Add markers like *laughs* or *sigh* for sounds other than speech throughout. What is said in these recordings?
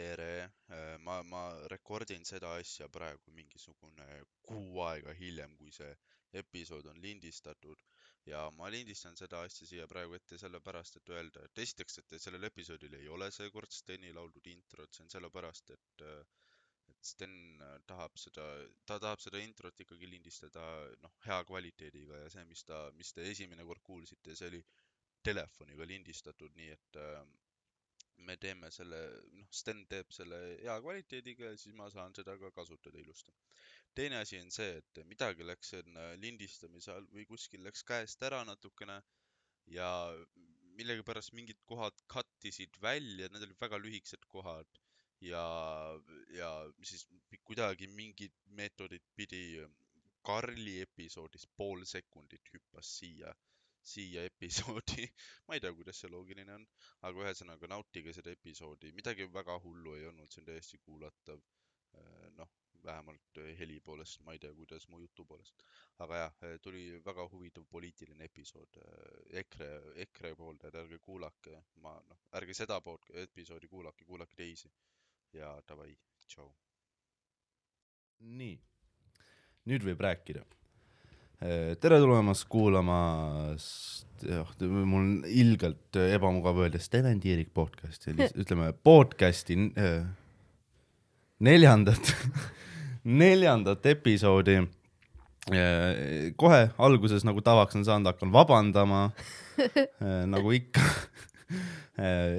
tere, ma, ma rekordin seda asja praegu mingisugune kuu aega hiljem, kui see episood on lindistatud. Ja ma lindistan seda asja siia praegu ette sellepärast, et öelda, et esiteks, et sellel episoodil ei ole seekord Steni lauldud introt, see on sellepärast, et et Sten tahab seda, ta tahab seda introt ikkagi lindistada noh, hea kvaliteediga ja see, mis ta, mis te esimene kord kuulsite, see oli telefoniga lindistatud, nii et äh, me teeme selle, noh, Sten teeb selle hea kvaliteediga ja siis ma saan seda ka kasutada ilusti. teine asi on see, et midagi läks enne lindistamise all või kuskil läks käest ära natukene ja millegipärast mingid kohad cut isid välja, need olid väga lühikesed kohad ja, ja siis kuidagi mingid meetodid pidi Karli episoodis pool sekundit hüppas siia siia episoodi *laughs* ma ei tea, kuidas see loogiline on, aga ühesõnaga nautige seda episoodi, midagi väga hullu ei olnud, see on täiesti kuulatav. Äh, noh, vähemalt heli poolest, ma ei tea, kuidas mu jutu poolest. aga jah, äh, tuli väga huvitav poliitiline episood. Äh, EKRE, EKRE pooldajad, ärge kuulake, ma noh, ärge seda poolt episoodi kuulake, kuulake teisi. ja davai, tšau. nii, nüüd võib rääkida tere tulemast kuulama, jah, mul on ilgelt ebamugav öelda Steven Tiirik podcast'i, *laughs* ütleme podcast'i äh, neljandat *laughs* neljandat episoodi. Äh,. kohe alguses, nagu tavaks on saanud, hakkan vabandama. *laughs* Äh, nagu ikka.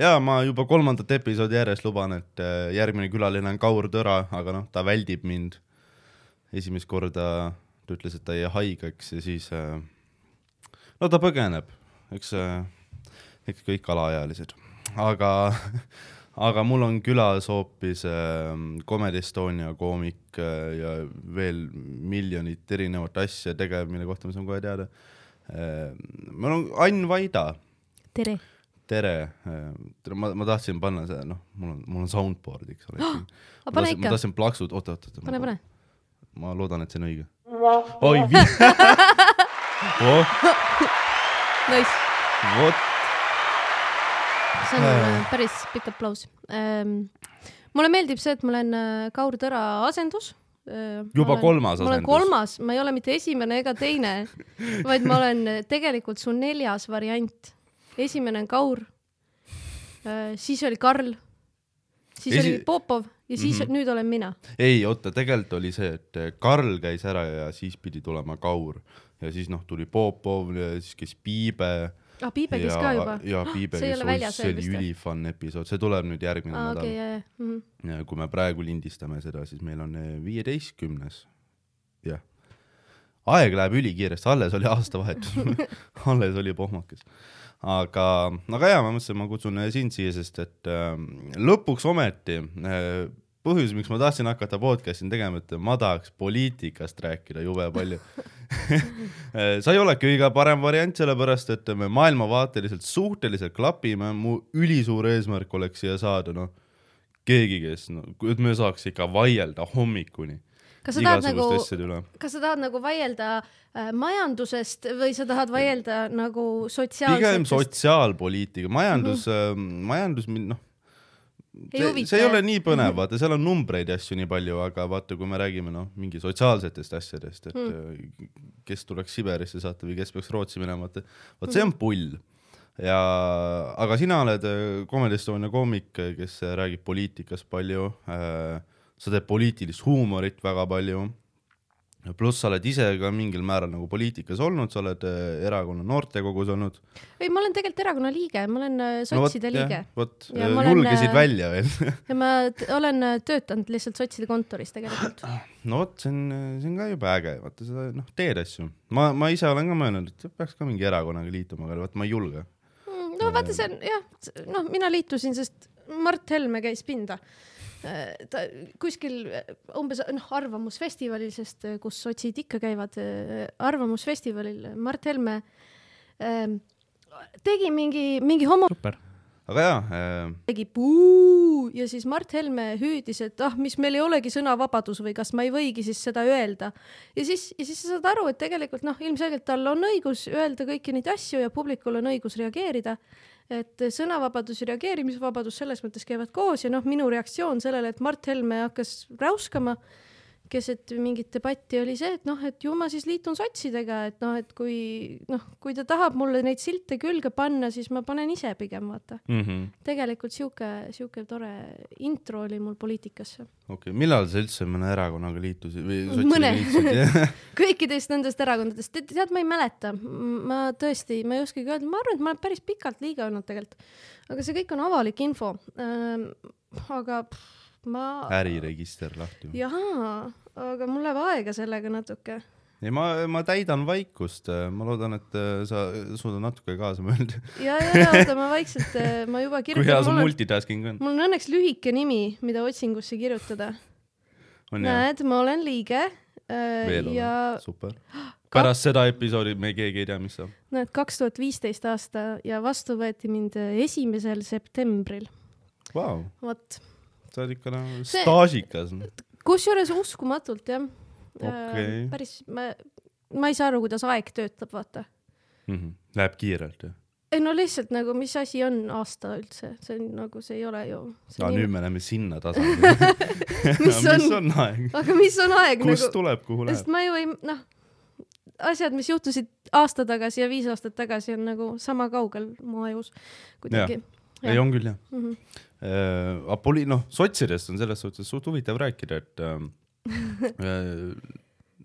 Ja ma juba kolmandat episoodi järjest luban, et järgmine külaline on Kaur Tõra, aga noh, ta väldib mind esimest korda ta ütles, et ta jäi haigeks ja siis äh, no ta põgeneb, eks äh,, eks kõik alaealised, aga *laughs* aga mul on külas hoopis äh, Comedy Estonia koomik ja veel miljonit erinevat asja tegev, mille kohta ma saan kohe teada mul on Ain Vaida. tere. tere, tere, ma, ma tahtsin panna see, noh, mul on, mul on soundboard, eks ole *gasps* oh,. ma, tahtsin, ma tahtsin plaksud, oota, oota, oota. pane, pane. ma loodan, et see on õige oi oh.. *laughs* Nice. vot. see on äh. päris pikk aplaus ähm,. mulle meeldib see, et ma olen äh, Kaur Tõra asendus äh,. juba olen, kolmas asendus? ma olen kolmas, ma ei ole mitte esimene ega teine, *laughs* vaid ma olen tegelikult su neljas variant. esimene on Kaur äh,, siis oli Karl, siis Esi... oli Popov ja siis mm -hmm. nüüd olen mina. ei, oota, tegelikult oli see, et eh, Karl käis ära ja siis pidi tulema Kaur ja siis noh, tuli Popov ja siis käis Piibe ah, Piibe käis ka juba? jaa, Piibe käis, see oli ülifun episood, see tuleb nüüd järgmine ah, nädal okay,. Yeah, mm -hmm. ja kui me praegu lindistame seda, siis meil on eh, viieteistkümnes, jah. aeg läheb ülikiiresti, alles oli aastavahetus *laughs* alles oli pohmakas aga, aga jaa, ma mõtlesin, ma kutsun sind siia, sest et äh, lõpuks ometi äh, põhjus, miks ma tahtsin hakata podcast'i tegema, et ma tahaks poliitikast rääkida jube palju. *laughs* Sa ei ole kõige parem variant, sellepärast et me maailmavaateliselt suhteliselt klapime, mu ülisuur eesmärk oleks siia saada, noh, keegi, kes, no, et me saaks ikka vaielda hommikuni kas sa tahad nagu, kas sa tahad nagu vaielda äh, majandusest või sa tahad vaielda nagu sotsiaalsetest? pigem sotsiaalpoliitika, majandus mm, -hmm. majandus, noh see, see ei ole nii põnev, vaata, seal on numbreid ja asju nii palju, aga vaata, kui me räägime noh, mingi sotsiaalsetest asjadest, et mm. kes tuleks Siberisse saata või kes peaks Rootsi minema, vaata, vot see on pull. ja, aga sina oled äh, Comedy Estonia koomik, kes räägib poliitikast palju äh, sa teed poliitilist huumorit väga palju. pluss sa oled ise ka mingil määral nagu poliitikas olnud, sa oled äh, erakonna noortekogus olnud. ei, ma olen tegelikult erakonna liige, ma olen äh, sotside no, võt, liige. vot, julgesid olen, välja veel *laughs* ja ma olen töötanud lihtsalt sotside kontoris tegelikult. no vot, see on, see on ka jube äge, vaata seda noh, teed asju. ma, ma ise olen ka mõelnud, et peaks ka mingi erakonnaga liituma, aga vot ma ei julge mm, no vaata, see on jah, noh, mina liitusin, sest Mart Helme käis pinda ta kuskil äh, umbes noh, arvamusfestivalil, sest äh, kus sotsid ikka käivad, arvamusfestivalil Mart Helme äh, tegi mingi, mingi homo. super, aga jaa äh.... tegi puu ja siis Mart Helme hüüdis, et ah, mis meil ei olegi sõnavabadus või kas ma ei võigi siis seda öelda. ja siis, ja siis sa saad aru, et tegelikult noh, ilmselgelt tal on õigus öelda kõiki neid asju ja publikul on õigus reageerida et sõnavabadus ja reageerimisvabadus selles mõttes käivad koos ja noh, minu reaktsioon sellele, et Mart Helme hakkas räuskama keset mingit debatti oli see, et noh, et ju ma siis liitun sotsidega, et noh, et kui noh, kui ta tahab mulle neid silte külge panna, siis ma panen ise pigem vaata mm -hmm. tegelikult sihuke, sihuke tore intro oli mul poliitikasse. okei okay., millal sa üldse mõne erakonnaga liitusid või mõne liitusid *laughs* kõikidest nendest erakondadest, tead, ma ei mäleta, ma tõesti, ma ei oskagi öelda, ma arvan, et ma olen päris pikalt liige olnud tegelikult, aga see kõik on avalik info ähm,. aga pff, ma. äriregister lahti. jaa, aga mul läheb aega sellega natuke. ei, ma, ma täidan vaikust, ma loodan, et äh, sa suudad natuke kaasa mõelda. ja, ja, ja oota, ma vaikselt, äh, ma juba kirjutan. kui hea su multitasking on? mul on õnneks lühike nimi, mida otsingusse kirjutada. näed, ma olen liige äh,. ja... super. *gasps* pärast seda episoodi me keegi ei tea, mis saab. näed, kaks tuhat viisteist aasta ja vastu võeti mind esimesel septembril wow.. vot sa oled ikka nagu staažikas. Kusjuures uskumatult jah okay.. Äh, päris, ma, ma ei saa aru, kuidas aeg töötab, vaata mm. -hmm. Läheb kiirelt jah? ei no lihtsalt nagu, mis asi on aasta üldse, see on nagu, see ei ole ju. aa, nüüd me läheme sinna tasandile *laughs* mis, on, aeg? aga mis on aeg? kust nagu... tuleb, kuhu läheb? sest ma ju ei, noh, asjad, mis juhtusid aasta tagasi ja viis aastat tagasi, on nagu sama kaugel mu ajus kuidagi. Ei, on küll jah mm. -hmm äh,. Apoli-, noh, sotsidest on selles suhtes suht huvitav rääkida, et *laughs* äh, äh,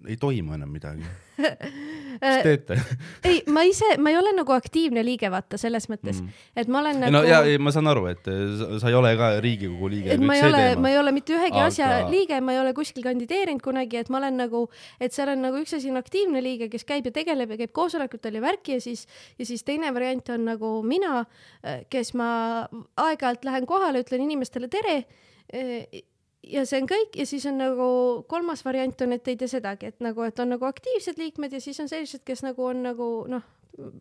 ei toimu enam midagi *laughs* mis teete *laughs* ei, ma ise, ma ei ole nagu aktiivne liige, vaata selles mõttes mm., et ma olen nagu. no ja, ma saan aru, et sa, sa ei ole ka Riigikogu liige. ma ei ole, ma ei ole mitte ühegi Aga... asja liige, ma ei ole kuskil kandideerinud kunagi, et ma olen nagu, et seal on nagu üks asi on aktiivne liige, kes käib ja tegeleb ja käib koosolekutel ja värki ja siis, ja siis teine variant on nagu mina, kes ma aeg-ajalt lähen kohale, ütlen inimestele tere ja see on kõik ja siis on nagu kolmas variant on, et ei tee sedagi, et nagu, et on nagu aktiivsed liikmed ja siis on sellised, kes nagu on nagu noh,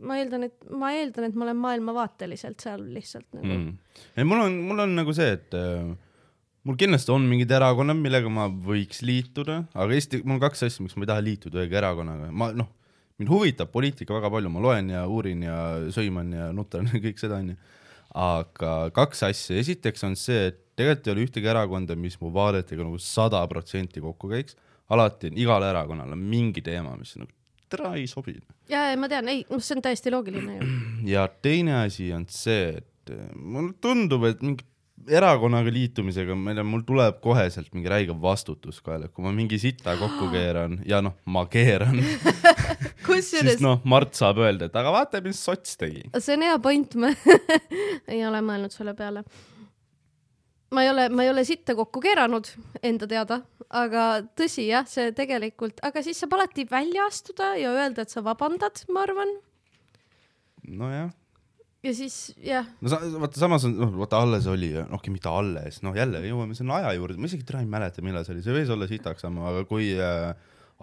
ma eeldan, et ma eeldan, et ma olen maailmavaateliselt seal lihtsalt nagu. Mm.. ei, mul on, mul on nagu see, et äh, mul kindlasti on mingid erakonnad, millega ma võiks liituda, aga Eesti, mul on kaks asja, miks ma ei taha liituda ühegi erakonnaga, ma noh, mind huvitab poliitika väga palju, ma loen ja uurin ja sõiman ja nutan ja kõik seda onju. aga kaks asja, esiteks on see, et tegelikult ei ole ühtegi erakonda, mis mu vaadetega nagu sada protsenti kokku käiks. alati on igal erakonnal on mingi teema, mis nagu tere ei sobi. ja, ja ma tean, ei, noh, see on täiesti loogiline ju. *clears throat* ja teine asi on see, et eh, mulle tundub, et mingi erakonnaga liitumisega, ei tea, mul tuleb koheselt mingi räige vastutus kaela, kui ma mingi sita kokku *gasps* keeran ja noh, ma keeran *laughs* siis noh, Mart saab öelda, et aga vaata, mis sots tegi. see on hea point, ma *laughs* ei ole mõelnud selle peale ma ei ole, ma ei ole sitta kokku keeranud enda teada, aga tõsi jah, see tegelikult, aga siis saab alati välja astuda ja öelda, et sa vabandad, ma arvan. nojah. ja siis jah. no sa, vaata samas on, noh, vaata alles oli, noh, okei, mitte alles, noh, jälle jõuame sinna aja juurde, ma isegi täna ei mäleta, millal see oli, see võis olla sitaks ammu, aga kui äh,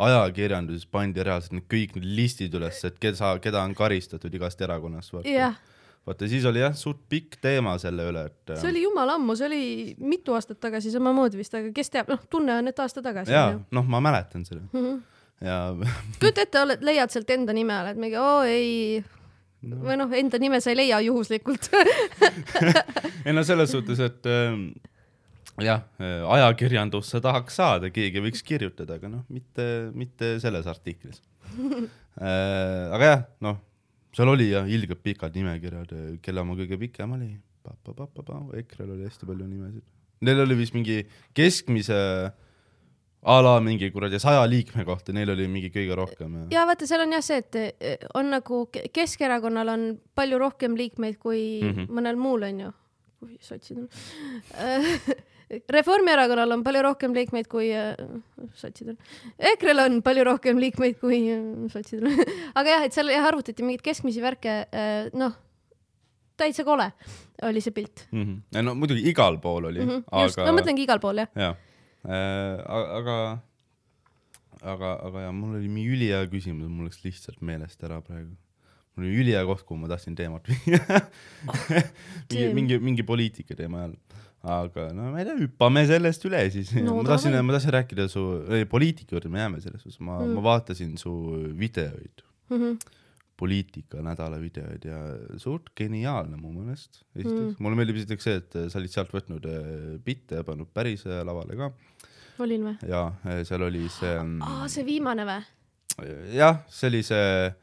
ajakirjanduses pandi reaalselt need kõik need listid üles, et keda, keda on karistatud igast erakonnast. jah vaata siis oli jah, suht pikk teema selle üle, et. see oli jumala ammu, see oli mitu aastat tagasi samamoodi vist, aga kes teab, noh, tunne on, et aasta tagasi. ja, noh, ma mäletan seda mm. -hmm. ja *laughs* kujuta ette, oled, leiad sealt enda nime, oled mingi, oo ei no. või noh, enda nime sa ei leia juhuslikult *laughs* ei no selles suhtes, et äh, jah, ajakirjandusse tahaks saada, keegi võiks kirjutada, aga noh, mitte, mitte selles artiklis *laughs* äh, aga jah, noh seal oli jah, ilgelt pikad nimekirjad, kelle oma kõige pikem oli, EKRE-l oli hästi palju nimesid. Neil oli vist mingi keskmise a la mingi kuradi saja liikme kohta, neil oli mingi kõige rohkem. ja vaata, seal on jah see, et eh, on nagu Keskerakonnal on palju rohkem liikmeid kui mm -hmm. mõnel muul onju, kui sotsid on *laughs* Reformierakonnal on palju rohkem liikmeid kui äh, sotsidel. EKRE-l on palju rohkem liikmeid kui äh, sotsidel *laughs* aga jah, et seal jah arvutati mingeid keskmisi värke äh,, noh, täitsa kole oli see pilt mm. -hmm. no muidugi igal pool oli mm, -hmm, aga. just, no mõtlengi igal pool jah. jah äh,, aga, aga, aga ja mul oli mingi ülihea küsimus, mul läks lihtsalt meelest ära praegu mul oli ülihea koht, kuhu ma tahtsin teemat viia *laughs* mingi, mingi, mingi poliitika teema ajal aga no ma ei tea, hüppame sellest üle siis no,. ma tahtsin, ma tahtsin rääkida su poliitika juurde, me jääme selles suhtes, ma mm., ma vaatasin su videoid mm. -hmm. poliitika nädala videoid ja suht geniaalne mu meelest. esiteks Mm. mulle meeldib esiteks see, et sa olid sealt võtnud äh, bitte ja pannud päris äh, lavale ka olin või? ja äh, seal oli see mm, aa, see viimane või? jah, see oli see äh,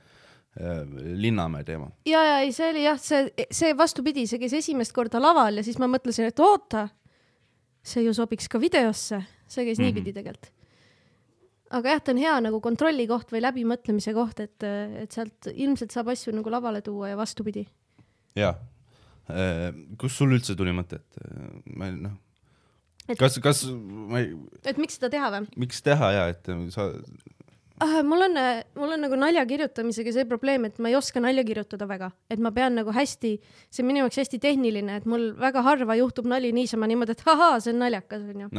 Linnamäe teema. ja, ja ei, see oli jah, see, see vastupidi, see käis esimest korda laval ja siis ma mõtlesin, et oota, see ju sobiks ka videosse, see käis mm -hmm. niipidi tegelikult. aga jah, ta on hea nagu kontrollikoht või läbimõtlemise koht, et, et sealt ilmselt saab asju nagu lavale tuua ja vastupidi. jah, kust sul üldse tuli mõte, et äh, ma ei noh Et-, kas, kas ma ei, et miks seda teha või? miks teha ja et sa, ah,. mul on, mul on nagu nalja kirjutamisega see probleem, et ma ei oska nalja kirjutada väga, et ma pean nagu hästi, see on minu jaoks hästi tehniline, et mul väga harva juhtub nali niisama niimoodi, et ahaa, see on naljakas onju.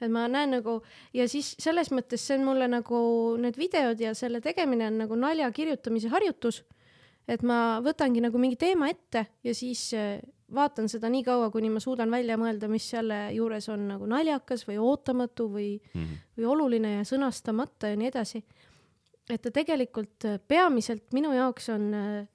et ma näen nagu ja siis selles mõttes see on mulle nagu need videod ja selle tegemine on nagu nalja kirjutamise harjutus. et ma võtangi nagu mingi teema ette ja siis eh, vaatan seda nii kaua, kuni ma suudan välja mõelda, mis selle juures on nagu naljakas või ootamatu või, Mhm. või oluline ja sõnastamata ja nii edasi. Et ta tegelikult eh, peamiselt minu jaoks on eh,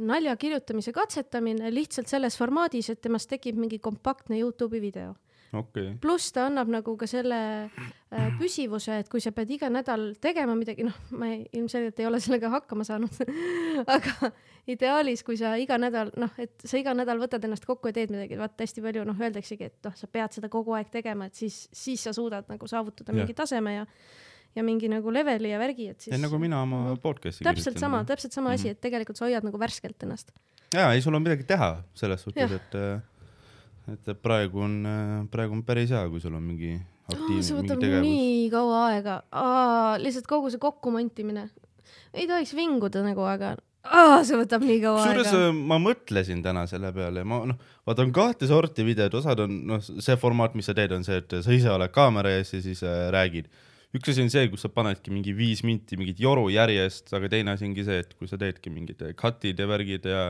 nalja kirjutamise katsetamine lihtsalt selles formaadis, et temast tekib mingi kompaktne Youtube'i video okay., pluss ta annab nagu ka selle äh, püsivuse, et kui sa pead iga nädal tegema midagi, noh, ma ei, ilmselgelt ei ole sellega hakkama saanud *laughs* aga ideaalis, kui sa iga nädal, noh, et sa iga nädal võtad ennast kokku ja teed midagi, vaata hästi palju noh, öeldaksegi, et noh, sa pead seda kogu aeg tegema, et siis, siis sa suudad nagu saavutada Jah. mingi taseme ja ja mingi nagu leveli ja värgi, et siis see nagu mina oma Mhm. podcast'i täpselt sama, täpselt sama asi, Mhm. et tegelikult sa hoiad nagu värskelt ennast. jaa, ei sul on midagi teha selles suhtes, et et praegu on, praegu on päris hea, kui sul on mingi aktiivne see mingi võtab nii kaua aega, lihtsalt kogu see kokkumontimine. ei tohiks vinguda nagu, aga aa, see võtab nii kaua kusjuures aega. äh, ma mõtlesin täna selle peale, ma noh, vaata on kahte sorti videod, osad on noh, see formaat, mis sa teed, on see, et sa ise oled kaamera ees ja siis äh, räägid. Üks asi on see, kus sa panedki mingi viis minti mingit joru järjest, aga teine asi ongi see, et kui sa teedki mingid äh, cut'id ja värgid ja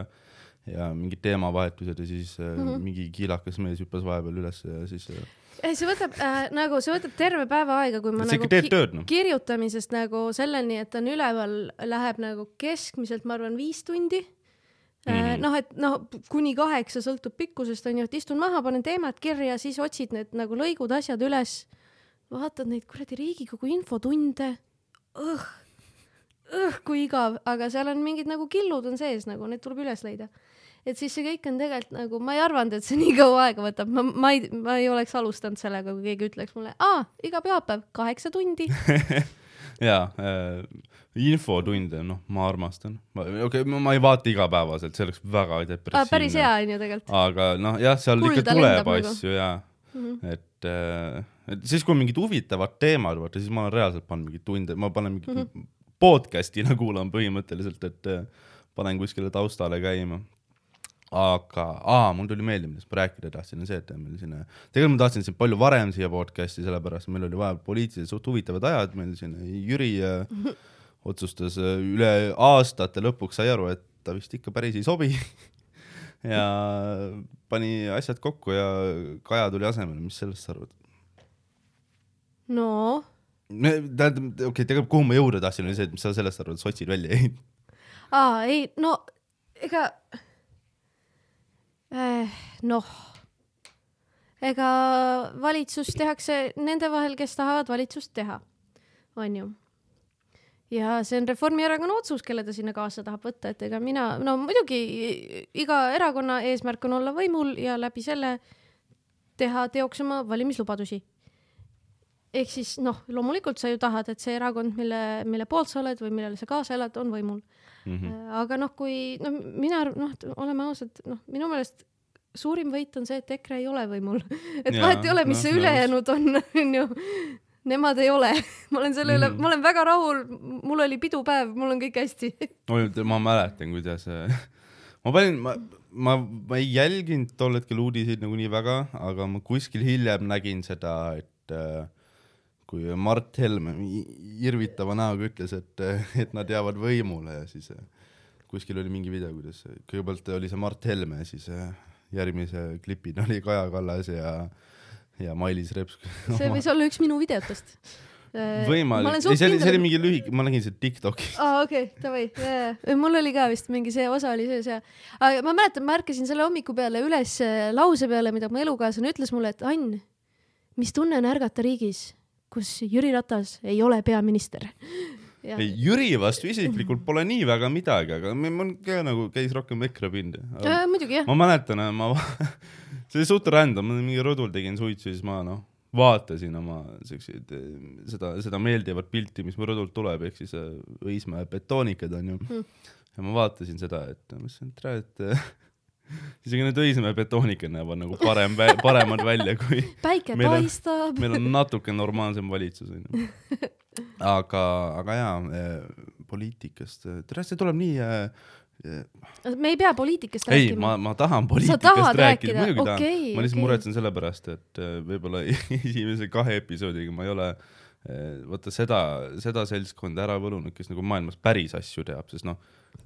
ja mingid teemavahetused ja siis mm. -hmm. mingi kiilakas mees hüppas vahepeal üles ja siis äh, ei, see võtab äh, nagu, see võtab terve päeva aega, kui ma nagu teed tööd noh. kirjutamisest nagu selleni, et on üleval, läheb nagu keskmiselt, ma arvan, viis tundi mm. Mhm.. noh, et noh, kuni kaheksa sõltub pikkusest onju, et istun maha, panen teemad kirja, siis otsid need nagu lõigud, asjad üles. Vaatad neid kuradi Riigikogu infotunde. õh, õh kui igav, aga seal on mingid nagu killud on sees nagu, need tuleb üles leida. et siis see kõik on tegelikult nagu, ma ei arvanud, et see nii kaua aega võtab, ma, ma ei, ma ei oleks alustanud sellega, kui keegi ütleks mulle, aa, iga pühapäev kaheksa tundi *laughs* jaa äh,, infotunde, noh, ma armastan. okei okay,, ma ei vaata igapäevaselt, see oleks väga ah,. depressiivne. päris hea onju tegelikult. aga noh, jah, seal Kulda ikka tuleb nagu. asju ja Mhm. et, et siis, kui on mingid huvitavad teemad, vaata siis ma olen reaalselt pannud mingeid tunde, ma panen mingi mm. -hmm. podcast'ina kuulan põhimõtteliselt, et äh, panen kuskile taustale käima. aga, aa, mul tuli meelde, millest ma rääkida tahtsin, on see, et meil siin, tegelikult ma tahtsin siin palju varem siia podcast'i, sellepärast meil oli vaja poliitiliselt suht huvitavad ajad, meil siin Jüri äh, otsustas äh, üle aastate lõpuks sai aru, et ta vist ikka päris ei sobi *laughs* *laughs* ja pani asjad kokku ja Kaja tuli asemele, mis sellest sa arvad? no tähendab, okei okay,, tegelikult kuhu ma jõuda tahtsin, oli see, et mis sa sellest arvad, sotsid välja jäid. aa, ei, no ega eh,, noh, ega valitsus tehakse nende vahel, kes tahavad valitsust teha, onju. Ja see on Reformierakonna otsus, kelle ta sinna kaasa tahab võtta, et ega mina, no muidugi iga erakonna eesmärk on olla võimul ja läbi selle teha teoks oma valimislubadusi ehk siis noh, loomulikult sa ju tahad, et see erakond, mille, mille poolt sa oled või millele sa kaasa elad, on võimul. Mhm. aga noh, kui no mina, noh, oleme ausad, noh, minu meelest suurim võit on see, et EKRE ei ole võimul. *laughs* et Jaa, vahet ei ole, mis noh, see ülejäänud on, *laughs* onju. Nemad ei ole, *laughs* ma olen selle üle, Mhm. ma olen väga rahul, mul oli pidupäev, mul on kõik hästi. *laughs* oi, ma mäletan, kuidas *laughs* ma panin, ma, ma, ma ei jälginud tol hetkel uudiseid nagu nii väga, aga ma kuskil hiljem nägin seda, et äh, kui Mart Helme irvitava näoga ütles, et, et nad jäävad võimule ja siis äh, kuskil oli mingi video, kuidas kõigepealt oli see Mart Helme siis äh, järgmise klipid oli Kaja Kallas ja, ja Mailis Reps. *laughs* see võis olla üks minu videotest. võimalik, ei see oli, see oli mingi lühike, ma nägin seda Tiktokis. aa, okei okay,, davai, mul oli ka vist mingi see osa oli sees ja, aga ma mäletan, ma ärkasin selle hommiku peale üles äh, lause peale, mida mu elukaaslane ütles mulle, et Ann, mis tunne on ärgata riigis, kus Jüri Ratas ei ole peaminister. *laughs* ei, Jüri vastu isiklikult pole nii väga midagi, aga mul ka nagu käis rohkem EKRE pind. muidugi jah, ma mäletan, ma, *laughs* see oli suht random, ma mingi rõdul tegin suitsu, siis ma noh, vaatasin oma siukseid, seda, seda meeldivat pilti, mis mu rõdult tuleb, ehk siis äh, Õismäe betoonikad onju Hmm. ja ma vaatasin seda, et ma mõtlesin, et tere, et *laughs* isegi need Õismäe betoonikad näevad nagu parem, *laughs* paremad välja kui päike meil paistab. meil on natuke normaalsem valitsus onju. *laughs* aga, aga jaa, poliitikast, tere, see tuleb nii äh, me ei pea poliitikast ei, rääkima ma, ma tahan poliitikast rääkida, muidugi tahan okei, ma lihtsalt okei. muretsen selle pärast, et võib-olla esimese kahe episoodiga ma ei ole vaata seda, seda seltskonda ära võlunud, kes nagu maailmas päris asju teab, sest noh,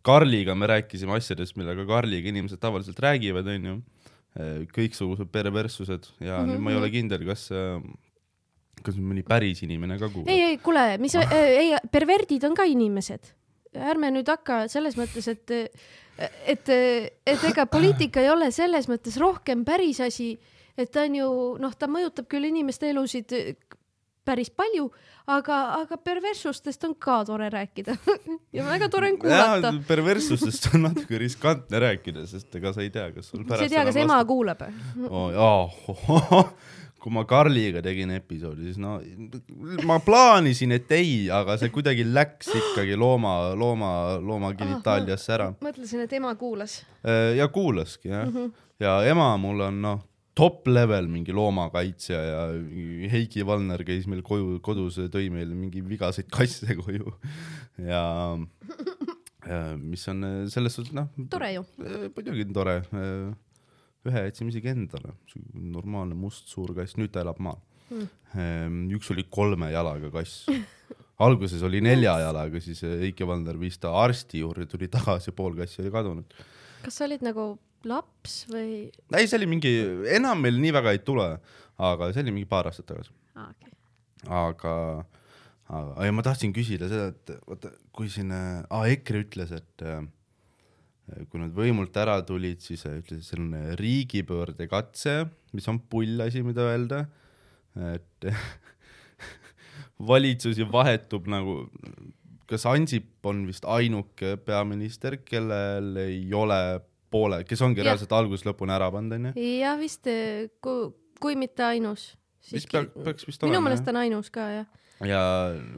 Karliga me rääkisime asjadest, millega Karliga inimesed tavaliselt räägivad, onju. kõiksugused perverssused ja mm -hmm. nüüd ma ei ole kindel, kas, kas mõni päris inimene ka kuulab. ei, ei, kuule, mis, ei, perverdid on ka inimesed. ärme nüüd hakka selles mõttes, et, et, et ega poliitika ei ole selles mõttes rohkem päris asi, et ta on ju noh, ta mõjutab küll inimeste elusid päris palju, aga, aga perverssustest on ka tore rääkida *laughs* ja väga tore on kuulata. perverssustest on natuke riskantne rääkida, sest ega sa ei tea, kas sul sa pärast ei tea, kas ema last- kuuleb? oh,. Oh, *laughs* kui ma Karliga tegin episoodi, siis no ma plaanisin, et ei, aga see kuidagi läks ikkagi looma, looma, looma genitaaliasse ära. mõtlesin, et ema kuulas. ja kuulaski jah mm. -hmm. ja ema mul on noh, top level mingi loomakaitsja ja Heiki Valner käis meil koju, kodus tõi meile mingi vigaseid kasse koju ja, ja mis on selles suhtes noh, tore ju. muidugi on tore. ühe jätsime isegi endale, normaalne must suur kass, nüüd ta elab maal mm.. üks oli kolme jalaga kass. alguses oli nelja jalaga, siis Heiki Valner viis ta arsti juurde, tuli tagasi, pool kassi oli kadunud. kas sa olid nagu laps või ei, see oli mingi, enam meil nii väga ei tule, aga see oli mingi paar aastat tagasi. ah,? Okay. aga, aga ja ma tahtsin küsida seda, et vaata, kui siin äh,, EKRE ütles, et äh, kui nad võimult ära tulid, siis äh, ütles, et äh, riigipöörde katse, mis on pull asi, mida öelda. et *laughs* valitsus ju vahetub nagu, kas Ansip on vist ainuke peaminister, kellel ei ole poole, kes ongi Jah. reaalselt algusest lõpuni ära pannud, onju. jah, vist kui, kui mitte ainus. mis peaks, peaks vist minu olema meelest on ainus ka jah. ja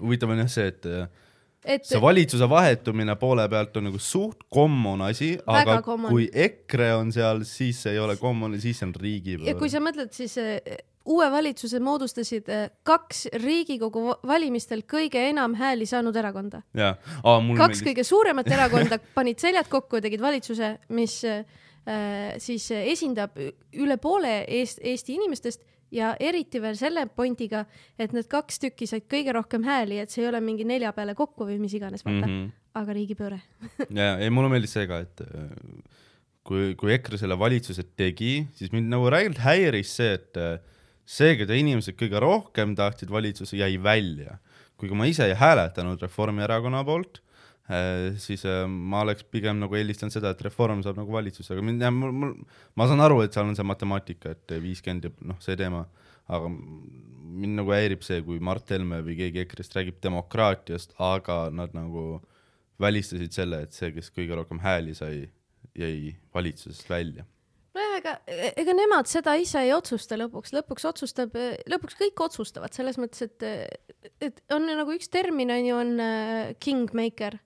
huvitav on jah see, et et see valitsuse vahetumine poole pealt on nagu suht common asi, aga common. kui EKRE on seal, siis see ei ole common, siis see on ja riigipööre kui. sa mõtled, siis äh, uue valitsuse moodustasid äh, kaks Riigikogu va- valimistel kõige enam hääli saanud erakonda. kaks kõige suuremat erakonda *laughs* panid seljad kokku ja tegid valitsuse, mis äh, siis esindab üle poole Eest, Eesti inimestest ja eriti veel selle pointiga, et need kaks tükki said kõige rohkem hääli, et see ei ole mingi nelja peale kokku või mis iganes, vaata mm. -hmm. aga riigipööre. ja, ei mulle meeldis see ka, et kui, kui EKRE selle valitsuse tegi, siis mind nagu räigelt häiris see, et see, keda inimesed kõige rohkem tahtsid valitsusse, jäi välja. kuigi ma ise ei hääletanud Reformierakonna poolt, siis äh, ma oleks pigem nagu eelistanud seda, et Reform saab nagu valitsusse, aga mind, mul, mul, ma saan aru, et seal on see matemaatika, et viiskümmend ja noh, see teema, aga mind nagu häirib see, kui Mart Helme või keegi EKRE-st räägib demokraatiast, aga nad nagu välistasid selle, et see, kes kõige rohkem hääli sai, jäi valitsusest välja. nojah, ega, ega nemad seda ise ei otsusta lõpuks, lõpuks otsustab, lõpuks kõik otsustavad selles mõttes, et, et on nagu üks termin on ju, on äh, kingmaker.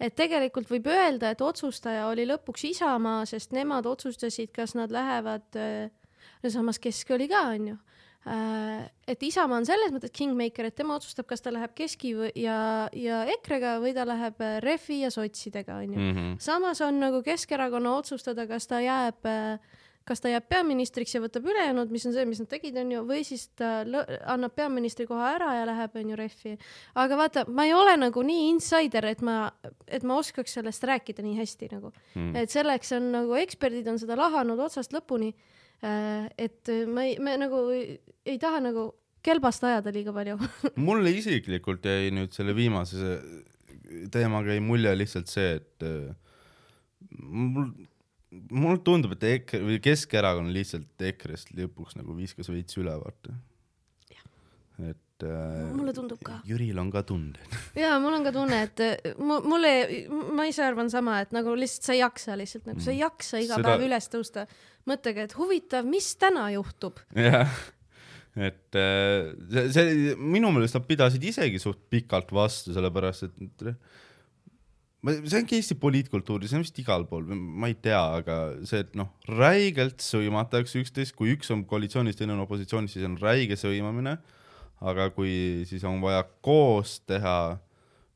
et tegelikult võib öelda, et otsustaja oli lõpuks Isamaa, sest nemad otsustasid, kas nad lähevad, no samas Kesk oli ka, on ju. Et Isamaa on selles mõttes kingmaker, et tema otsustab, kas ta läheb Keski või, ja, ja EKRE-ga või ta läheb äh, Refi ja sotsidega, on ju Mm -hmm. samas on nagu Keskerakonna otsustada, kas ta jääb, kas ta jääb peaministriks ja võtab ülejäänud, mis on see, mis nad tegid, onju, või siis ta annab peaministri koha ära ja läheb, onju, rehvi. aga vaata, ma ei ole nagu nii insider, et ma, et ma oskaks sellest rääkida nii hästi nagu mm.. et selleks on nagu eksperdid on seda lahanud otsast lõpuni. Et ma ei, me nagu ei, taha nagu kelbast ajada liiga palju. *laughs* mulle isiklikult jäi nüüd selle viimase se- teemaga jäi mulje lihtsalt see, et äh, mul, mulle tundub, et EKRE või Keskerakond lihtsalt EKRE-st lõpuks nagu viskas veits üle, vaata. et äh, mulle tundub ka. Jüril on ka tunded. *laughs* ja mul on ka tunne, et äh, mu- mulle, ma ise arvan sama, et nagu lihtsalt sa ei jaksa lihtsalt nagu sa ei jaksa iga Seda... päev üles tõusta mõttega, et huvitav, mis täna juhtub. jah, et äh, see, see minu meelest nad pidasid isegi suht pikalt vastu, sellepärast et ma, see ongi Eesti poliitkultuur, see on vist igal pool, ma ei tea, aga see, et noh, räigelt sõimatakse üksteist, kui üks on koalitsioonis, teine on opositsioonis, siis on räige sõimamine. aga kui siis on vaja koos teha,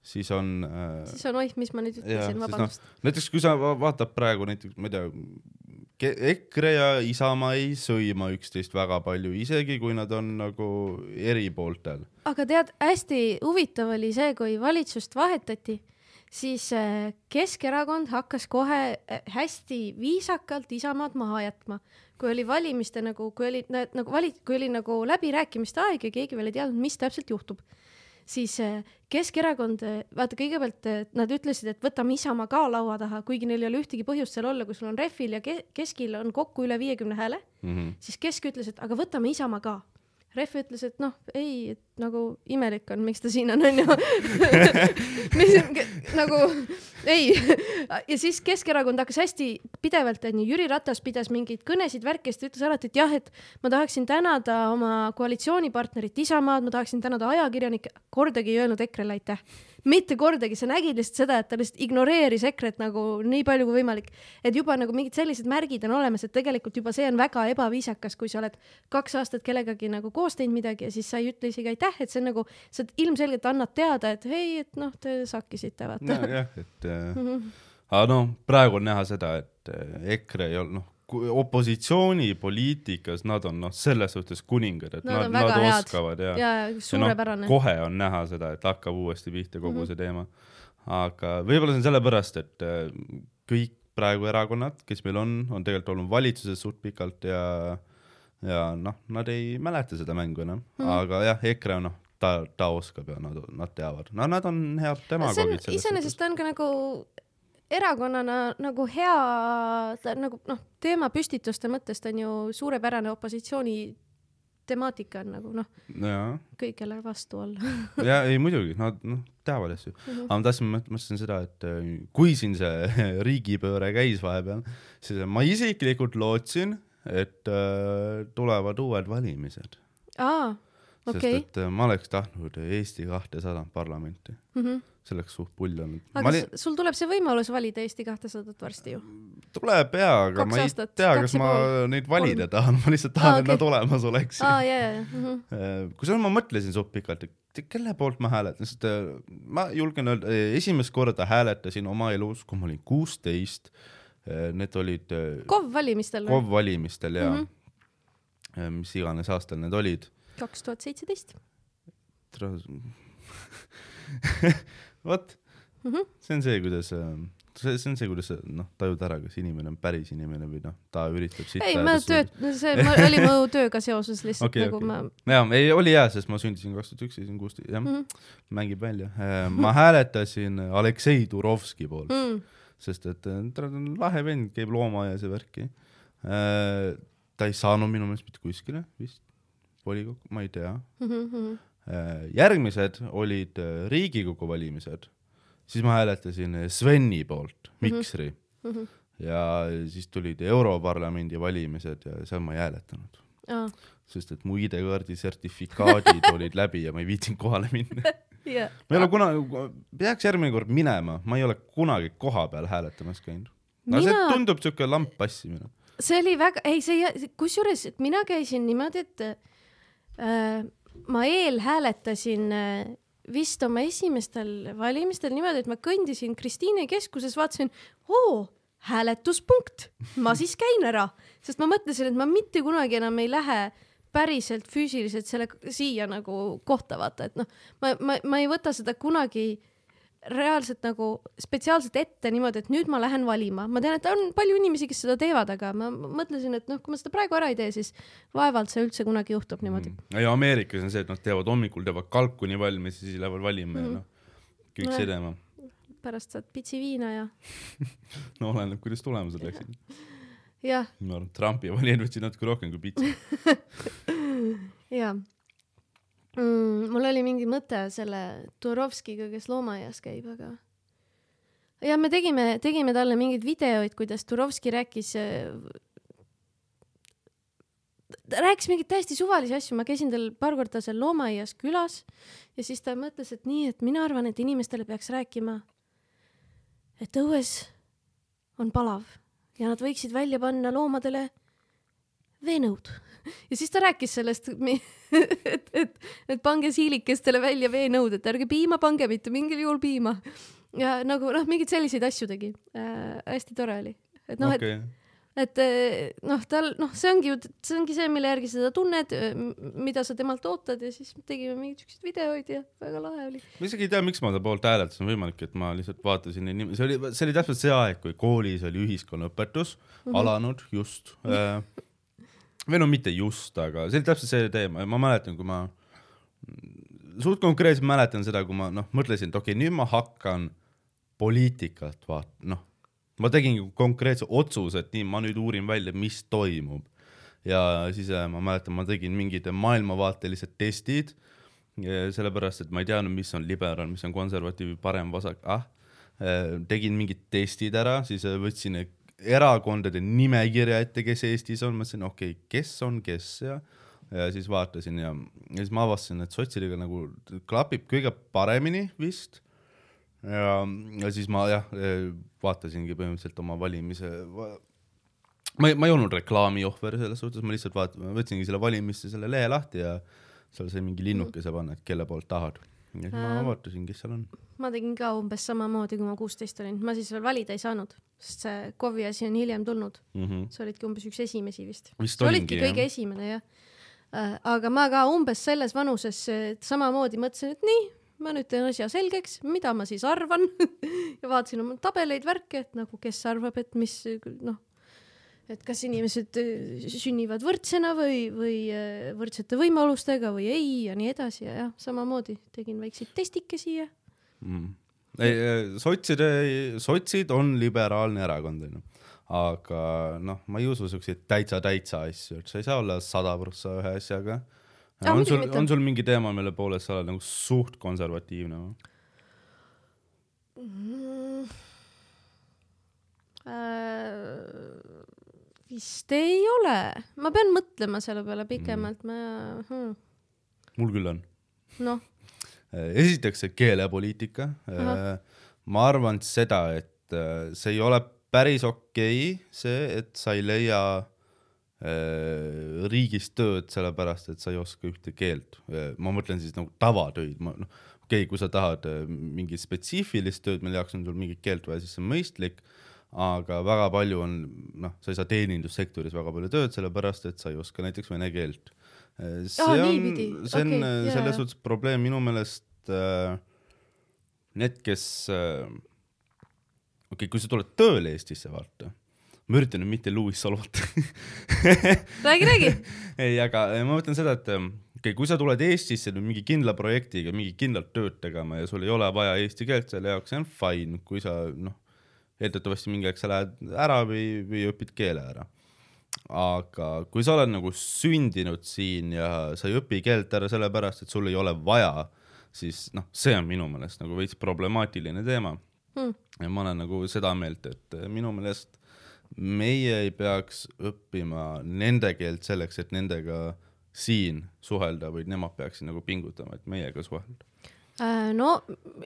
siis on äh, siis on oih, mis ma nüüd ütlesin, noh, vabandust. näiteks kui sa va- vaatad praegu näiteks, ma ei tea, EKRE ja Isamaa ei sõima üksteist väga palju, isegi kui nad on nagu eri pooltel. aga tead, hästi huvitav oli see, kui valitsust vahetati, siis äh, Keskerakond hakkas kohe äh, hästi viisakalt Isamaad maha jätma. kui oli valimiste nagu, kui oli nagu vali-, kui oli nagu läbirääkimiste aeg ja keegi veel ei teadnud, mis täpselt juhtub, siis äh, Keskerakond, vaata kõigepealt äh, nad ütlesid, et võtame Isamaa ka laua taha, kuigi neil ei ole ühtegi põhjust seal olla, kui sul on Refil ja ke Keskil on kokku üle viiekümne hääle, siis Kesk ütles, et aga võtame Isamaa ka. Ref ütles, et noh, ei, et nagu imelik on, miks ta siin on, onju. *laughs* mis nagu ei ja siis Keskerakond hakkas hästi pidevalt onju, Jüri Ratas pidas mingeid kõnesid, värki, siis ta ütles alati, et jah, et ma tahaksin tänada oma koalitsioonipartnerit Isamaad, ma tahaksin tänada ajakirjanikke, kordagi ei öelnud EKRE-le aitäh. mitte kordagi, sa nägid lihtsalt seda, et ta lihtsalt ignoreeris EKRE-t nagu nii palju kui võimalik. et juba nagu mingid sellised märgid on olemas, et tegelikult juba see on väga ebaviisakas, kui sa oled kaks aastat kellegagi nagu koos teinud midagi ja siis sa ei ütle isegi aitäh, et see on nagu, sa ilmselgelt annad teada, et hei, et noh, te sakkisite, vaata. nojah, et äh, Mhm. aga noh, praegu on näha seda, et äh, EKRE ei ole noh, opositsioonipoliitikas nad on noh, selles suhtes kuningad, et Nad nad, nad, nad head. oskavad ja, ja ja suurepärane. kohe on näha seda, et hakkab uuesti pihta kogu mm. -hmm. see teema. aga võib-olla see on sellepärast, et äh, kõik praegu erakonnad, kes meil on, on tegelikult olnud valitsuses suht pikalt ja ja noh, nad ei mäleta seda mängu enam mm. -hmm. aga jah, EKRE noh, ta, ta oskab ja nad, nad teavad, no nad on head demagoogid iseenesest on ka nagu erakonnana nagu hea ta nagu noh, teemapüstituste mõttest on ju suurepärane opositsiooni temaatika on nagu noh, kõigele vastu olla. *laughs* ja ei muidugi, nad noh, teavad asju. Mhm. aga ma tahtsin, mõtlesin seda, et äh, kui siin see *laughs* riigipööre käis vahepeal, siis ma isiklikult lootsin, et äh, tulevad uued valimised aa, okei sest, et äh, ma oleks tahtnud Eesti kahtesadat parlamenti, see oleks suht pull olnud. Mhm. aga olin... sul tuleb see võimalus valida Eesti kahtesadat varsti ju. tuleb jaa, aga Kaks ma ei aastat, tea, kas ma pool, neid valida kolm. tahan, ma lihtsalt tahan ah,, et nad olemas oleksid. aa, ja, ja, ja. kusjuures ma mõtlesin suht pikalt, et kelle poolt ma hääletan, sest äh, ma julgen öelda, esimest korda hääletasin oma elus, kui ma olin kuusteist. Need olid äh, KOV valimistel? KOV valimistel ja mm. -hmm. mis iganes aastal need olid. kaks tuhat seitseteist. *laughs* vot Mhm. see on see, kuidas, see, see on see, kuidas sa noh, tajud ära, kas inimene on päris inimene või noh, ta üritab sitta ei, ma tööt-, see ma, oli mu *laughs* tööga seoses lihtsalt okay, nagu okay. ma jaa, ei oli hea, sest ma sündisin kaks tuhat üks, siis kuusteist, jah mm. -hmm. mängib välja. ma hääletasin Aleksei Turovski poolt mm., mm,, sest et äh, ta on lahe vend, käib loomaaias ja värki. ta ei saanud minu meelest mitte kuskile vist, volikokku, ma ei tea. mm -hmm. järgmised olid Riigikogu valimised, siis ma hääletasin Sveni poolt, Miksri. Mhm. -hmm. ja siis tulid Europarlamendi valimised ja seal ma ei hääletanud sest et mu ID-kaardi sertifikaadid *laughs* olid läbi ja ma ei viitsinud kohale minna. *laughs* jah. ma ei ole kunagi, peaks järgmine kord minema, ma ei ole kunagi koha peal hääletamas käinud. no see Mina- tundub siuke lamp passimine. see oli väga, ei see, kusjuures mina käisin niimoodi, et äh, ma eelhääletasin äh, vist oma esimestel valimistel niimoodi, et ma kõndisin Kristiine keskuses, vaatasin, oo, hääletuspunkt, ma siis käin ära, sest ma mõtlesin, et ma mitte kunagi enam ei lähe päriselt füüsiliselt selle siia nagu kohta vaata, et noh, ma, ma, ma ei võta seda kunagi reaalselt nagu spetsiaalselt ette niimoodi, et nüüd ma lähen valima, ma tean, et on palju inimesi, kes seda teevad, aga ma mõtlesin, et noh, kui ma seda praegu ära ei tee, siis vaevalt see üldse kunagi juhtub niimoodi mm.. ja Ameerikas on see, et nad teevad hommikul teevad kalkuni valmis ja siis lähevad valima ja Mhm. noh, kõik Nojah. see teema. pärast saad pitsi viina ja *laughs* no oleneb, kuidas tulemused läksid. *laughs* ma arvan, Trumpi valijad võtsid natuke rohkem kui pitsi. *laughs* ja mm,. mul oli mingi mõte selle Turovskiga, kes loomaaias käib, aga ja me tegime, tegime talle mingeid videoid, kuidas Turovski rääkis ta rääkis mingeid täiesti suvalisi asju, ma käisin tal paar korda seal loomaaias külas ja siis ta mõtles, et nii, et mina arvan, et inimestele peaks rääkima, et õues on palav ja nad võiksid välja panna loomadele veenõud. ja siis ta rääkis sellest, *laughs* et, et, et pange siilikestele välja veenõud, et ärge piima pange, mitte mingil juhul piima. ja nagu noh, mingeid selliseid asju tegi äh,. hästi tore oli, et noh, et okei, et eh, noh, tal noh, see ongi ju, see ongi see, mille järgi sa teda tunned, mida sa temalt ootad ja siis tegime mingeid siukseid videoid ja väga lahe oli. ma isegi ei tea, miks ma ta poolt hääletasin, võimalik, et ma lihtsalt vaatasin neid nime, see oli, see oli täpselt see aeg, kui koolis oli ühiskonnaõpetus mm. -hmm. alanud just äh,. või no mitte just, aga see oli täpselt see teema ja ma mäletan, kui ma suht konkreetselt mäletan seda, kui ma noh, mõtlesin, et okei okay,, nüüd ma hakkan poliitikat vaat-, noh, ma tegin konkreetse otsuse, et nii, ma nüüd uurin välja, mis toimub. ja siis äh, ma mäletan, ma tegin mingid maailmavaatelised testid, sellepärast et ma ei teadnud, mis on liberaal, mis on konservatiiv, parem, vasak, ah. tegin mingid testid ära, siis äh, võtsin erakondade nimekirja ette, kes Eestis on, mõtlesin, okei okay,, kes on kes ja ja siis vaatasin ja, ja siis ma avastasin, et sotsidega nagu klapib kõige paremini vist ja, ja siis ma jah, vaatasingi põhimõtteliselt oma valimise, ma ei, ma ei olnud reklaami ohver selles suhtes, ma lihtsalt vaat-, võtsingi selle valimiste selle lehe lahti ja seal sai mingi linnukese panna, et kelle poolt tahad. ja siis ma vaatasin, kes seal on. ma tegin ka umbes samamoodi, kui ma kuusteist olin, ma siis veel valida ei saanud, sest see KOV-i asi on hiljem tulnud, Mm -hmm. sa olidki umbes üks esimesi vist. sa olidki olingi kõige jah. esimene jah. aga ma ka umbes selles vanuses samamoodi mõtlesin, et nii, ma nüüd teen asja selgeks, mida ma siis arvan *laughs* ja vaatasin oma tabeleid, värke, et nagu kes arvab, et mis noh, et kas inimesed eh, sünnivad võrdsena või, või eh, võrdsete võimalustega või ei ja nii edasi ja jah, samamoodi tegin väikseid testikesi ja mm.. ei, sotside, sotsid on liberaalne erakond onju, aga noh, ma ei usu siukseid täitsa-täitsa asju, et sa ei saa olla sada prossa ühe asjaga. Ah, on sul, on sul mingi teema, mille poolest sa oled nagu suht konservatiivne või? mm, äh, vist ei ole, ma pean mõtlema selle peale pikemalt, ma hmm,, mul küll on. noh, esiteks see keelepoliitika. ma arvan seda, et äh, see ei ole päris okei okay,, see, et sa ei leia äh, riigis tööd sellepärast, et sa ei oska ühte keelt. ma mõtlen siis nagu tavatöid, ma noh, okei okay,, kui sa tahad äh, mingit spetsiifilist tööd, mille jaoks on sul mingit keelt vaja, siis see on mõistlik aga väga palju on, noh, sa ei saa teenindussektoris väga palju tööd, sellepärast et sa ei oska näiteks vene keelt. see Aa, on see on okay, jaa, selles jaa. suhtes probleem minu meelest äh,. Need, kes äh,, okei okay,, kui sa tuled tööle Eestisse, vaata, ma üritan nüüd mitte Louis solvata *laughs* räägi, räägi. ei, aga äh, ma mõtlen seda, et okei okay,, kui sa tuled Eestisse mingi kindla projektiga, mingi kindlat tööd tegema ja sul ei ole vaja eesti keelt selle jaoks, see on fine, kui sa noh, eeldatavasti mingi aeg sa lähed ära või, või õpid keele ära. aga kui sa oled nagu sündinud siin ja sa ei õpi keelt ära sellepärast, et sul ei ole vaja, siis noh, see on minu meelest nagu veits problemaatiline teema Hmm. ja ma olen nagu seda meelt, et minu meelest meie ei peaks õppima nende keelt selleks, et nendega siin suhelda, vaid nemad peaksid nagu pingutama, et meiega suhelda. Äh, no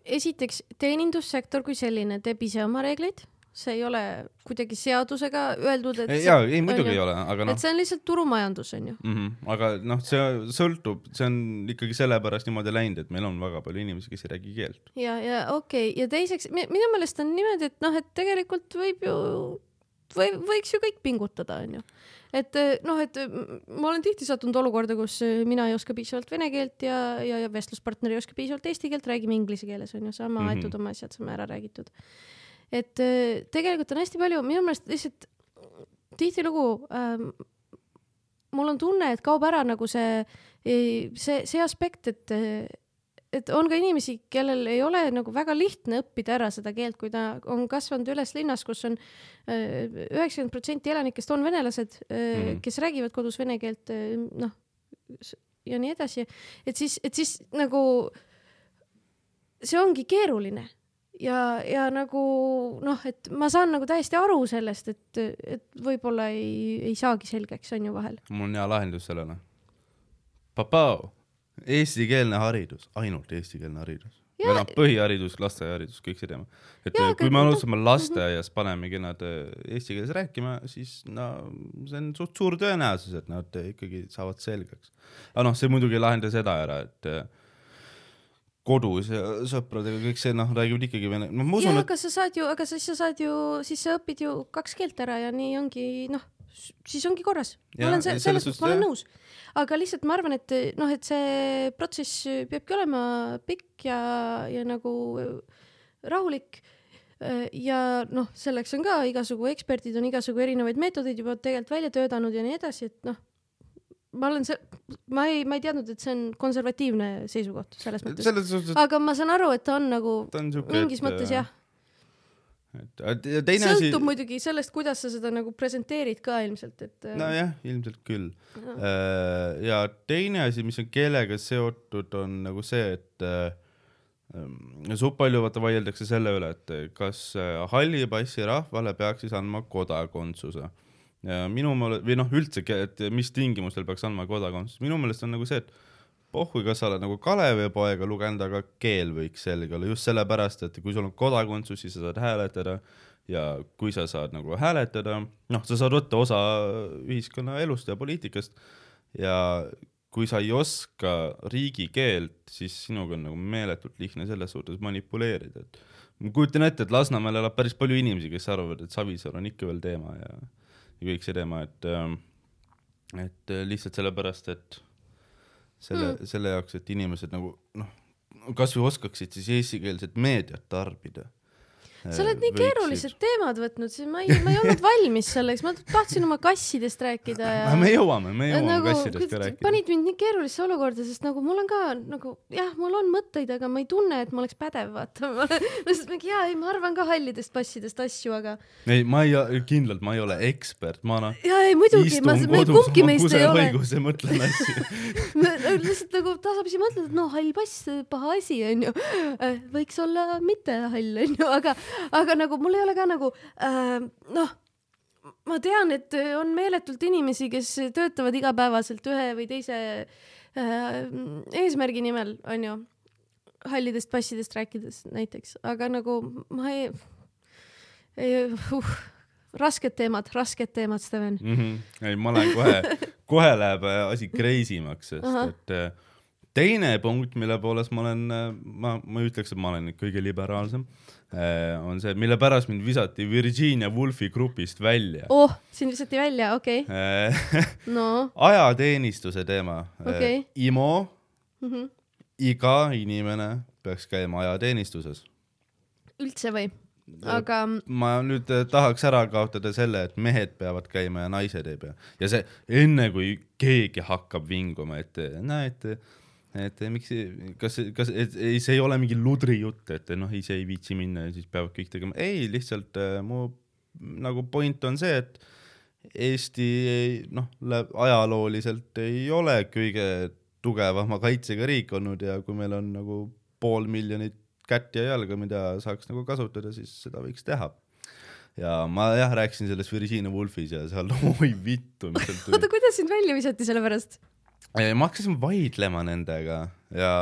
esiteks teenindussektor kui selline teeb ise oma reegleid, see ei ole kuidagi seadusega öeldud, et jaa, ei muidugi ei ole, aga noh et, see on lihtsalt turumajandus onju. mm -hmm. aga noh, see sõltub, see on ikkagi sellepärast niimoodi läinud, et meil on väga palju inimesi, kes ei räägi keelt. ja, ja okei okay., ja teiseks mi- minu meelest on niimoodi, et noh, et tegelikult võib ju, või võiks ju kõik pingutada onju. et eh, noh, et eh, ma olen tihti sattunud olukorda, kus eh, mina ei oska piisavalt vene keelt ja, ja, ja vestluspartner ei oska piisavalt eesti keelt, räägime inglise keeles onju, saame Mhm. mm -hmm. aetud oma asjad, saame ära räägitud. et tegelikult on hästi palju, minu meelest lihtsalt tihtilugu ähm, mul on tunne, et kaob ära nagu see, see, see aspekt, et et on ka inimesi, kellel ei ole nagu väga lihtne õppida ära seda keelt, kui ta on kasvanud üles linnas, kus on üheksakümmend protsenti elanikest on venelased mm. -hmm. kes räägivad kodus vene keelt, noh ja nii edasi, et siis, et siis nagu see ongi keeruline ja, ja nagu noh, et ma saan nagu täiesti aru sellest, et, et võib-olla ei, ei saagi selgeks, on ju vahel. mul on hea lahendus sellele. Papao, eestikeelne haridus, ainult eestikeelne haridus. või noh, põhiharidus, lasteaiaharidus, kõik see teema. et Jaa, ja, kui aga me alustame lasteaias, panemegi nad äh, eesti keeles rääkima, siis no see on suht suur tõenäosus, et nad äh, ikkagi saavad selgeks. aga noh, see muidugi ei lahenda seda ära, et kodus ja sõpradega kõik see noh, räägivad ikkagi vene, noh ma usun, et aga sa saad ju, aga siis sa saad ju, siis sa õpid ju kaks keelt ära ja nii ongi noh, siis ongi korras. ma Jaa, olen se- selles suhtes ma olen nõus. Aga lihtsalt ma arvan, et noh, et see protsess peabki olema pikk ja, ja nagu rahulik. ja noh, selleks on ka igasugu eksperdid on igasugu erinevaid meetodeid juba tegelikult välja töötanud ja nii edasi, et noh, ma olen see, ma ei, ma ei teadnud, et see on konservatiivne seisukoht selles mõttes. selles aga ma saan aru, et ta on nagu ta on siuke mingis mõttes jah, et teine asi sõltub muidugi sellest, kuidas sa seda nagu presenteerid ka ilmselt, et äh, nojah, ilmselt küll. ja teine asi, mis on keelega seotud, on nagu see, et äh, suht palju vaata vaieldakse selle üle, et kas äh, halli passi rahvale peaks siis andma kodakondsuse. minu meelest või noh, üldse, et mis tingimustel peaks andma kodakondsuse, minu meelest on nagu see, et pohhui, kas sa oled nagu Kalevipoega lugenud, aga keel võiks selge olla just sellepärast, et kui sul on kodakondsus, siis sa saad hääletada ja kui sa saad nagu hääletada, noh, sa saad võtta osa ühiskonnaelust ja poliitikast ja kui sa ei oska riigikeelt, siis sinuga on nagu meeletult lihtne selles suhtes manipuleerida, et ma kujutan ette, et Lasnamäel elab päris palju inimesi, kes arvavad, et Savisaar on ikka veel teema ja, ja kõik see teema, et et lihtsalt sellepärast, et selle mm., selle jaoks, et inimesed nagu noh, kasvõi oskaksid siis eestikeelset meediat tarbida. Sa oled nii keerulised teemad võtnud, siis ma ei, ma ei olnud valmis selleks, ma tahtsin oma kassidest rääkida ja me jõuame, me jõuame nagu kassidest ka rääkida. panid mind nii keerulisse olukorda, sest nagu mul on ka nagu jah, mul on mõtteid, aga ma ei tunne, et ma oleks pädev, vaata. *laughs* ma lihtsalt mingi jaa, ei, ma arvan ka hallidest passidest asju, aga ei, ma ei, kindlalt ma ei ole ekspert, ma noh, jaa, ei muidugi, ma, me kumbki meist ei ole. õiguse mõtlen asju. *laughs* lihtsalt nagu tasapisi mõtled, et noh, hall pass, paha asi onju. võiks olla mitte hall onju, aga, aga nagu mul ei ole ka nagu äh, noh, ma tean, et on meeletult inimesi, kes töötavad igapäevaselt ühe või teise äh, eesmärgi nimel onju, hallidest passidest rääkides näiteks, aga nagu ma ei, ei uh, rasked teemad, rasked teemad, Steven. mm. -hmm. ei, ma lähen kohe, kohe läheb äh, asi crazy maks, sest Ahah. et äh, teine punkt, mille poolest ma olen, ma, ma ei ütleks, et ma olen kõige liberaalsem, on see, mille pärast mind visati Virginia Woolfi grupist välja. oh, sind visati välja, okei okay. *laughs* no ajateenistuse teema Okei.. IMO, mm -hmm. iga inimene peaks käima ajateenistuses. üldse või? aga ma nüüd äh, tahaks ära kaotada selle, et mehed peavad käima ja naised ei pea ja see enne kui keegi hakkab vinguma, et näed, et miks, kas, kas, et ei, see ei ole mingi ludri jutt, et noh, ise ei viitsi minna ja siis peavad kõik tegema, ei, lihtsalt äh, mu nagu point on see, et Eesti ei- noh, ajalooliselt ei ole kõige tugevama kaitsega riik olnud ja kui meil on nagu pool miljonit kätt ja jalga, mida saaks nagu kasutada, siis seda võiks teha. ja ma jah rääkisin sellest Virginia Woolfis ja seal *laughs* oi vittu, mis sealt oota, tuli. kuidas sind välja visati selle pärast? Ma hakkasin vaidlema nendega ja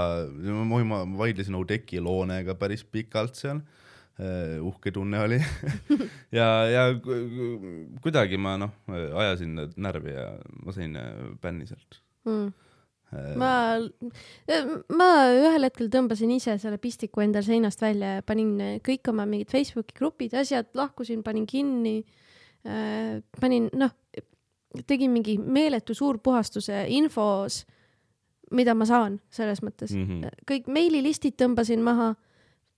ma, ma vaidlesin Oudekki Loonega päris pikalt seal. uhke tunne oli *laughs* ja, ja ku- kuidagi ma noh, ajasin nad närvi ja ma sain äh, bänni sealt. Mm. ma, ma ühel hetkel tõmbasin ise selle pistiku endal seinast välja ja panin kõik oma mingid Facebooki grupid, asjad, lahkusin, panin kinni äh,, panin noh, tegin mingi meeletu suurpuhastuse infos, mida ma saan selles mõttes mm. -hmm. kõik meililistid tõmbasin maha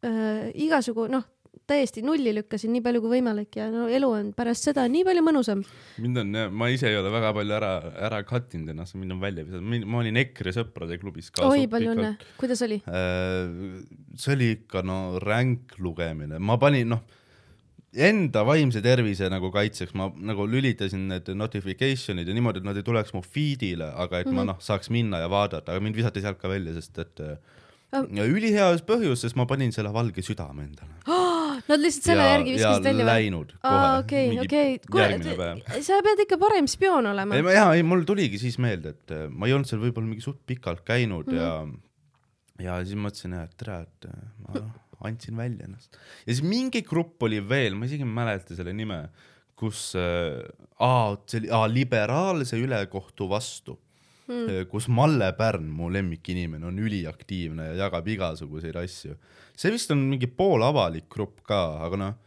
äh,, igasugu noh, täiesti nulli lükkasin nii palju kui võimalik ja no elu on pärast seda nii palju mõnusam. mind on, ma ise ei ole väga palju ära, ära cut inud ennast, mind on välja visanud, ma olin EKRE sõprade klubis ka. oi, palju õnne, kuidas oli? Äh, see oli ikka no ränk lugemine, ma panin noh, enda vaimse tervise nagu kaitseks ma nagu lülitasin need notification'id ja niimoodi, et nad ei tuleks mu feed'ile, aga et mm -hmm. ma noh, saaks minna ja vaadata, aga mind visati sealt ka välja, sest et ja ülihea põhjus, sest ma panin selle valge südame endale. *gasps* Nad lihtsalt selle ja, järgi viskasid ja välja või? läinud kohe okei, okei, kuule, sa pead ikka parem spioon olema ei, jaa, ei mul tuligi siis meelde, et äh, ma ei olnud seal võib-olla mingi suht pikalt käinud mm Mhm. -hmm. ja, ja siis mõtlesin, et tere, et äh, ma andsin välja ennast. ja siis mingi grupp oli veel, ma isegi ei mäleta selle nime, kus äh,, see oli, aa, liberaalse ülekohtu vastu mm., kus Malle Pärn, mu lemmikinimene, on üliaktiivne ja jagab igasuguseid asju. see vist on mingi poolavalik grupp ka, aga noh,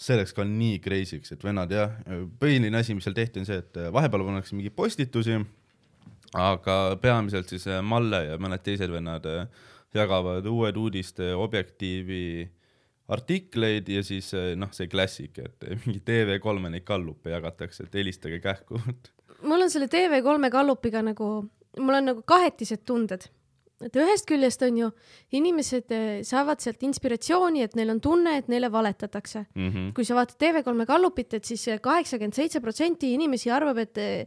see läks ka nii crazy'ks, et vennad jah, põhiline asi, mis seal tehti, on see, et vahepeal pannakse mingeid postitusi, aga peamiselt siis äh, Malle ja mõned teised vennad äh, jagavad Uued Uudiste Objektiivi artikleid ja siis äh, noh, see klassik, et mingi TV3-e neid kallupe jagatakse, et helistage kähku. mul on selle TV3 gallupiga nagu, mul on nagu kahetised tunded. Et ühest küljest on ju, inimesed eh, saavad sealt inspiratsiooni, et neil on tunne, et neile valetatakse. Mm -hmm. kui sa vaatad TV3 gallupit, et siis kaheksakümmend seitse protsenti inimesi arvab, et eh,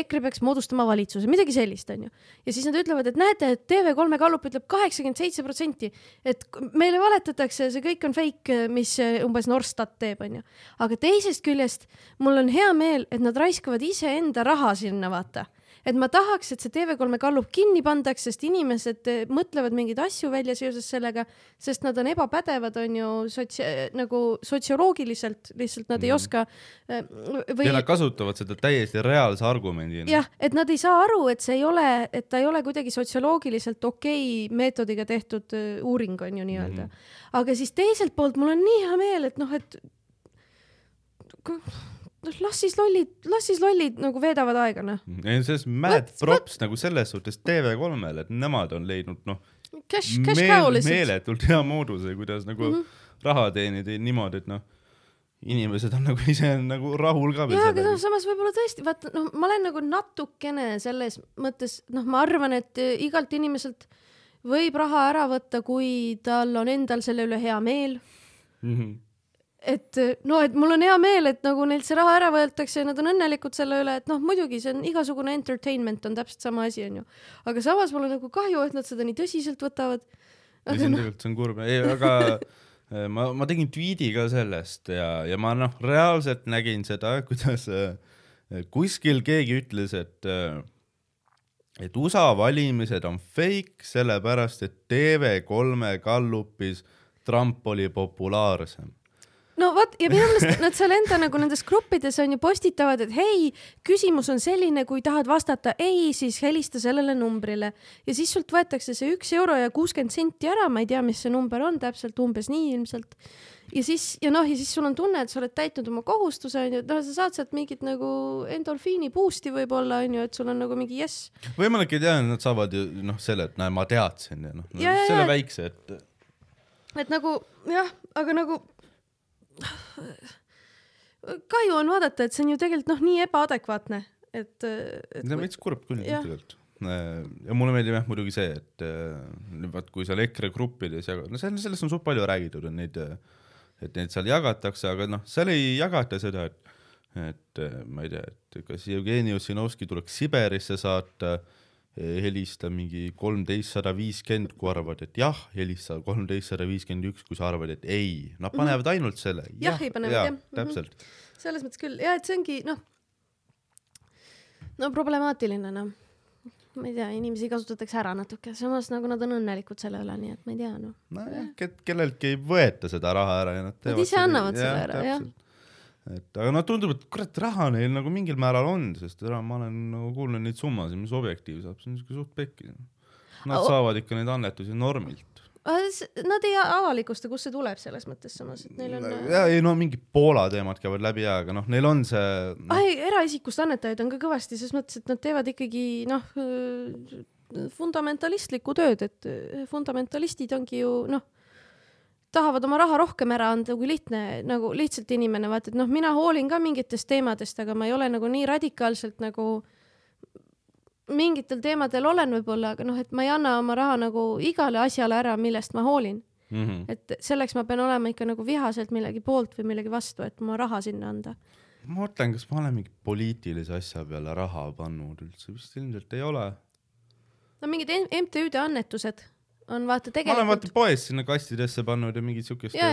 EKRE peaks moodustama valitsuse, midagi sellist, onju. ja siis nad ütlevad, et näete, et TV3 gallup ütleb kaheksakümmend seitse protsenti, et meile valetatakse, see kõik on fake, mis eh, umbes Norstat teeb, onju. aga teisest küljest mul on hea meel, et nad raiskavad iseenda raha sinna, vaata et ma tahaks, et see TV3 gallup kinni pandaks, sest inimesed eh, mõtlevad mingeid asju välja seoses sellega, sest nad on ebapädevad, on ju sotsia-, nagu sotsioloogiliselt lihtsalt nad mm. ei Mhm. oska eh, või ja nad kasutavad seda täiesti reaalse argumendina. jah, et nad ei saa aru, et see ei ole, et ta ei ole kuidagi sotsioloogiliselt okei meetodiga tehtud uuring on ju nii-öelda mm. Aga siis teiselt poolt mul on nii hea meel, et noh, et noh, las siis lollid, las siis lollid nagu veedavad aega, noh. ei, selles mad props nagu selles suhtes TV3-le, et nemad on leidnud noh, Cash, cash cow lihtsalt. meeletult hea mooduse, kuidas nagu mm -hmm. raha teenida niimoodi, et noh, inimesed on nagu *laughs* ise nagu rahul ka jaa, aga noh, samas võib-olla tõesti, vaata noh, ma olen nagu natukene selles mõttes, noh, ma arvan, et eh, igalt inimeselt võib raha ära võtta, kui tal on endal selle üle hea meel Mhm. Et no, et mul on hea meel, et nagu neilt see raha ära võetakse ja nad on õnnelikud selle üle, et noh, muidugi see on igasugune entertainment on täpselt sama asi, onju. aga samas mul on nagu kahju, et nad seda nii tõsiselt võtavad. ja see on tegelikult, see on kurb, ei aga *laughs* eh, ma, ma tegin tweet'i ka sellest ja, ja ma noh, reaalselt nägin seda, kuidas eh, kuskil keegi ütles, et eh, et USA valimised on fake, sellepärast et TV3 gallupis Trump oli populaarsem. No vot ja minu meelest nad seal enda nagu nendes gruppides on ju postitavad, et hei, küsimus on selline, kui tahad vastata ei, siis helista sellele numbrile ja siis sult võetakse see üks euro ja kuuskümmend senti ära, ma ei tea, mis see number on täpselt, umbes nii ilmselt. ja siis ja noh, ja siis sul on tunne, et sa oled täitnud oma kohustuse onju, et noh, sa saad sealt mingit nagu endorfiini boost'i võib-olla onju, et sul on nagu mingi jess. võimalik, et jah, nad saavad ju noh, selle, et näe, ma teadsin ja noh, selle ja. väikse, et et nagu jah, aga nagu kahju on vaadata, et see on ju tegelikult noh, nii ebaadekvaatne, et, et see on veits kurb küll tegelikult. ja mulle meeldib jah muidugi see, et äh, vaat kui seal EKRE gruppides jaga-, no see- sellest on suht palju räägitud, on neid, et neid seal jagatakse, aga noh, seal ei jagata seda, et et äh, ma ei tea, et kas Jevgeni Ossinovski tuleks Siberisse saata, helista mingi kolmteist sada viiskümmend, kui arvad, et jah, helista kolmteist sada viiskümmend üks, kui sa arvad, et ei, nad panevad ainult selle. Jah, ei panevad, jah. Mhm. täpselt. selles mõttes küll ja et see ongi noh, no problemaatiline noh, ma ei tea, inimesi kasutatakse ära natuke, samas nagu nad on õnnelikud selle üle, nii et ma ei tea noh. nojah, kelleltki ei võeta seda raha ära ja nad teevad ise annavad selle ära, jah. Et aga noh, tundub, et kurat, raha neil nagu mingil määral on, sest ära ma olen nagu kuulnud neid summasid, mis Objektiiv saab, see on siuke suht pekki. Nad Aga- saavad ikka neid annetusi normilt. Nad ei avalikusta, kust see tuleb selles mõttes samas, et neil on. ja ei no mingid Poola teemad käivad läbi ja, aga noh, neil on see no,, ai, eraisikust annetajaid on ka kõvasti, ses mõttes, et nad teevad ikkagi noh, fundamentalistlikku tööd, et äh, fundamentalistid ongi ju noh, tahavad oma raha rohkem ära anda kui lihtne nagu lihtsalt inimene, vaata, et noh, mina hoolin ka mingitest teemadest, aga ma ei ole nagu nii radikaalselt nagu mingitel teemadel olen võib-olla, aga noh, et ma ei anna oma raha nagu igale asjale ära, millest ma hoolin. mm -hmm. et selleks ma pean olema ikka nagu vihaselt millegi poolt või millegi vastu, et oma raha sinna anda. ma mõtlen, kas ma olen mingi poliitilise asja peale raha pannud üldse, vist ilmselt ei ole. no mingid MTÜ-de annetused on vaata ma olen vaata tegelikult. poes sinna kastidesse pannud ja mingit siukest ja,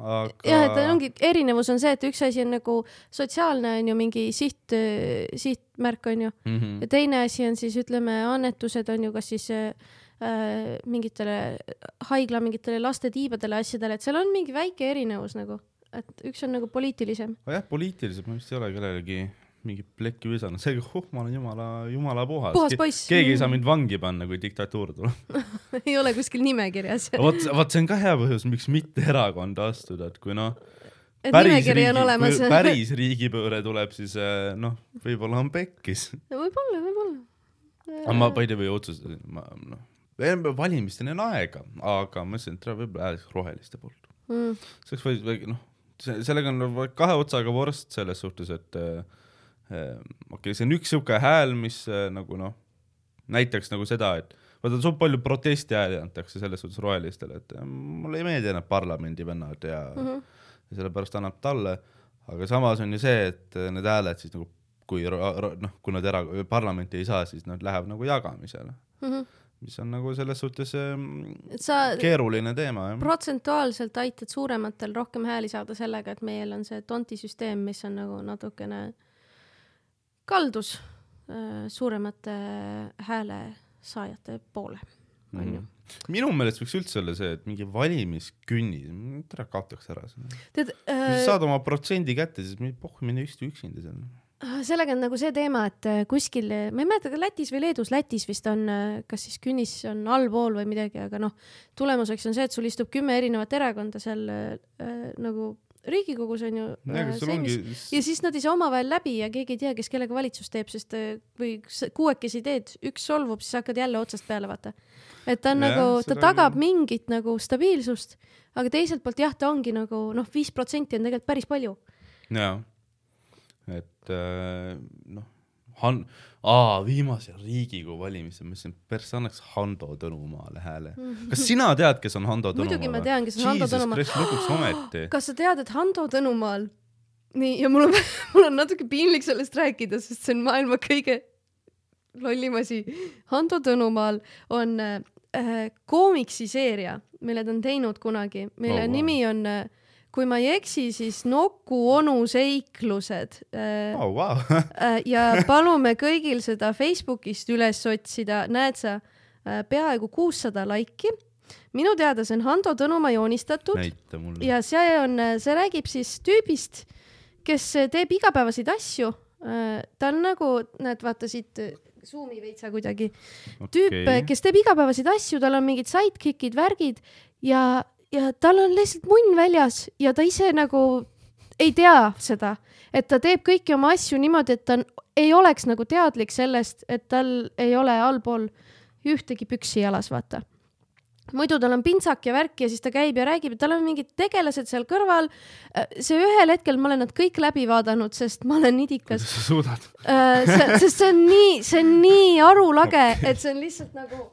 aga ja et ongi, erinevus on see, et üks asi on nagu sotsiaalne on ju mingi siht, sihtmärk on ju mm -hmm. ja teine asi on siis ütleme annetused on ju kas siis äh, mingitele haigla mingitele lastetiibadele asjadele, et seal on mingi väike erinevus nagu, et üks on nagu poliitilisem. aga jah, poliitiliselt ma vist ei ole kellelegi mingit plekki visanud, seega huh, ma olen jumala, jumala puhas, puhas poiss. keegi ei saa mind vangi panna, kui diktatuur tuleb. *laughs* ei ole kuskil nimekirjas. vot, vot see on ka hea põhjus, miks mitte erakonda astuda, et kui noh, et nimekiri on olemas. päris riigipööre tuleb, siis eh, noh, võib-olla on pekkis. võib-olla, võib-olla. aga ma by the way otsustasin, ma noh, valimisteni on aega, aga ma mõtlesin, et võib-olla hääletaks roheliste poolt. mm.. see oleks või, või noh, sellega on kahe otsaga vorst selles suhtes, et äh, okei okay,, see on üks siuke hääl, mis äh, nagu noh, näitaks nagu seda, et vaata, suht palju protestihääli antakse selles suhtes rohelistele, et äh, mulle ei meeldi need parlamendivennad ja mm. -hmm. ja sellepärast annab talle, aga samas on ju see, et äh, need hääled siis nagu kui noh, kui nad era-, parlamenti ei saa, siis nad lähevad nagu jagamisele, Mm -hmm. mis on nagu selles suhtes sa keeruline teema protsentuaalselt aitad suurematel rohkem hääli saada sellega, et meil on see tonti süsteem, mis on nagu natukene kaldus äh, suuremate hääle saajate poole, onju. minu meelest võiks üldse olla see, et mingi valimiskünnis, tere kaotaks ära selle. tead äh,, saad oma protsendi kätte, siis mi- pohh, mine istu üksinda seal. sellega on nagu see teema, et äh, kuskil, ma ei mäleta, Lätis või Leedus, Lätis vist on, kas siis künnis on allpool või midagi, aga noh, tulemuseks on see, et sul istub kümme erinevat erakonda seal äh, nagu Riigikogus on ju äh, seimis ja siis nad ei saa omavahel läbi ja keegi ei tea, kes kellega valitsust teeb, sest äh, s- kuuekesi teed, üks solvub, siis hakkad jälle otsast peale, vaata. et ta on Jah, nagu, ta tagab küll. mingit nagu stabiilsust, aga teiselt poolt jah, ta ongi nagu noh, viis protsenti on tegelikult päris palju. jaa, et äh, noh, Han-, aa, viimasel Riigikogu valimisel ma mõtlesin, pers annaks Hando Tõnumaale hääle. kas sina tead, kes on Hando Tõnumaa? Muidugi ma tean, kes on Hando Tõnumaa. lõpuks ometi. kas sa tead, et Hando Tõnumaal, nii, ja mul on, *laughs* mul on natuke piinlik sellest rääkida, sest see on maailma kõige lollim asi. Hando Tõnumaal on äh, koomiksiseeria, mille ta on teinud kunagi, mille oh, wow. nimi on äh, kui ma ei eksi, siis Nuku onu seiklused äh, oh,. Wow. *laughs* äh, ja palume kõigil seda Facebookist üles otsida, näed sa äh, peaaegu kuussada laiki. minu teada see on Hando Tõnumaa joonistatud ja see on, see räägib siis tüübist, kes teeb igapäevaseid asju. ta on nagu, näed, vaata siit suumi veitsa kuidagi. tüüp okay., kes teeb igapäevaseid asju, tal on mingid sidekick'id, värgid ja, ja tal on lihtsalt munn väljas ja ta ise nagu ei tea seda, et ta teeb kõiki oma asju niimoodi, et ta on, ei oleks nagu teadlik sellest, et tal ei ole allpool ühtegi püksi jalas, vaata muidu tal on pintsak ja värk ja siis ta käib ja räägib ja tal on mingid tegelased seal kõrval. see ühel hetkel ma olen nad kõik läbi vaadanud, sest ma olen nidikas. kuidas sa suudad? sest see on nii, see on nii *laughs* arulage, et see on lihtsalt nagu,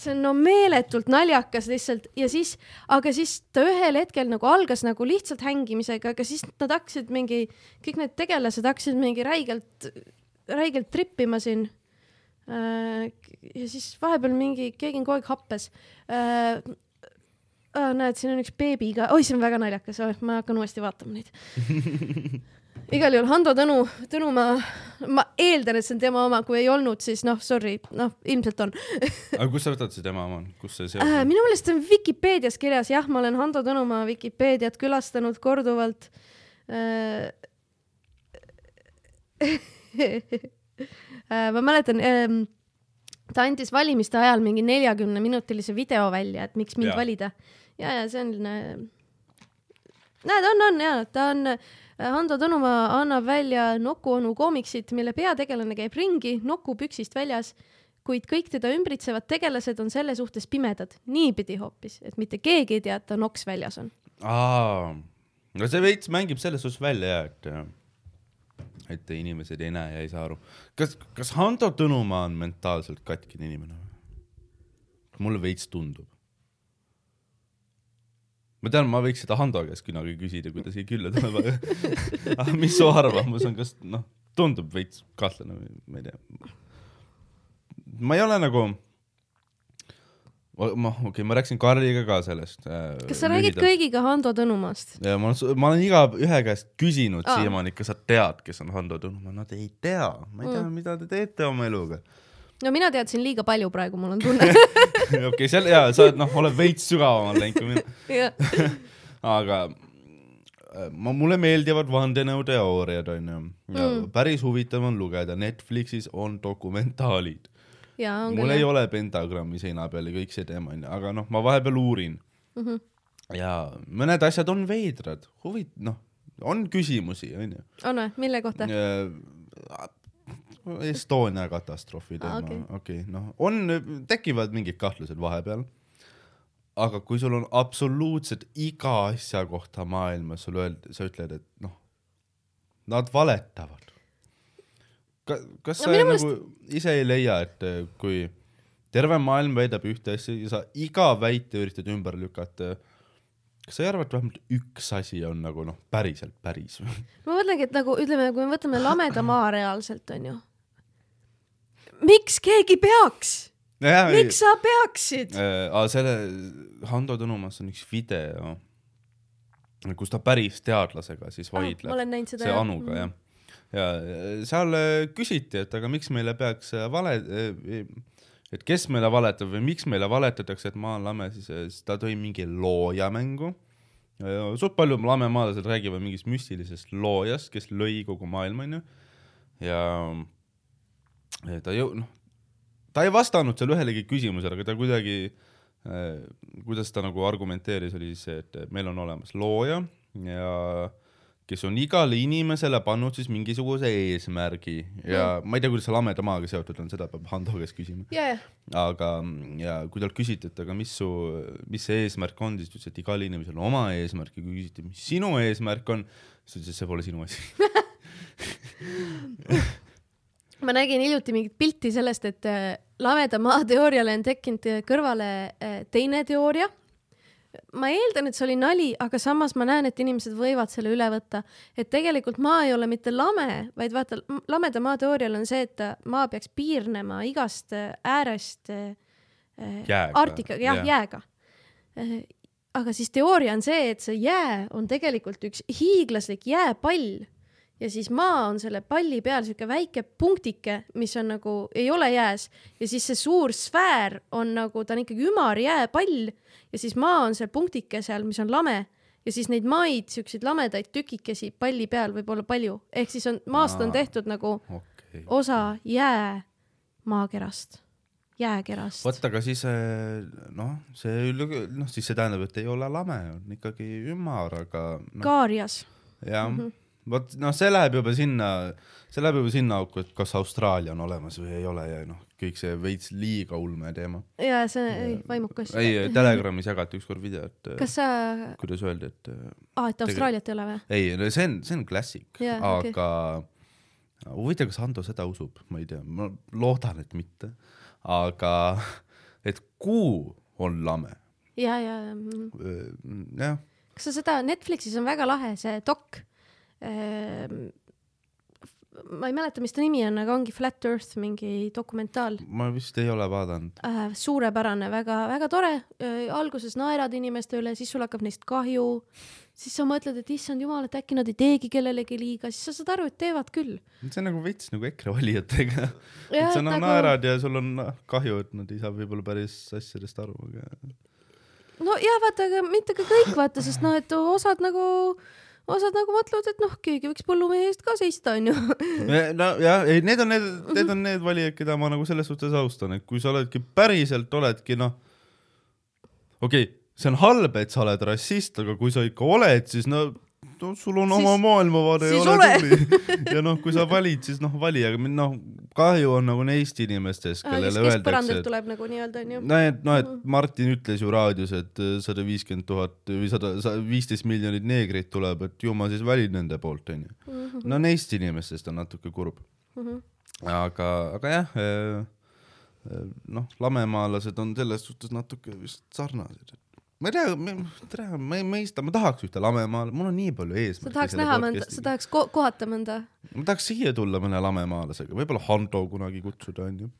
see on no meeletult naljakas lihtsalt ja siis, aga siis ta ühel hetkel nagu algas nagu lihtsalt hängimisega, aga siis nad hakkasid mingi, kõik need tegelased hakkasid mingi räigelt, räigelt trippima siin ja siis vahepeal mingi, keegi on kogu aeg happes äh,. Ah, näed, siin on üks beebi ka, oi, see on väga naljakas ma hakkan uuesti vaatama neid. *laughs* igal juhul Hando Tõnu, Tõnumaa, ma eeldan, et see on tema oma, kui ei olnud, siis noh, sorry, noh, ilmselt on aga kust sa võtad see tema oma, kus see seos äh,. on? minu meelest on Vikipeedias kirjas, jah, ma olen Hando Tõnumaa Vikipeediat külastanud korduvalt äh. *laughs* äh, ma mäletan ähm,, ta andis valimiste ajal mingi neljakümne minutilise video välja, et miks mind Jaa. valida. ja, ja see on, näed, on, on ja ta on, Hando Tõnumaa annab välja Nuku onu koomiksit, mille peategelane käib ringi Nuku püksist väljas, kuid kõik teda ümbritsevad tegelased on selle suhtes pimedad, niipidi hoopis, et mitte keegi ei tea, et ta noks väljas on. aa, no see veits mängib selles suhtes välja ja et, et inimesed ei näe ja ei saa aru. kas, kas Hando Tõnumaa on mentaalselt katkine inimene või? mulle veits tundub. Ma tean, ma võiks seda Hando käest kunagi küsida, kui ta siia külla tuleb, *laughs* aga mis su arvamus on, kas noh, tundub veits kahtlane või ma ei tea. ma ei ole nagu, ma, okei okay,, ma rääkisin Karliga ka sellest. kas sa räägid? kõigiga Hando Tõnumaast? ja ma olen, ma olen igaühe käest küsinud Aa. siiamaani, kas sa tead, kes on Hando Tõnumaa, nad ei tea, ma ei tea mm., mida te teete oma eluga. No mina teadsin liiga palju praegu, mul on tunne. *laughs* okei, seal ja sa oled noh, oled veits sügavamale läinud kui mina, *laughs* aga äh, ma, mulle meeldivad vandenõuteooriad onju ja mm. päris huvitav on lugeda, Netflixis on dokumentaalid. mul küll ei. ole pentagrammi seina peal ja kõik see teema onju, aga noh, ma vahepeal uurin mm. -hmm. ja mõned asjad on veidrad, huvit-, noh, on küsimusi onju. on või, mille kohta? Estonia katastroofi teema okei., okei, noh, on, tekivad mingid kahtlused vahepeal. aga kui sul on absoluutselt iga asja kohta maailmas sulle öelda, sa ütled, et noh, nad valetavad. kas No sa nagu ise ei leia, et eh, kui terve maailm väidab ühte asja ja sa iga väite üritad ümber lükata, kas sa ei arva, et vähemalt üks asi on nagu noh, päriselt päris või? ma mõtlengi, et nagu ütleme, kui me võtame lameda *laughs* maa reaalselt onju. Miks keegi peaks? miks sa peaksid? äh,? selle Hando Tõnumas on üks video, kus ta päris teadlasega siis vaidleb Ah, see. Anuga Mhm. jah. ja äh, seal äh, küsiti, et aga miks meile peaks äh, vale, et kes meile valetab või miks meile valetatakse, et maa on lame, siis äh, siis ta tõi mingi looja mängu. suht palju lamemaalased räägivad mingist müstilisest loojast, kes lõi kogu maailma onju ja ja ta ju noh, ta ei vastanud seal ühelegi küsimusele, aga ta kuidagi äh,, kuidas ta nagu argumenteeris, oli siis see, et meil on olemas looja ja kes on igale inimesele pannud siis mingisuguse eesmärgi ja ma ei tea, kuidas see lameda maaga seotud on, seda peab Hando käest küsima. ja, ja, aga, ja kui talt küsiti, et aga mis su, mis see eesmärk on, siis ta ütles, et igal inimesel on oma eesmärk ja kui küsiti, mis sinu eesmärk on, siis ta ütles, et see pole sinu asi. *laughs* *laughs* ma nägin hiljuti mingit pilti sellest, et äh, lameda maa teooriale on tekkinud äh, kõrvale äh, teine teooria. ma eeldan, et see oli nali, aga samas ma näen, et inimesed võivad selle üle võtta, et tegelikult maa ei ole mitte lame, vaid vaata, lameda maa teoorial on see, et maa peaks piirnema igast äärest Jääga, Arktikaga, jah jah., jääga. aga siis teooria on see, et see jää on tegelikult üks hiiglaslik jääpall ja siis maa on selle palli peal siuke väike punktike, mis on nagu, ei ole jääs ja siis see suur sfäär on nagu, ta on ikkagi ümar jääpall ja siis maa on seal punktike seal, mis on lame ja siis neid maid, siukseid lamedaid tükikesi palli peal võib olla palju, ehk siis on, maast on tehtud nagu okei. osa jää maakerast, jääkerast. vot, aga siis äh, noh, see noh, siis see tähendab, et ei ole lame, on ikkagi ümar, aga noh, Kaarias. jah Mhm. Vot noh, see läheb juba sinna, see läheb juba sinna auku, et kas Austraalia on olemas või ei ole ja noh, kõik see veits liiga ulme teema. ja see ei, vaimukas. ei, Telegramis jagati ükskord videot, *laughs* kas sa, kuidas öeldi, et aa, et Austraaliat ei ole või? ei, see on, see on klassik okei. aga huvitav, kas Hando seda usub, ma ei tea, ma loodan, et mitte, aga et kuu on lame, ja, ja, ja jah, kas sa seda, Netflixis on väga lahe see dok. Ma ei mäleta, mis ta nimi on, aga ongi Flat Earth mingi dokumentaal ma vist ei ole vaadanud. äh,. suurepärane, väga-väga tore äh,. alguses naerad inimeste üle, siis sul hakkab neist kahju, siis sa mõtled, et issand jumal, et äkki nad ei teegi kellelegi liiga, siis sa saad aru, et teevad küll. see on nagu veits nagu EKRE valijatega, *laughs* et sa nagu- naerad ja sul on kahju, et nad ei saa võib-olla päris asjadest aru, aga no jah, vaata, aga mitte ka kõik, vaata, sest noh, et osad nagu, osad nagu mõtlevad, et noh, keegi võiks põllumehe eest ka seista, onju. nojah, ei, need on need, need on need valijad, keda ma nagu selles suhtes austan, et kui sa oledki päriselt oledki noh, okei okay,, see on halb, et sa oled rassist, aga kui sa ikka oled, siis no, no sul on Siis- oma maailmavaade ja ole tubli. ja noh, kui sa valid, siis noh, vali, aga noh, kahju on nagu neist inimestest, kes kellele öeldakse, keskpõrandalt et tuleb nagu nii-öelda onju. no et, no et Martin ütles ju raadios, et sada viiskümmend tuhat või sada, viisteist miljonit neegrit tuleb, et ju ma siis valin nende poolt, onju. Mhm. no neist inimestest on natuke kurb. aga, aga jah, noh, lamemaalased on selles suhtes natuke vist sarnased. Ma ei tea, tere, ma ei mõista, ma tahaks ühte lamemaal, mul on nii palju sa eesmärke. tahaks näha mõnda, sa tahaks ko kohata mõnda. ma tahaks siia tulla mõne lamemaalasega, võib-olla Hando kunagi kutsuda, onju.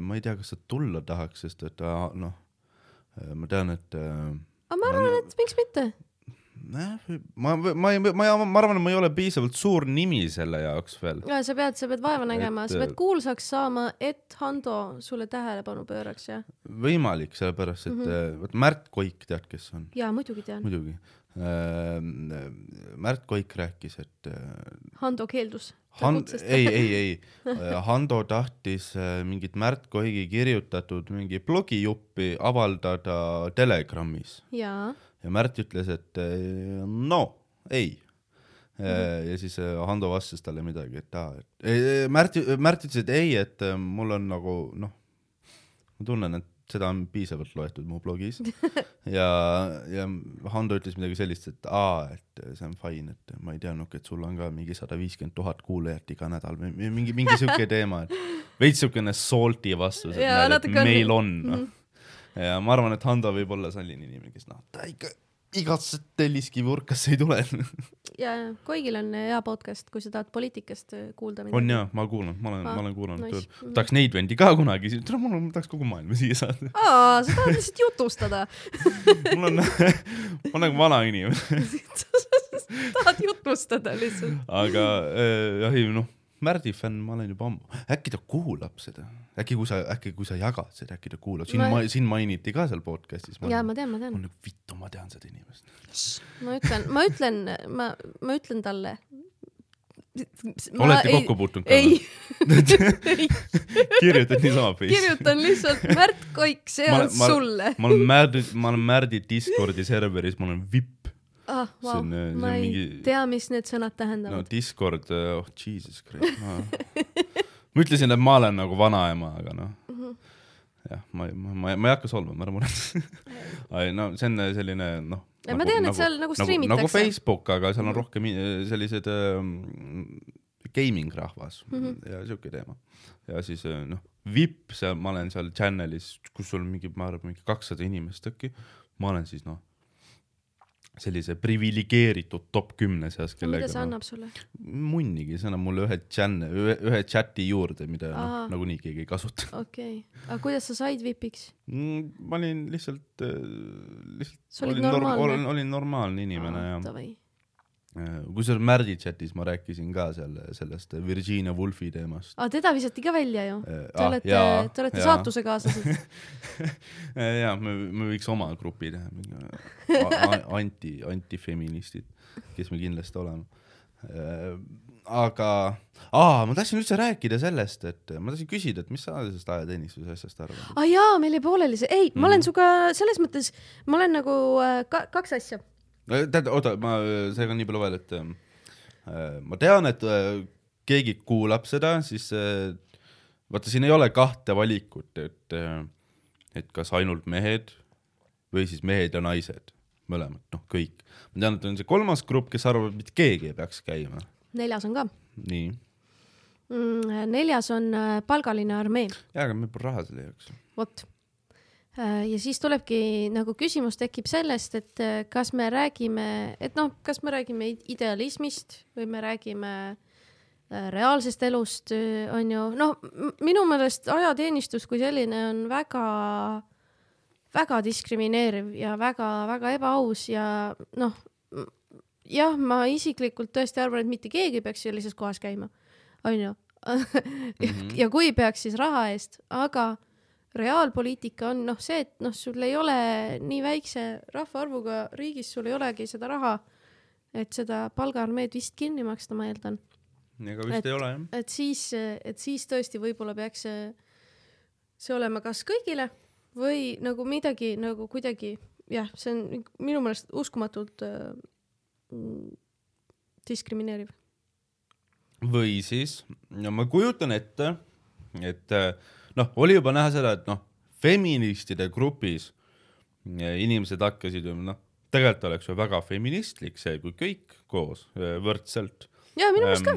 ma ei tea, kas ta tulla tahaks, sest et ta noh, ma tean, et äh, aga ma arvan, et miks mitte. Ma, ma ei, ma, ma arvan, et ma ei ole piisavalt suur nimi selle jaoks veel. sa pead, sa pead vaeva nägema, sa pead kuulsaks saama, et Hando sulle tähelepanu pööraks ja, võimalik, sellepärast et mm -hmm. vot Märt Koik, tead, kes on? ja muidugi tean. muidugi. Märt Koik rääkis, et äh, Hando keeldus. Han-, ei, ei, ei, *laughs* Hando tahtis äh, mingit Märt Koigi kirjutatud mingi blogijuppi avaldada Telegramis jaa, ja Märt ütles, et eh, no ei. ja siis eh, Hando vastas talle midagi, et aa, et ei, Märt, Märt ütles, et ei, et mul on nagu noh, ma tunnen, et seda on piisavalt loetud mu blogis *laughs* ja, ja Hando ütles midagi sellist, et aa, et see on fine, et ma ei teadnudki, et sul on ka mingi sada viiskümmend tuhat kuulajat iga nädal või mi- mingi, mingi siuke teema, et veits siukene salty vastus, et *laughs* näed, et natuke on. meil on noh ja ma arvan, et Hando võib olla selline inimene, kes noh, ta ikka igasse telliskivi urkasse ei tule. *laughs* ja Koigil on hea podcast, kui sa tahad poliitikast äh, kuulda on jaa, ma kuulan, ma olen, Ah, ma olen kuulanud nice. küll. tahaks neid vendi ka kunagi, tule mul on, tahaks kogu maailma siia saada. aa, sa tahad *laughs* lihtsalt jutustada. mul on, ma olen nagu vana inimene, *laughs* tahad jutustada lihtsalt. aga äh, jah, ei noh, Märdi fänn ma olen juba ammu, äkki ta kuulab seda, äkki kui sa, äkki kui sa jagad seda, äkki ta kuulab, sind Ma- ma..., sind mainiti ka seal podcast'is. jaa, ma tean, ma ma tean. olen nagu vittu, ma tean seda inimest. ma ütlen, ma ütlen, ma, ma ütlen talle. olete kokku puutunud ka ei, ei, *laughs* kirjutad niisama Facebooki? kirjutan lihtsalt Märt Koik, see Ma on ma- sulle. ma olen Märdi, ma olen Märdi Discordi serveris, ma olen vipp. ah, on,, äh, see ma on ei mingi- tea, mis need sõnad no tähendavad. Discord, oh jesus christ, ma *laughs* ma ütlesin, et ma olen nagu vanaema, aga noh, Mhm. jah, ma, ma, ma, ma ei hakka solvama, ära muretse. *laughs* no see on selline noh. Ja ma tean, et seal nagu striimitakse. nagu Facebook, aga seal on rohkem i- sellised ähm, gaming rahvas mm Mhm. -hmm. ja siuke teema. ja siis äh, noh, VIP, seal ma olen seal channel'is, kus sul mingi, ma arvan, mingi kakssada inimest äkki, ma olen siis noh, sellise priviligeeritud top kümne seas, mida kellega see noh, annab sulle? munnigi, see annab mulle ühe channel, ühe, ühe chati juurde, mida noh Aa., nagunii keegi ei kasuta okei okay., aga kuidas sa said vipiks? mm,. ma olin lihtsalt, lihtsalt Sa olid olin, normaalne? olin, olin normaalne inimene ja Davai. Kusjuures Märdi chatis ma rääkisin ka seal sellest Virginia Woolfi teemast. aa, teda visati ka välja ju. Te ah, olete, te olete jaa. saatusekaaslased. *laughs* ja me, me võiks oma grupi teha, anti, antifeministid, kes me kindlasti oleme. aga, aa, ma tahtsin üldse rääkida sellest, et ma tahtsin küsida, et mis sa sellest ajateenistuse asjast arvad? aa jaa, meil jäi pooleli see, ei, ma olen Mhm. sinuga selles mõttes, ma olen nagu ka, kaks asja. tead, oota, ma, seega nii palju veel, et äh, ma tean, et äh, keegi kuulab seda, siis äh, vaata, siin ei ole kahte valikut, et äh, et kas ainult mehed või siis mehed ja naised, mõlemad, noh, kõik. ma tean, et on see kolmas grupp, kes arvab, et mitte keegi ei peaks käima. neljas on ka nii, mm,. neljas on äh, palgaline armee, jaa, aga meil pole raha selle jaoks. vot. Ja siis tulebki nagu küsimus tekib sellest, et äh, kas me räägime, et noh, kas me räägime id- idealismist või me räägime äh, reaalsest elust, on ju, noh, minu meelest ajateenistus kui selline on väga, väga diskrimineeriv ja väga-väga ebaaus ja noh, jah, ma isiklikult tõesti arvan, et mitte keegi ei peaks sellises kohas käima, onju. ja kui peaks, siis raha eest, aga reaalpoliitika on noh, see, et noh, sul ei ole nii väikse rahvaarvuga riigis, sul ei olegi seda raha, et seda palgaarmeed vist kinni maksta, ma eeldan, ega vist Et- ei ole jah. et siis, et siis tõesti võib-olla peaks see, see olema kas kõigile või nagu midagi nagu kuidagi jah, see on minu meelest uskumatult äh, diskrimineeriv. või siis, no ma kujutan ette, et äh, noh, oli juba näha seda, et noh, feministide grupis äh, inimesed hakkasid ju noh, tegelikult oleks ju väga feministlik see, kui kõik koos äh, võrdselt. ja minu meelest ka.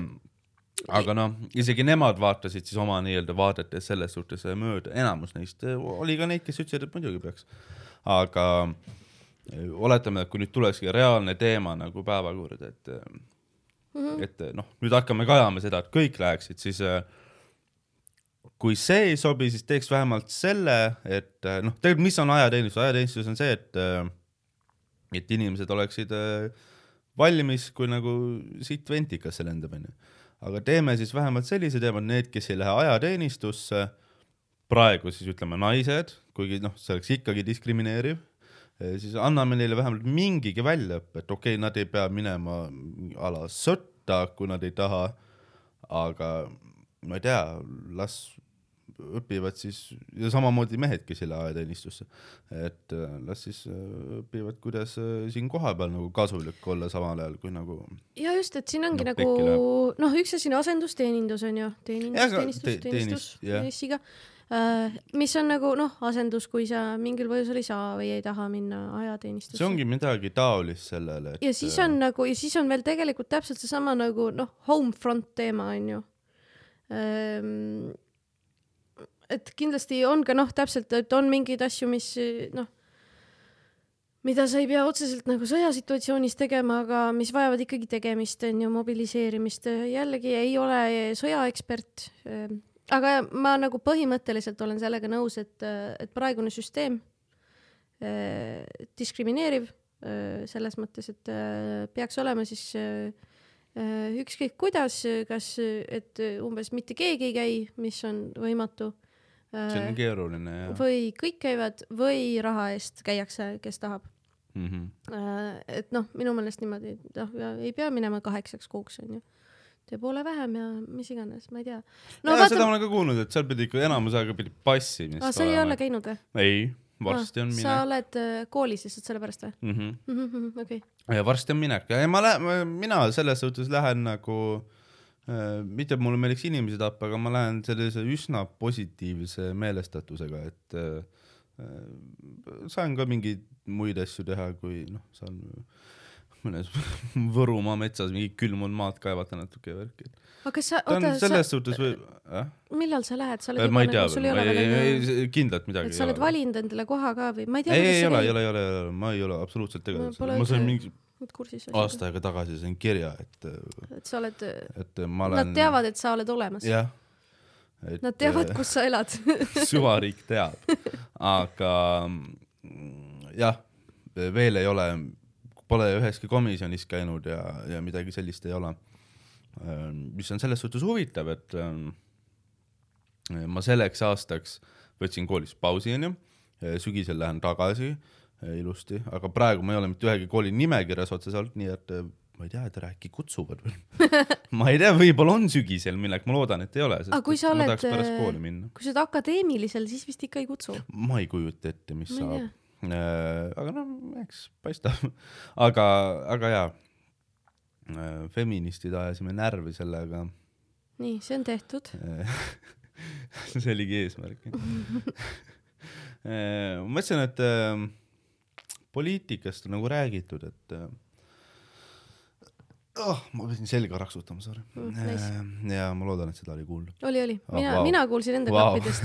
aga noh, isegi nemad vaatasid siis oma nii-öelda vaadetes selles suhtes äh, mööda, enamus neist oli ka neid, kes ütlesid, et muidugi peaks. aga oletame, et kui nüüd tulekski reaalne teema nagu päevakorda, et mm, -hmm. et noh, nüüd hakkame kajama seda, et kõik läheksid, siis äh, kui see ei sobi, siis teeks vähemalt selle, et äh, noh, tegelikult mis on ajateenistus, ajateenistus on see, et äh, et inimesed oleksid äh, valmis, kui nagu siit ventikasse lendab, onju. aga teeme siis vähemalt sellise teema, need, kes ei lähe ajateenistusse, praegu siis ütleme naised, kuigi noh, see oleks ikkagi diskrimineeriv, siis anname neile vähemalt mingigi väljaõppe, et okei okay,, nad ei pea minema a la sõtta, kui nad ei taha, aga ma ei tea, las õpivad siis ja samamoodi mehed, kes ei lähe ajateenistusse, et äh, las siis äh, õpivad, kuidas äh, siin kohapeal nagu kasulik olla, samal ajal kui nagu ja just, et siin ongi Noh, nagu noh, üks asi on asendusteenindus on ju, teenindus, teenistus te-, teenistus, teenist- jah. teenistusega äh,, mis on nagu noh, asendus, kui sa mingil põhjusel ei saa või ei taha minna ajateenistusse. see ongi midagi taolist sellele, et ja siis on nagu ja siis on veel tegelikult täpselt seesama nagu noh, homefront teema on ju ähm,. Et kindlasti on ka noh, täpselt, et on mingeid asju, mis noh, mida sa ei pea otseselt nagu sõjasituatsioonis tegema, aga mis vajavad ikkagi tegemist, on ju, mobiliseerimist. jällegi ei ole sõjaekspert. aga ma nagu põhimõtteliselt olen sellega nõus, et, et praegune süsteem eh, diskrimineeriv eh, selles mõttes, et eh, peaks olema siis ükskõik kuidas, kas, et umbes mitte keegi ei käi, mis on võimatu. See on keeruline ja või kõik käivad või raha eest käiakse, kes tahab. mm. -hmm. et noh, minu meelest niimoodi, noh, ei pea minema kaheksaks kuuks onju. tee poole vähem ja mis iganes, ma ei tea. no, ja, seda ma olen ka kuulnud, et seal pidi ikka enamus aega pidi passimist aa, sa ei ole käinud või? ei, varsti on sa minek oled äh, koolis lihtsalt sellepärast või mm. -hmm. okei, ja varsti on minek ja ma lähen, mina selles suhtes lähen nagu äh, mitte et mulle meeldiks inimesi tappa, aga ma lähen sellise üsna positiivse meelestatusega, et äh, äh, saan ka mingeid muid asju teha, kui noh, saan mõnes *laughs* Võrumaa metsas mingi külmunud maad kaevata natuke ja värki. aga kas sa, oota, selles sa, suhtes või äh?, millal sa lähed, sa oled ma ei tea sul ei ole veel ei kindlalt midagi et sa oled valinud endale koha ka või? Ma ei tea, ei, ei ole, ei ole, ei ole, ma ei ole absoluutselt tegelenud sellega, ma sain mingi oled kursis aasta aega tagasi sain kirja, et, et sa oled, et ma olen. nad teavad, et sa oled olemas. jah. Nad teavad, kus sa elad. *laughs* süvariik teab, aga mm, jah, veel ei ole, pole üheski komisjonis käinud ja, ja midagi sellist ei ole. mis on selles suhtes huvitav, et ähm, ma selleks aastaks võtsin koolis pausi onju, sügisel lähen tagasi äh, ilusti, aga praegu ma ei ole mitte ühegi kooli nimekirjas otseselt, nii et äh, ma ei tea, et äkki kutsuvad veel. *laughs* ma ei tea, võib-olla on sügisel minek, ma loodan, et ei ole, Aga kui sa oled, äh, kui sa oled akadeemilisel, siis vist ikka ei kutsu. ma ei kujuta ette, mis Ma saab. aga no eks paistab. *laughs* aga, aga jaa, feministid ajasime närvi sellega. nii, see on tehtud. *laughs* see oligi eesmärk. ma mõtlesin, et äh, poliitikast on nagu räägitud, et äh, oh, ma pidin selga raksutama, sorry Mm, nice. äh,. ja ma loodan, et seda oli kuulda. oli, oli. Oh, mina vau. mina kuulsin enda Vau. klappidest.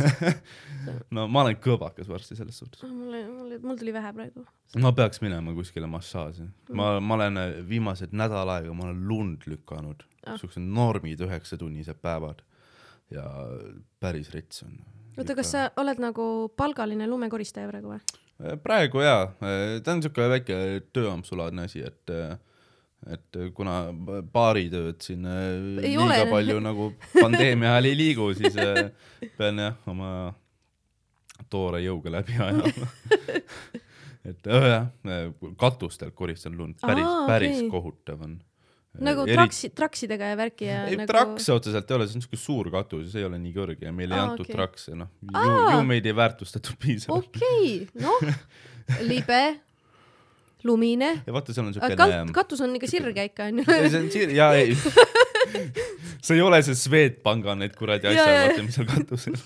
*laughs* no ma olen kõbakas varsti selles suhtes. mul, mul, mul tuli vähe praegu. ma peaks minema kuskile massaaži. Mm. ma, ma olen äh, viimased nädal aega, ma olen lund lükanud Ah. ah., siuksed normid üheksatunnised päevad ja päris rets on. oota, kas sa oled nagu palgaline lumekoristaja praegu või? Äh, praegu jaa, ta on siuke väike tööampsulaadne asi, et et kuna baaritööd siin äh, Ei liiga ole. palju nagu pandeemia ajal ei liigu, siis äh, pean jah oma toore jõuga läbi ajama. *laughs* et öö, jah, katustelt koristan lund, päris päris okei. kohutav on. Nagu traksi, traksidega ja värki ja ei nagu... trakse otseselt ei ole, see on siuke suur katus ja see ei ole nii kõrge ja meile ei antud okay. trakse, noh. ju ju meid ei väärtustatud piisavalt okei okay,, noh, *laughs* libe, lumine, ja vaata, seal on siuke katus on ikka sirge ikka onju. see on siir-, jaa, ei. *laughs* see ei ole see Swedbanka need kuradi asjad, vaata, mis seal katusel.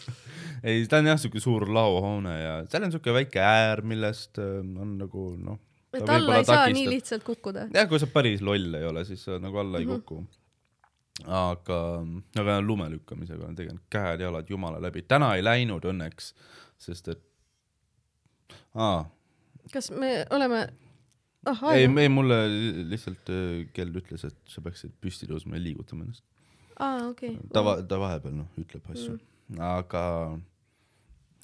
ei, ta on jah siuke suur laohoone ja seal on siuke väike äär, millest äh, on nagu noh. Et alla ei saa nii lihtsalt kukkuda. jah, kui sa päris loll ei ole, siis sa nagu alla ei Mhm. kuku. aga, aga lume lükkamisega olen tegelenud käed-jalad jumala läbi, täna ei läinud õnneks, sest et aa, kas me oleme, ah ei, ei mulle li- lihtsalt äh, kell ütles, et sa peaksid püsti tõusma ja liigutama ennast. aa okei. ta va-, ta vahepeal noh, ütleb asju mm., aga,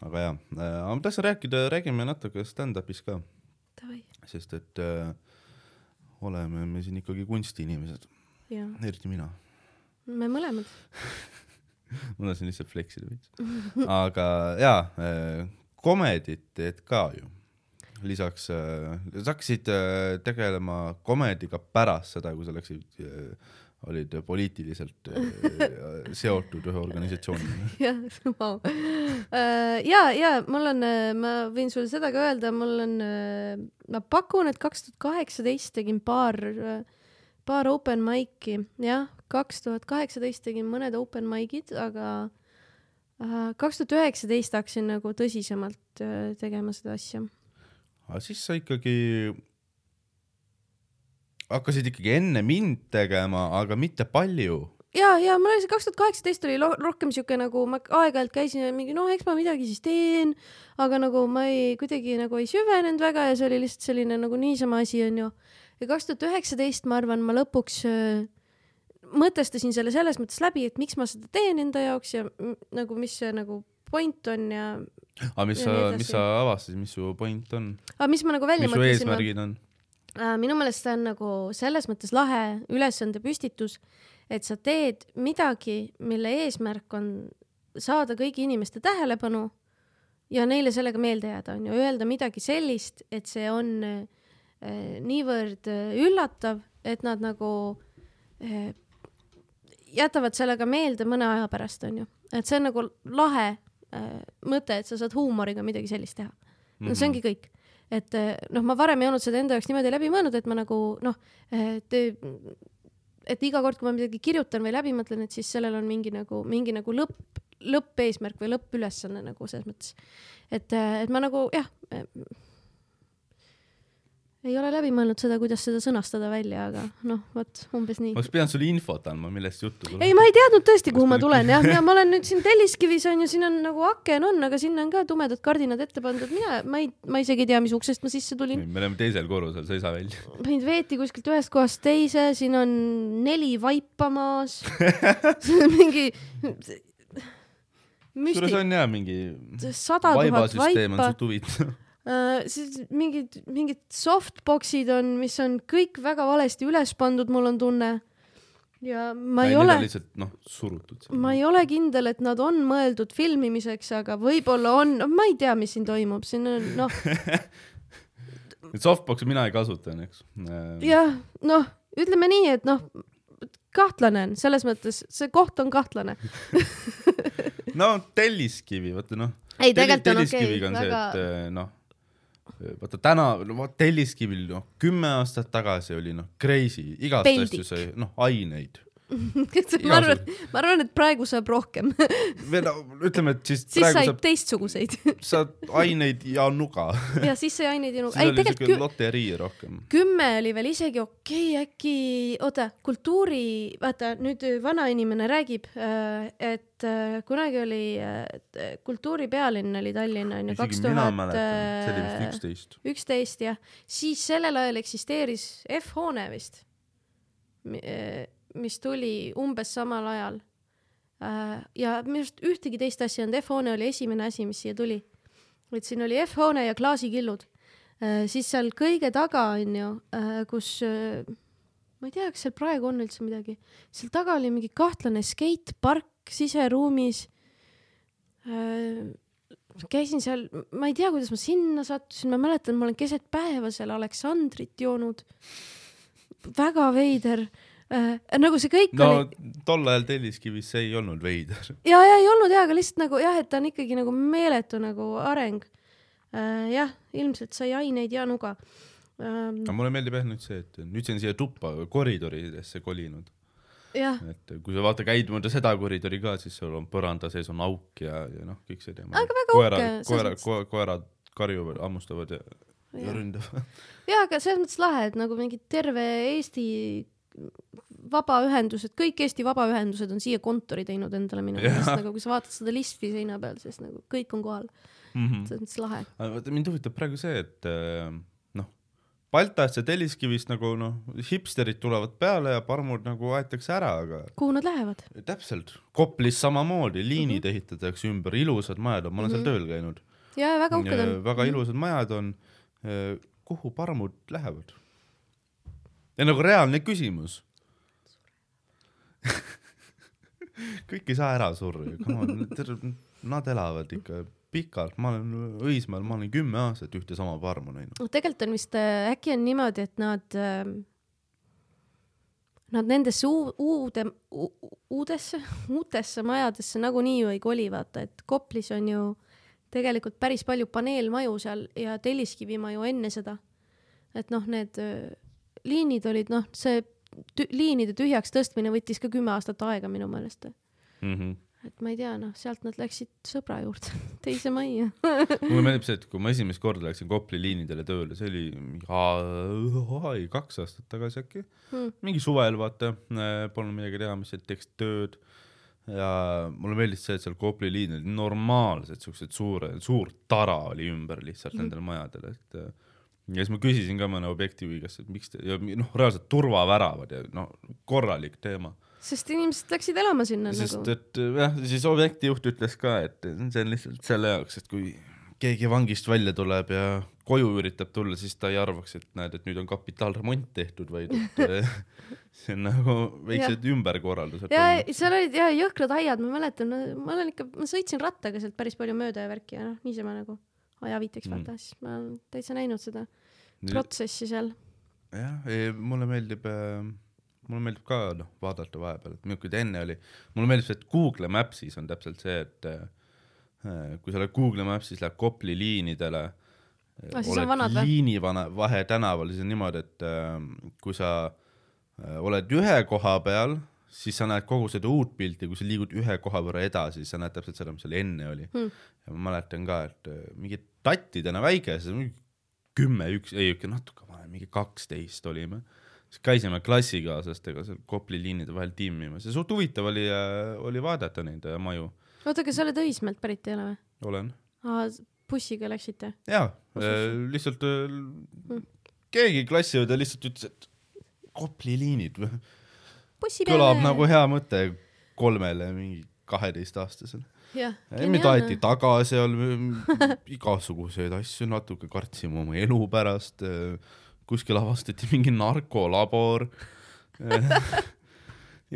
aga jaa, ma tahtsin rääkida, räägime natuke stand-up'ist ka, sest et äh, oleme me siin ikkagi kunstiinimesed, eriti mina. me mõlemad. ma tahtsin lihtsalt flex ida veits. aga jaa, komedit teed ka ju. lisaks äh,, sa hakkasid äh, tegelema komediga pärast seda, kui sa läksid äh,, olid poliitiliselt äh, *laughs* seotud ühe organisatsiooniga. jah, vau. ja, ja mul on, ma võin sulle seda ka öelda, mul on, ma pakun, et kaks tuhat kaheksateist tegin paar, paar open mic'i, jah, kaks tuhat kaheksateist tegin mõned open mic'id, aga äh, kaks tuhat üheksateist hakkasin nagu tõsisemalt äh, tegema seda asja. aga siis sa ikkagi hakkasid ikkagi enne mind tegema, aga mitte palju. ja, ja mul oli see kaks tuhat kaheksateist oli rohkem siuke nagu ma aeg-ajalt käisin ja mingi noh, eks ma midagi siis teen, aga nagu ma ei kuidagi nagu ei süvenenud väga ja see oli lihtsalt selline nagu niisama asi onju. ja kaks tuhat üheksateist ma arvan, ma lõpuks äh, mõtestasin selle selles mõttes läbi, et miks ma seda teen enda jaoks ja nagu mis see nagu point on ja aga mis sa mis sa avastasid, mis su point on, aga mis ma nagu välja mis su mõtlesin. eesmärgid on? Äh, minu meelest see on nagu selles mõttes lahe ülesande püstitus, et sa teed midagi, mille eesmärk on saada kõigi inimeste tähelepanu ja neile sellega meelde jääda, on ju, öelda midagi sellist, et see on äh, niivõrd äh, üllatav, et nad nagu äh, jätavad sellega meelde mõne aja pärast, on ju. et see on nagu lahe äh, mõte, et sa saad huumoriga midagi sellist teha. no Mhm. see ongi kõik. Et eh, noh, ma varem ei olnud seda enda jaoks niimoodi läbi mõelnud, et ma nagu noh, et et iga kord, kui ma midagi kirjutan või läbi mõtlen, et siis sellel on mingi nagu, mingi nagu lõpp, lõppeesmärk või lõppülesanne nagu selles mõttes. et, et ma nagu jah, ei ole läbi mõelnud seda, kuidas seda sõnastada välja, aga noh, vot umbes nii ma. oleks pidanud sulle infot andma, millest juttu tuleb. ei, ma ei teadnud tõesti, kuhu ma tulen jah, ja ma olen nüüd siin Telliskivis on ju, siin on nagu aken on, aga sinna on ka tumedad kardinad ette pandud, mina, ma ei, ma isegi ei tea, mis uksest ma sisse tulin. me oleme teisel korrusel, sa ei saa välja. mind veeti kuskilt ühest kohast teise, siin on neli vaipa maas. *laughs* mingi kusjuures müsti-, on jah mingi sada tuhat vaipa, huvitav. Siis mingid, mingid softbox'id on, mis on kõik väga valesti üles pandud, mul on tunne. ja ma ei ole, lihtsalt noh, surutud. ma ei ole kindel, et nad on mõeldud filmimiseks, aga võib-olla on, no ma ei tea, mis siin toimub, siin on noh, *laughs* Softbox'i mina ei kasuta, õnneks. jah, noh, ütleme nii, et noh, kahtlane on selles mõttes, see koht on kahtlane. *laughs* no telliskivi, vaata noh. ei, tegelikult on okei on väga..., see, et eh, noh, vaata täna, no vot telliskivil noh, kümme aastat tagasi oli noh, crazy, igast Peldik. asju sai, noh, aineid. *laughs* ma arvan, ma arvan, et praegu saab rohkem, *laughs* või no ütleme, et siis, siis said saab, teistsuguseid *laughs* saad aineid ja nuga. ja siis sai aineid ja nuga, siis ei oli siuke loterii rohkem. kümme oli veel isegi okei okay,, äkki, oota, kultuuri, vaata nüüd vanainimene räägib, et äh, kunagi oli äh, kultuuripealinn oli Tallinn onju, kaks tuhat see oli vist üksteist. üksteist jah, siis sellel ajal eksisteeris F-hoone vist, mis tuli umbes samal ajal. ja minu arust ühtegi teist asja ei olnud, F-hoone oli esimene asi, mis siia tuli. et siin oli F-hoone ja klaasikillud. siis seal kõige taga on ju, kus äh, ma ei tea, kas seal praegu on üldse midagi, seal taga oli mingi kahtlane skatepark siseruumis. käisin seal, ma ei tea, kuidas ma sinna sattusin, ma mäletan, ma olen keset päeva seal Aleksandrit joonud. väga veider äh,. Nagu see kõik no oli, tol ajal Telliskivis see ei olnud veider. ja, ja ei olnud hea, aga lihtsalt nagu jah, et ta on ikkagi nagu meeletu nagu areng äh,. jah, ilmselt sai aineid ja nuga ähm,. aga mulle meeldib jah nüüd see, et nüüd see on siia tuppa koridoridesse kolinud, et kui sa vaata käid mööda seda koridori ka, siis sul on põranda sees on auk ja, ja noh, kõik see teema. Aga väga koerad uhke,, koerad mõttes-, koerad karjuvad, hammustavad ja, ja Jah. ründavad. ja aga selles mõttes lahe, et nagu mingi terve Eesti vabaühendused, kõik Eesti vabaühendused on siia kontori teinud endale minu meelest, nagu kui sa vaatad seda listvi seina peal, siis nagu kõik on kohal, Mhm. selles mõttes lahe. aga vaata mind huvitab praegu see, et äh, noh, Baltas ja Telliskivis nagu noh, hipsterid tulevad peale ja parmud nagu aetakse ära, aga kuhu nad lähevad? täpselt, Koplis samamoodi, liinid Mhm. mm -hmm. ehitatakse ümber, ilusad majad on, ma olen mm -hmm. seal tööl käinud. ja väga uhked on. väga ilusad majad on. kuhu parmud lähevad? Ja nagu reaalne küsimus. *laughs* kõik ei saa ära surra ju, nad elavad ikka pikalt, ma olen Õismäel, ma olen kümme aastat ühte sama parmu näinud. noh, tegelikult on vist äh, äkki on niimoodi, et nad äh, Nad nendesse uu- uude, uudesse, uutesse majadesse nagunii ju ei koli, vaata, et Koplis on ju tegelikult päris palju paneelmaju seal ja Telliskivimaju enne seda. et noh, need öö, liinid olid noh, see tü liinide tühjaks tõstmine võttis ka kümme aastat aega minu meelest. Mm -hmm. et ma ei tea, noh, sealt nad läksid sõbra juurde, *laughs* teise majja. *laughs* mulle meeldib see, et kui ma esimest korda läksin Kopli liinidele tööle, see oli kaks aastat tagasi äkki Hmm. mingi suvel vaata, polnud midagi teha, mis, et teeks tööd. ja mulle meeldis see, et seal Kopli liinil normaalsed siuksed suure, suur tara oli ümber lihtsalt mm nendele majadele, et äh, ja siis ma küsisin ka mõne objektiivi käest, et miks te ja noh, reaalselt turvaväravad ja noh, korralik teema. sest inimesed läksid elama sinna sest nagu. et jah, siis objektijuht ütles ka, et see on lihtsalt selle jaoks, et kui keegi vangist välja tuleb ja koju üritab tulla, siis ta ei arvaks, et näed, et nüüd on kapitaalremont tehtud, vaid et eh, *laughs* see on nagu väiksed ümberkorraldused. ja seal olid ja jõhkrad aiad, ma mäletan, ma olen ikka, ma sõitsin rattaga sealt päris palju mööda ja värki ja noh, niisama nagu ajaviiteks Mm. vaata, siis ma olen täitsa näinud seda protsessi seal. jah, mulle meeldib, mulle meeldib ka noh, vaadata vahepeal, et milline ta enne oli. mulle meeldib see, et Google Maps'is on täpselt see, et eh, kui sa oled Google Maps'is, lähed Kopli liinidele Ah, siis on vanad või? liinivana vahe tänaval, siis on niimoodi, et äh, kui sa äh, oled ühe koha peal, siis sa näed kogu seda uut pilti, kui sa liigud ühe koha võrra edasi, siis sa näed täpselt seda, mis seal enne oli Hmm. ja ma mäletan ka, et äh, mingi tattidena väike, siis mingi kümme, üks, ei ikka natuke vanem, mingi kaksteist olime. siis käisime klassikaaslastega seal Kopli liinide vahel timmimas ja suht huvitav oli, oli vaadata neid äh, maju, oota, aga sa oled Õismäelt pärit ei ole või? olen bussiga läksite? jaa, lihtsalt äh, keegi klassiõde lihtsalt ütles, et Kopli liinid või kõlab nagu hea mõte kolmele mingi kaheteistaastasele. jah, meid aeti taga seal, *laughs* igasuguseid asju, natuke kartsime oma elu pärast. kuskil avastati mingi narkolabor.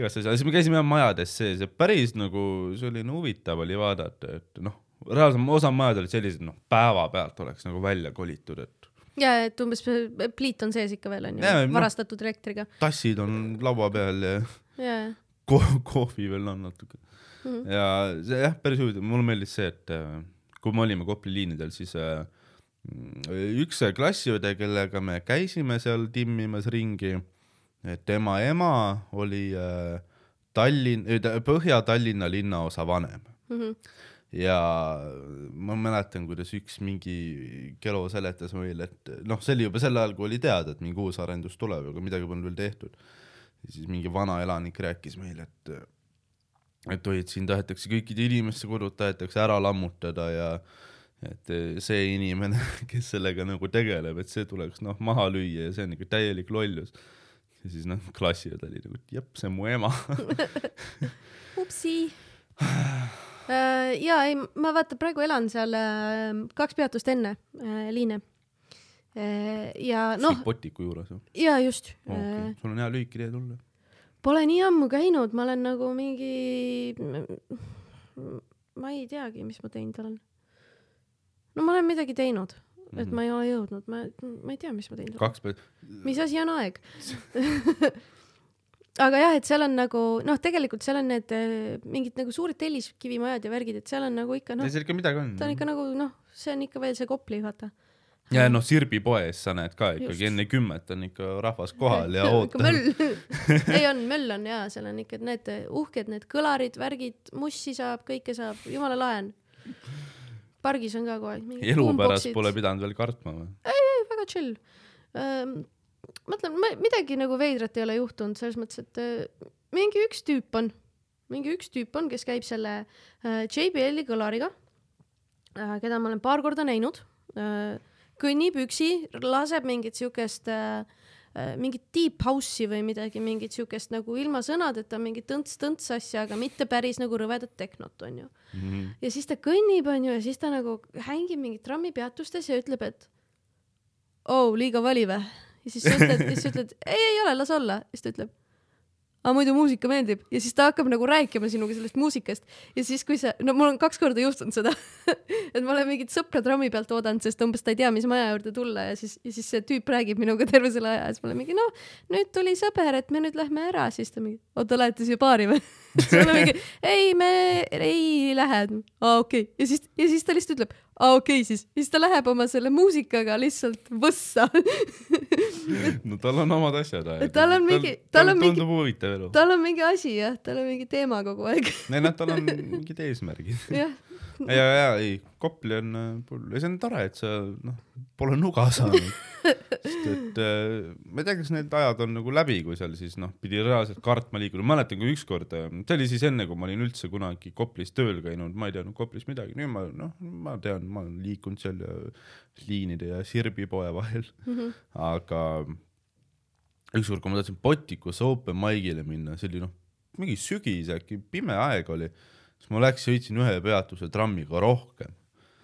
asja, siis me käisime majades sees ja päris nagu selline huvitav oli vaadata, et noh, reaalselt osa majad olid sellised, noh, päevapealt oleks nagu välja kolitud, et ja et umbes pliit on sees ikka veel onju Jaa,, noh. varastatud elektriga. tassid on laua peal ja ja, ko kohvi veel on natuke Mhm. ja see jah, päris huvitav, mulle meeldis see, et äh, kui me olime Kopli liinidel, siis äh, üks klassiõde, kellega me käisime seal timmimas ringi, tema ema oli äh, Tallinn, Põhja-Tallinna linnaosa vanem Mhm. ja ma mäletan, kuidas üks mingi Kelo seletas meile, et noh, see oli juba sel ajal, kui oli teada, et mingi uus arendus tuleb, aga midagi polnud veel tehtud. ja siis mingi vana elanik rääkis meile, et et oi, et siin tahetakse kõikide inimeste kodud tahetakse ära lammutada ja et see inimene, *laughs* kes sellega nagu tegeleb, et see tuleks noh maha lüüa ja see on ikka täielik lollus. ja siis noh, klassiõed oli nagu, jep, see on mu ema. *laughs* upsi. *sighs* ja ei, ma vaata praegu elan seal äh, kaks peatust enne äh, Liine. ja noh, Potiku juures või ja just okay.? sul on hea lühike tee tulla. Pole nii ammu käinud, ma olen nagu mingi, ma ei teagi, mis ma teinud olen. no ma olen midagi teinud, et Mhm. ma ei ole jõudnud, ma, ma ei tea, mis ma teinud olen. kaks päeva, mis asi on aeg? *laughs* aga jah, et seal on nagu noh, tegelikult seal on need eh, mingid nagu suured telliskivimajad ja värgid, et seal on nagu ikka noh, seal ikka midagi on. ta on ikka nagu noh, see on ikka veel see Kopli, vaata. Ja noh, Sirbi poes sa näed ka Just. ikkagi enne kümmet on ikka rahvas kohal ja ikka ootab. ei on, möll on jaa, seal on ikka need uhked need kõlarid, värgid, mussi saab, kõike saab, jumala lahe on. pargis on ka kogu aeg. elu pärast pole pidanud veel kartma või? väga chill ähm,. mõtlen, midagi nagu veidrat ei ole juhtunud selles mõttes, et äh, mingi üks tüüp on, mingi üks tüüp on, kes käib selle äh, JBL-i kõlariga äh,, keda ma olen paar korda näinud äh,, kõnnib üksi, laseb mingit siukest äh, äh, mingit deep house'i või midagi, mingit siukest nagu ilma sõnadeta mingit tõnts-tõnts asja, aga mitte päris nagu rõvedat tehnot, onju. ja siis ta kõnnib, onju, ja siis ta nagu hängib mingit trammipeatustes ja ütleb, et oh, liiga vali vä? ja siis sa ütled, siis sa ütled ei, ei ole, las olla. siis ta ütleb, aga muidu muusika meeldib ja siis ta hakkab nagu rääkima sinuga sellest muusikast ja siis, kui sa, no mul on kaks korda juhtunud seda, *laughs* et ma olen mingit sõpra trammi pealt oodanud, sest umbes ta ei tea, mis maja juurde tulla ja siis, ja siis see tüüp räägib minuga terve selle aja ja siis ma olen mingi noh, nüüd tuli sõber, et me nüüd lähme ära, siis ta mingi, oota, lähete siia baari või? *laughs* siis ma olen mingi, ei, me ei lähe. aa, okei okay., ja siis, ja siis ta lihtsalt ütleb, aa, okei okay, siis, siis ta läheb oma selle muusikaga lihtsalt võssa *laughs* *laughs* no tal on omad asjad ajada. Tal on mingi- tal on mingi- tal on mingi asi jah, tal on mingi teema kogu aeg. ei noh, tal on *laughs* mingid eesmärgid. jah, ja, ja ei, Kopli on äh, see on tore, et sa noh, pole nuga saanud. sest et äh, ma ei tea, kas need ajad on nagu läbi, kui seal siis noh, pidi reaalselt kartma liikuda, mäletan kui ükskord, see oli siis enne, kui ma olin üldse kunagi Koplis tööl käinud, ma ei teadnud Koplis midagi, nüüd ma noh, ma tean, ma olen liikunud seal liinide ja Sirbi poe vahel mm, -hmm. aga ükskord, kui ma tahtsin Potikusse open mic'ile minna, see oli noh, mingi sügis äkki, pime aeg oli siis ma läks, sõitsin ühe peatuse trammiga rohkem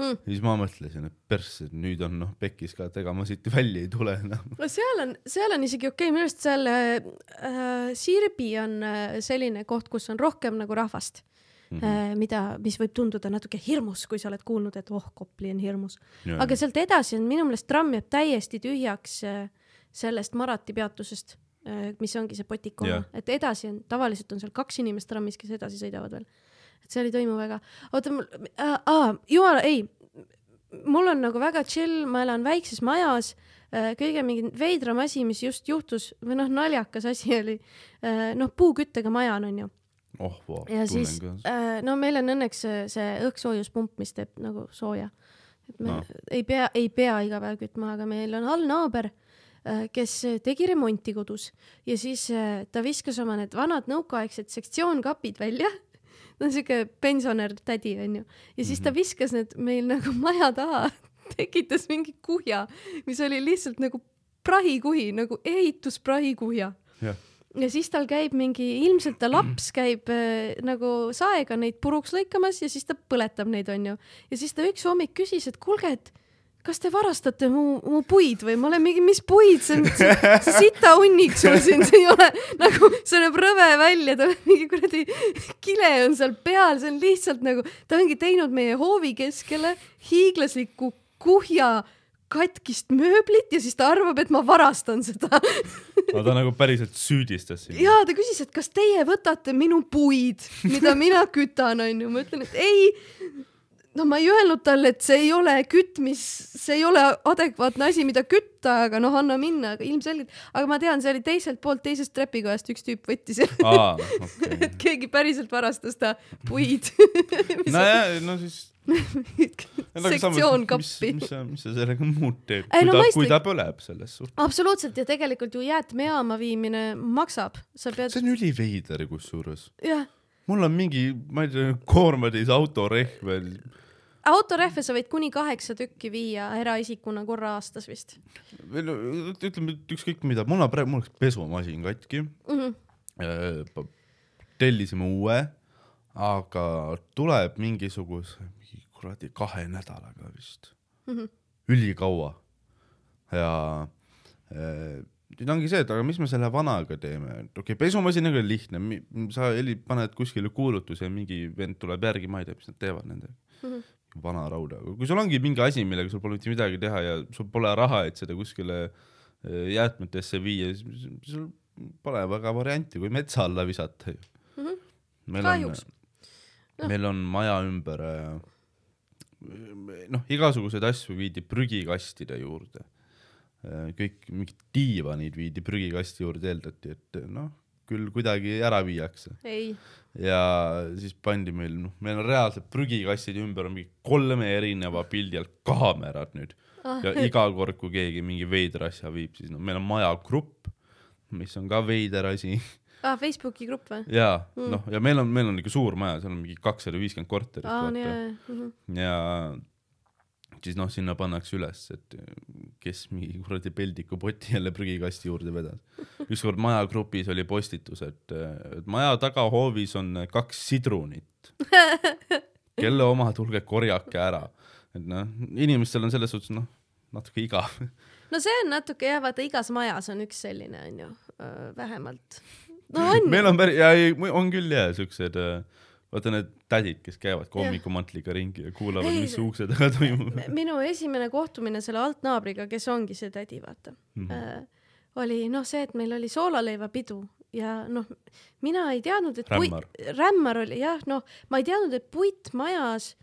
Hmm. siis ma mõtlesin, et persse, nüüd on noh pekkis ka, et ega ma siit välja ei tule enam. no seal on, seal on isegi okei okay., minu arust seal äh, Sirbi on äh, selline koht, kus on rohkem nagu rahvast mm. -hmm. mida, mis võib tunduda natuke hirmus, kui sa oled kuulnud, et oh, Kopli on hirmus. aga sealt edasi on minu meelest tramm jääb täiesti tühjaks äh, sellest Marati peatusest, mis ongi see Potiku oma Jah., et edasi on, tavaliselt on seal kaks inimest trammis, kes edasi sõidavad veel. Et seal ei toimu väga, oota mul äh,, jumala, ei, mul on nagu väga chill, ma elan väikses majas äh, kõige mingi veidram asi, mis just juhtus või noh, naljakas asi oli äh, noh, puuküttega maja on onju oh vau, ja tunnen siis ka. äh, no meil on õnneks see, see õhksoojuspump, mis teeb nagu sooja. et me No. no. ei pea, ei pea iga päev kütma, aga meil on all naaber, kes tegi remonti kodus ja siis äh, ta viskas oma need vanad nõukaaegsed sektsioonkapid välja. On siuke pensionär tädi onju ja siis ta Mhm. viskas need meil nagu *laughs* maja taha, tekitas mingi kuhja, mis oli lihtsalt nagu prahikuhi nagu ehitusprahikuhja jah, ja siis tal käib mingi, ilmselt ta laps *clears throat* käib äh, nagu saega neid puruks lõikamas ja siis ta põletab neid, onju. ja siis ta üks hommik küsis, et kuulge, et kas te varastate mu, mu puid või ma olen mingi, mis puid, see on see, see sita hunnik sul siin, see ei ole nagu, see näeb rõve välja, tal on mingi kuradi kile on seal peal, see on lihtsalt nagu, ta ongi teinud meie hoovi keskele hiiglasliku kuhja katkist mööblit ja siis ta arvab, et ma varastan seda no ta nagu päriselt süüdistas sind. ja ta küsis, et kas teie võtate minu puid, mida mina kütan, onju, ma ütlen, et ei. No ma ei öelnud talle, et see ei ole kütmis, see ei ole adekvaatne asi, mida kütta, aga noh, anna minna, aga ilmselgelt, aga ma tean, see oli teiselt poolt, teisest trepikojast üks tüüp võttis, aa, *laughs* okei et. keegi päriselt varastas ta puid. nojah, no siis. *laughs* sektsioonkappi. mis sa, mis sa sellega muud teed, kui no ta, kui ta põleb selles suhtes. absoluutselt ja tegelikult ju jäätmejaama viimine maksab, sa pead, see on üliveider kusjuures. jah mul on mingi, ma ei tea, koormatäis autorehv veel. Autorehve sa võid kuni kaheksa tükki viia eraisikuna korra aastas vist või no ütleme, et ükskõik mida, mul on praegu, mul läks pesumasin katki mm. -hmm. tellisime uue, aga tuleb mingisuguse, mingi kuradi kahe nädalaga vist mm. -hmm. ülikaua. ja äh, nüüd ongi see, et aga mis me selle vanaga teeme, et okei okay,, pesumasinaga on lihtne, sa heli-, paned kuskile kuulutuse ja mingi vend tuleb järgi, ma ei tea, mis nad teevad nendega mm. -hmm. Vana rauda, kui sul ongi mingi asi, millega sul pole mitte midagi teha ja sul pole raha, et seda kuskile eh, jäätmetesse viia, siis sul pole väga varianti, kui metsa alla visata ju Mhm. meil on Kahjuks., Noh. meil on maja ümber äh, noh, igasuguseid asju viidi prügikastide juurde. kõik mingid diivanid viidi prügikasti juurde, eeldati, et noh, küll kuidagi ära viiakse ei, ja siis pandi meil, noh, meil on reaalselt prügikastide ümber on mingi kolme erineva pildi all kaamerad nüüd Ah. ja iga kord, kui keegi mingi veidra asja viib, siis noh, meil on majagrupp, mis on ka veider asi ah, Facebooki grupp või? ja mm. noh, ja meil on, meil on ikka suur maja, seal on mingi kakssada viiskümmend korterit aa, nii, vaata jah. Siis noh, sinna pannakse üles, et kes mingi kuradi peldikupoti jälle prügikasti juurde vedas. ükskord majagrupis oli postitus, et maja tagahoovis on kaks sidrunit. kelle oma, tulge korjake ära. et noh, inimestel on selles suhtes noh, natuke igav. no see on natuke jah, vaata igas majas on üks selline onju, vähemalt. no *laughs* on meil on päris, ja ei, on küll ja siuksed, vaata need tädid, kes käivad ka hommikumatliga ringi ja kuulavad, mis ukse taga toimub. minu esimene kohtumine selle altnaabriga, kes ongi see tädi, vaata mm. -hmm. oli noh, see, et meil oli soolaleivapidu ja noh, mina ei teadnud, et Rämmar. puit, rämmar oli jah, noh, ma ei teadnud, et puitmajas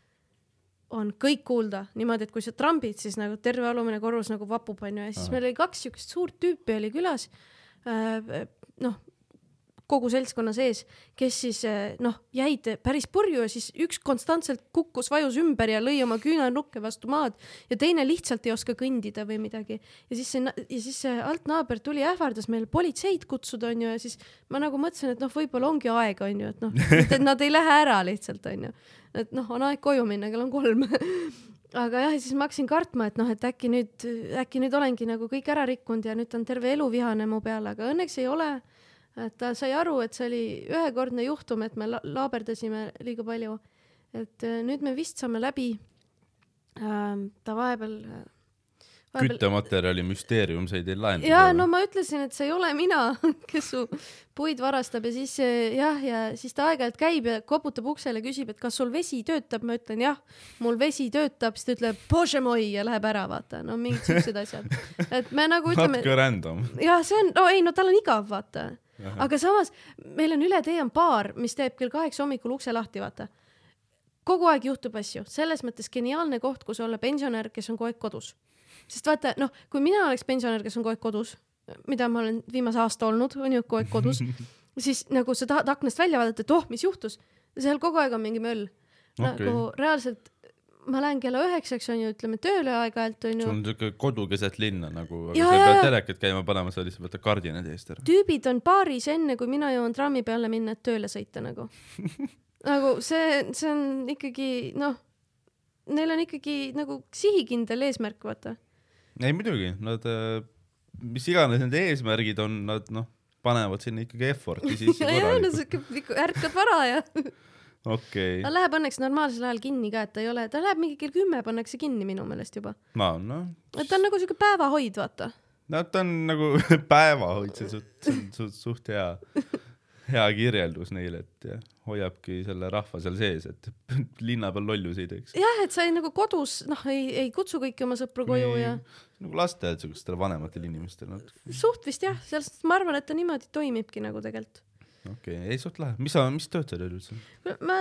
on kõik kuulda niimoodi, et kui sa trambid, siis nagu terve alumine korrus nagu vapub onju ja siis Ahah. meil oli kaks siukest suurt tüüpi oli külas. noh, kogu seltskonna sees, kes siis eh, noh, jäid päris purju ja siis üks konstantselt kukkus, vajus ümber ja lõi oma küünarnukke vastu maad ja teine lihtsalt ei oska kõndida või midagi. ja siis see, ja siis see altnaaber tuli, ähvardas meil politseid kutsuda, onju, ja siis ma nagu mõtlesin, et noh, võib-olla ongi aeg, onju, et noh, et nad ei lähe ära lihtsalt, onju. et noh, on aeg koju minna, kell on kolm *laughs* aga jah, ja siis ma hakkasin kartma, et noh, et äkki nüüd, äkki nüüd olengi nagu kõik ära rikkunud ja nüüd ta on terve elu vihane mu peale, aga õnneks ei ole et ta sai aru, et see oli ühekordne juhtum, et me la laaberdasime liiga palju. et äh, nüüd me vist saame läbi ähm,. ta vahepeal, vahepeal.... küttematerjali müsteerium sai teil lahendada. ja no ma ütlesin, et see ei ole mina, *laughs* kes su puid varastab ja siis äh, jah, ja siis ta aeg-ajalt käib ja koputab uksele, küsib, et kas sul vesi töötab, ma ütlen jah, mul vesi töötab, siis ta ütleb bože moi ja läheb ära, vaata, no mingid siuksed asjad. et me nagu ütleme natuke random. jah, see on, no ei, no tal on igav, vaata. Aga samas meil on üle tee on baar, mis teeb kell kaheksa hommikul ukse lahti, vaata. kogu aeg juhtub asju, selles mõttes geniaalne koht, kus olla pensionär, kes on kogu aeg kodus. sest vaata, noh, kui mina oleks pensionär, kes on kogu aeg kodus, mida ma olen viimase aasta olnud, on ju, kogu aeg kodus, *laughs* siis nagu sa tahad aknast välja vaadata, et oh, mis juhtus. seal kogu aeg on mingi möll okay.. Nagu reaalselt, ma lähen kella üheksaks on ju, ütleme tööle aeg-ajalt on sul on siuke kodu keset linna nagu, aga sa ei pea telekat käima panema, sa lihtsalt võtad kardinad eest ära. tüübid on baaris enne, kui mina jõuan trammi peale minna, et tööle sõita nagu. *laughs* nagu see, see on ikkagi noh, neil on ikkagi nagu sihikindel eesmärk, vaata. ei muidugi, nad, mis iganes nende eesmärgid on, nad noh, panevad sinna ikkagi effort'i sisse *laughs* korralikult. ärkab vara ja *laughs* okei ta, läheb õnneks normaalsel ajal kinni ka, et ta ei ole, ta läheb mingi kell kümme pannakse kinni minu meelest juba. no noh, et ta on nagu siuke päevahoid, vaata. no ta on nagu *laughs* päevahoid, see on suht, on suht, suht hea, hea kirjeldus neile, et jah, hoiabki selle rahva seal sees, et *laughs* linna peal lollusi ei teeks. jah, et sa ei nagu kodus, noh, ei, ei kutsu kõiki oma sõpru koju ja nagu lasteaed siukestele vanematele inimestele, suht vist jah, sellest ma arvan, et ta niimoodi toimibki nagu tegelikult. Okei okay., ei suht lahe, mis sa, mis tööd sa teed üldse? ma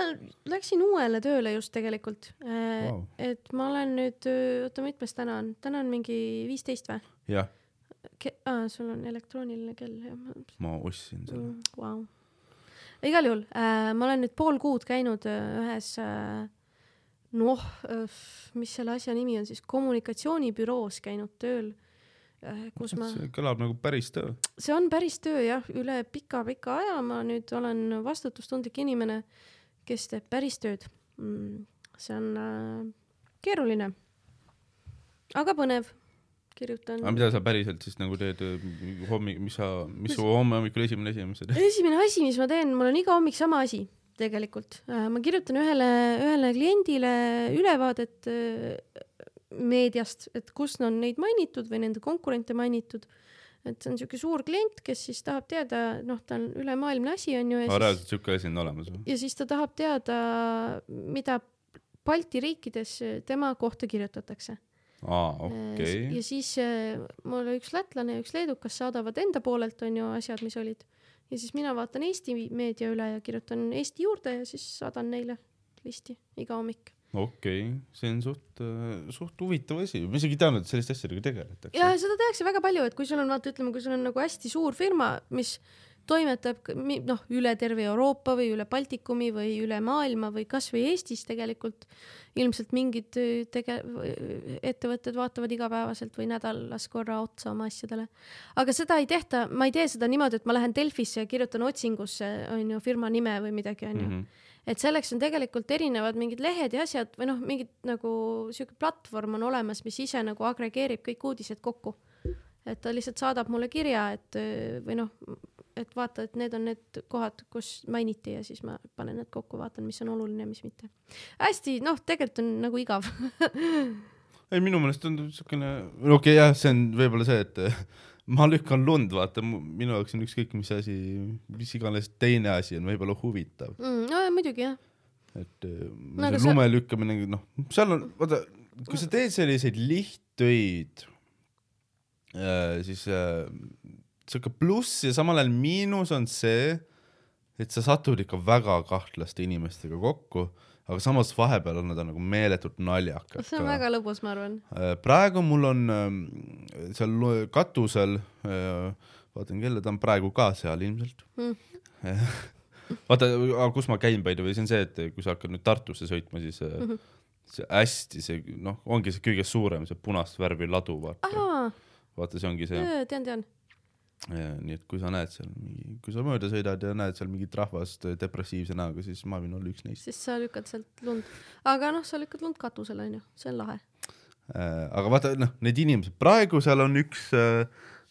läksin uuele tööle just tegelikult wow.. et ma olen nüüd, oota, mitmes täna on, täna on mingi viisteist või? jah, aa, sul on elektrooniline kell, jah. ma ostsin selle. Vau. igal juhul äh,, ma olen nüüd pool kuud käinud äh, ühes äh, noh äh,, mis selle asja nimi on siis, kommunikatsioonibüroos käinud tööl äh,, kus ma, see kõlab nagu päris töö. see on päris töö jah, üle pika-pika aja ma nüüd olen vastutustundlik inimene, kes teeb päris tööd mm,. see on äh, keeruline, aga põnev, kirjutan aga. mida sa päriselt siis nagu teed hommik, mis sa, mis su homme hommikul esimene asi on, mis sa teed? esimene asi, mis ma teen, mul on iga hommik sama asi tegelikult. ma kirjutan ühele, ühele kliendile ülevaadet äh, meediast, et kus on neid mainitud või nende konkurente mainitud. et see on siuke suur klient, kes siis tahab teada, noh, ta on ülemaailmne asi on ju reaalselt siuke asi on olemas või? ja siis ta tahab teada, mida Balti riikides tema kohta kirjutatakse aa, Äh, okei ja. siis äh, mul üks lätlane ja üks leedukas saadavad enda poolelt onju asjad, mis olid ja siis mina vaatan Eesti meedia üle ja kirjutan Eesti juurde ja siis saadan neile listi iga hommik. Okei okay., see on suht, suht huvitav asi, ma isegi ei teadnud, et selliste asjadega tegeletakse. ja seda tehakse väga palju, et kui sul on vaata, ütleme, kui sul on nagu hästi suur firma, mis toimetab noh, üle terve Euroopa või üle Baltikumi või üle maailma või kasvõi Eestis tegelikult ilmselt mingid öö, tege-, ettevõtted vaatavad igapäevaselt või nädalas korra otsa oma asjadele. aga seda ei tehta, ma ei tee seda niimoodi, et ma lähen Delfisse ja kirjutan otsingusse onju firma nime või midagi onju Mhm. Et selleks on tegelikult erinevad mingid lehed ja asjad või noh, mingid nagu siuke platvorm on olemas, mis ise nagu agregeerib kõik uudised kokku. et ta lihtsalt saadab mulle kirja, et või noh, et vaata, et need on need kohad, kus mainiti ja siis ma panen need kokku, vaatan, mis on oluline, mis mitte. hästi, noh, tegelikult on nagu igav. *laughs* ei, minu meelest tundub siukene, okei okay, jah, see on võib-olla see, et ma lükkan lund, vaata, minu jaoks on ükskõik mis asi, mis iganes teine asi on võib-olla huvitav, Mm, no ja muidugi jah, et eh, No see sa- lume lükkamine, noh, seal on, vaata, kui sa teed selliseid lihttöid, siis äh, siuke pluss ja samal ajal miinus on see, et sa satud ikka väga kahtlaste inimestega kokku, aga samas vahepeal on nad nagu meeletult naljakad. see on väga lõbus, ma arvan. Äh, praegu mul on ähm, seal katusel, vaatan kella, ta on praegu ka seal ilmselt Mm. *laughs* vaata, kus ma käin by the way, see on see, et kui sa hakkad nüüd Tartusse sõitma, siis mm. -hmm. see hästi see noh, ongi see kõige suurem, see punast värvi ladu, vaata, vaata, see ongi see, tean, tean. Nii et kui sa näed seal mingi, kui sa mööda sõidad ja näed seal mingit rahvast depressiivse näoga, siis ma võin olla üks neist. siis sa lükkad sealt lund. aga noh, sa lükkad lund katusele onju, see on lahe. Äh, aga vaata, noh, need inimesed, praegu seal on üks,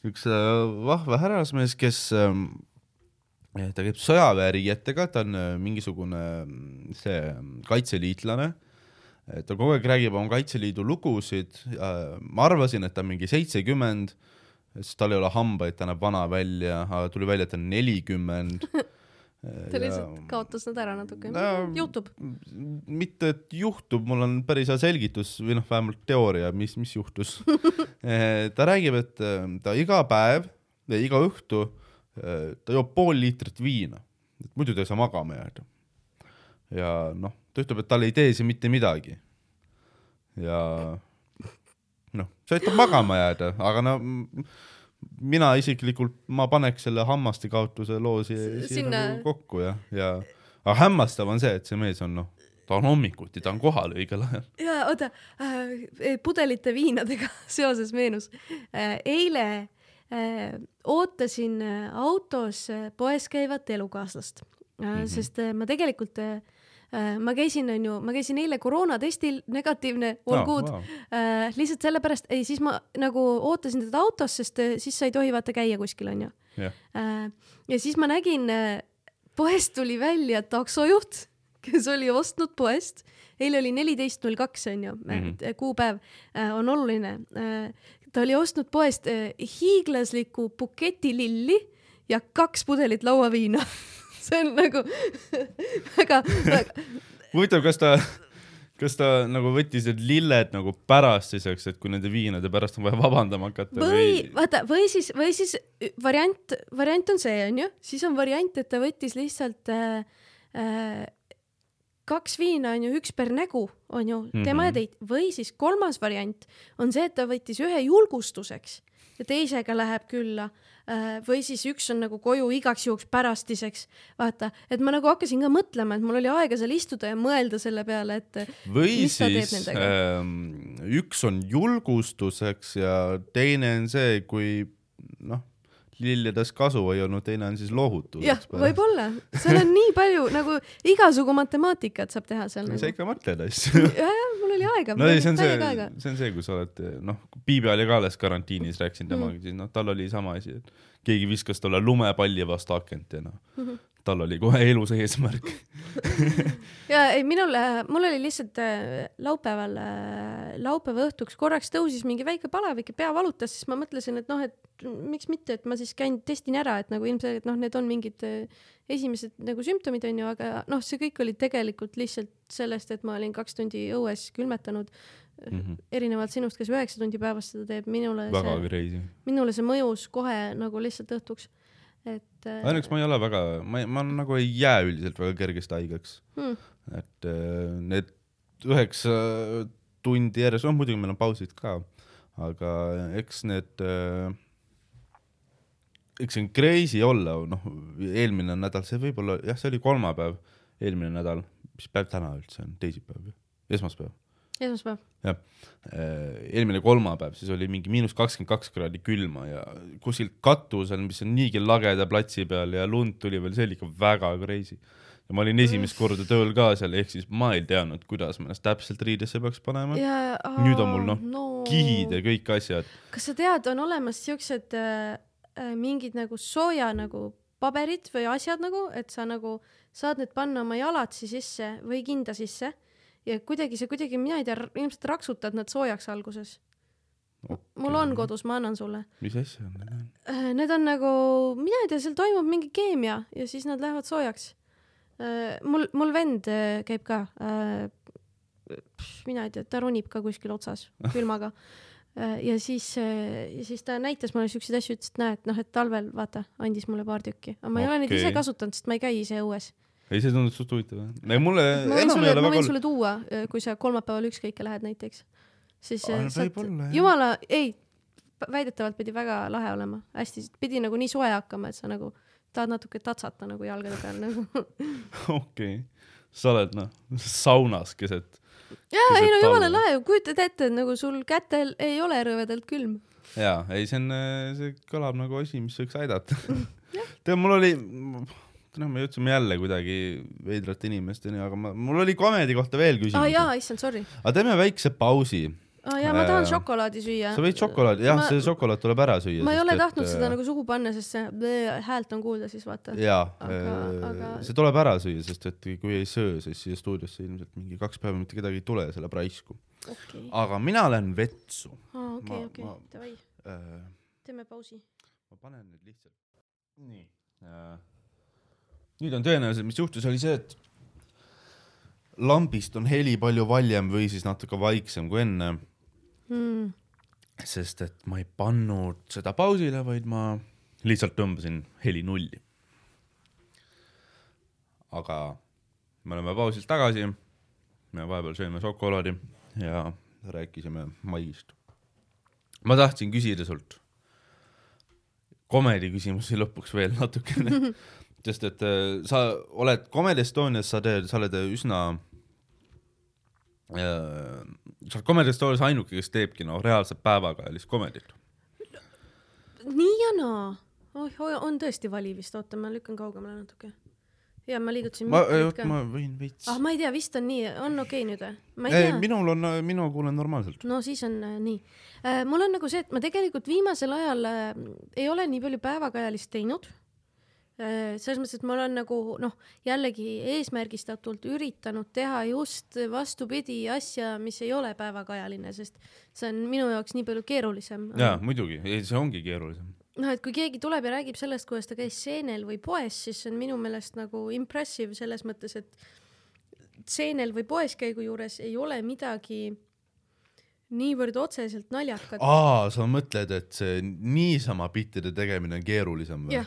üks äh, vahva härrasmees, kes, ta käib sõjaväeriietega, ta on äh, mingisugune mm, see mm, kaitseliitlane. ta kogu aeg räägib oma Kaitseliidu lugusid. ma arvasin, et ta on mingi seitsekümmend, sest tal ei ole hambaid, ta näeb vana välja, aga tuli välja, et ta on nelikümmend. *laughs* ta lihtsalt kaotas nad ära natuke No-. juhtub. mitte, et juhtub, mul on päris hea selgitus või noh, vähemalt teooria, mis, mis juhtus. *laughs* ta räägib, et äh, ta iga päev ja iga õhtu äh, ta joob pool liitrit viina, et muidu ta ei saa magama jääda. ja noh, ta ütleb, et tal ei tee see mitte midagi. ja see aitab magama jääda, aga no mina isiklikult, ma paneks selle hammaste kaotuse loo siia, siia Sinna- nagu kokku ja, ja aga hämmastav on see, et see mees on noh, ta on hommikuti, ta on kohal õigel ajal. ja oota äh,, pudelite viinadega *laughs* seoses meenus äh,. eile äh, ootasin äh, autos äh, poes käivat elukaaslast äh, mm, -hmm. sest äh, ma tegelikult äh, ma käisin, onju, ma käisin eile koroonatestil, negatiivne, all Aa, good vau. äh,. lihtsalt sellepärast, ei siis ma nagu ootasin teda autos, sest äh, siis sa ei tohi vaata käia kuskil onju äh,. ja siis ma nägin äh,, poest tuli välja taksojuht, kes oli ostnud poest, eile oli neliteist null kaks onju mm, Mhm. -hmm. kuupäev äh, on oluline äh,. ta oli ostnud poest äh, hiiglasliku buketi lilli ja kaks pudelit lauaviina. *laughs* see on nagu *laughs* väga, väga, huvitav, kas ta, kas ta nagu võttis need lilled nagu pärastiseks, et kui nende viinade pärast on vaja vabandama hakata või vaata, või siis, või siis variant, variant on see onju, siis on variant, et ta võttis lihtsalt äh, äh, kaks viina onju, üks per nägu onju mm, -hmm. tema ja Mhm. teid või siis kolmas variant on see, et ta võttis ühe julgustuseks ja teisega läheb külla või siis üks on nagu koju igaks juhuks pärastiseks. vaata, et ma nagu hakkasin ka mõtlema, et mul oli aega seal istuda ja mõelda selle peale, et või siis ähm, üks on julgustuseks ja teine on see, kui noh, lilledest kasu ei olnud, teine on siis jah lohutuseks., võib-olla, seal on nii palju nagu igasugu matemaatikat saab teha seal sa nagu. ikka mõtled asju. ja, ja mul oli aega, no ei, see on see see on see, kui sa oled noh, Piibi oli ka alles karantiinis, rääkisin Mhm. temaga mm., siis noh, tal oli sama asi, et keegi viskas talle lumepalli vastu akent ja noh, Mhm. Tal oli kohe elus eesmärk. *laughs* ja ei, minul, mul oli lihtsalt äh, laupäeval, laupäeva õhtuks korraks tõusis mingi väike palavik ja pea valutas, siis ma mõtlesin, et noh, et miks mitte, et ma siis käin testin ära, et nagu ilmselgelt noh, need on mingid äh, esimesed nagu sümptomid onju, aga noh, see kõik oli tegelikult lihtsalt sellest, et ma olin kaks tundi õues külmetanud mm. -hmm. erinevalt sinust, kes üheksa tundi päevas seda teeb, minule väga see, minule see mõjus kohe nagu lihtsalt õhtuks. Et äh, õnneks ma ei ole väga, ma, ma nagu ei jää üldiselt väga kergesti haigeks, hmm, et äh, need üheksa tundi järjest, noh muidugi meil on pausid ka, aga eks need äh, eks see on crazy olla, noh eelmine nädal, see võib olla, jah, see oli kolmapäev, eelmine nädal, mis päev täna üldse on, teisipäev, esmaspäev. esmaspäev. jah, eelmine kolmapäev, siis oli mingi miinus kakskümmend kaks kraadi külma ja kuskilt katusel, mis on niigi lageda platsi peal ja lund tuli veel, see oli ikka väga crazy. ja ma olin esimest korda tööl ka seal, ehk siis ma ei teadnud, kuidas ma ennast täpselt riidesse peaks panema. ja Nüüd on mul, noh, no, kihid ja kõik asjad. kas sa tead, on olemas siuksed äh, äh, mingid nagu sooja nagu paberid või asjad nagu, et sa nagu saad need panna oma jalatsi sisse või kinda sisse ja kuidagi see kuidagi, mina ei tea, ilmselt raksutad nad soojaks alguses. mul on kodus, ma annan sulle. mis asja on need? Need on nagu, mina ei tea, seal toimub mingi keemia ja siis nad lähevad soojaks. mul, mul vend äh, käib ka, mina ei tea, ta ronib ka kuskil otsas *laughs* külmaga. ja siis, ja siis ta näitas mulle siukseid asju, ütles, et näed, noh, et talvel vaata, andis mulle paar tükki, aga ma ei ole neid ise kasutanud, sest ma ei käi ise õues. ei, see tundub suht huvitav jah. mulle ma võin sulle ma võin sulle tuua, kui sa kolmapäeval ükskõike lähed näiteks, siis äh, no saad jumala, ei, väidetavalt pidi väga lahe olema, hästi, pidi nagu nii soe hakkama, et sa nagu tahad natuke tatsata nagu jalgade peal nagu. *laughs* okei, sa oled noh, saunas keset. jaa, ei no jumala lahe, kujutad ette, et nagu sul kätel ei ole rõvedalt külm. jaa, ei see on, see kõlab nagu asi, mis võiks aidata. *laughs* tead, mul oli, noh, me jõudsime jälle kuidagi veidrate inimesteni, aga ma, mul oli komedi kohta veel aa küsimus ah,. jaa, issand, sorry. aga teeme väikse pausi. aa jaa, ma tahan Äh, šokolaadi süüa. sa võid šokolaadi, jah, see šokolaad tuleb ära süüa. ma ei ole tahtnud seda nagu sugu panna, sest see bleh, häält on kuulda siis vaata. jaa, Aga- aga- see tuleb ära süüa, sest et kui ei söö, siis siia stuudiosse ilmselt mingi kaks päeva mitte kedagi ei tule, see läheb raisku. okei, aga mina lähen vetsu aa okei, okei davai, äh,. teeme pausi. ma panen nüüd lihtsalt. nii äh,. Nüüd on tõenäoliselt, mis juhtus, oli see, et lambist on heli palju valjem või siis natuke vaiksem kui enne, Mm. sest et ma ei pannud seda pausile, vaid ma lihtsalt tõmbasin heli nulli. aga me oleme pausilt tagasi, me vahepeal sööme šokolaadi ja rääkisime Maist. ma tahtsin küsida sult komedi küsimusi lõpuks veel natukene, *laughs* sest et äh, sa oled Comedy Estonias, sa teed, sa oled üsna äh,, sa oled Comedy Estonias ainuke, kes teebki noh, reaalselt päevakajalist komedit. nii ja naa. oih, on tõesti vali vist, oota, ma lükkan kaugemale natuke. ja ma liigutasin ma, oot, ma võin veits ah, ma ei tea, vist on nii, on okei okay nüüd või? minul on, mina kuulen normaalselt. no siis on äh, nii äh,. mul on nagu see, et ma tegelikult viimasel ajal äh, ei ole nii palju päevakajalist teinud äh,. Selles mõttes, et ma olen nagu noh, jällegi eesmärgistatult üritanud teha just vastupidi asja, mis ei ole päevakajaline, sest see on minu jaoks nii palju keerulisem. jaa, muidugi, see ongi keerulisem. noh, et kui keegi tuleb ja räägib sellest, kuidas ta käis seenel või poes, siis see on minu meelest nagu impressive selles mõttes, et seenel või poes käigu juures ei ole midagi niivõrd otseselt naljakat. aa, sa mõtled, et see niisama bittide tegemine on keerulisem või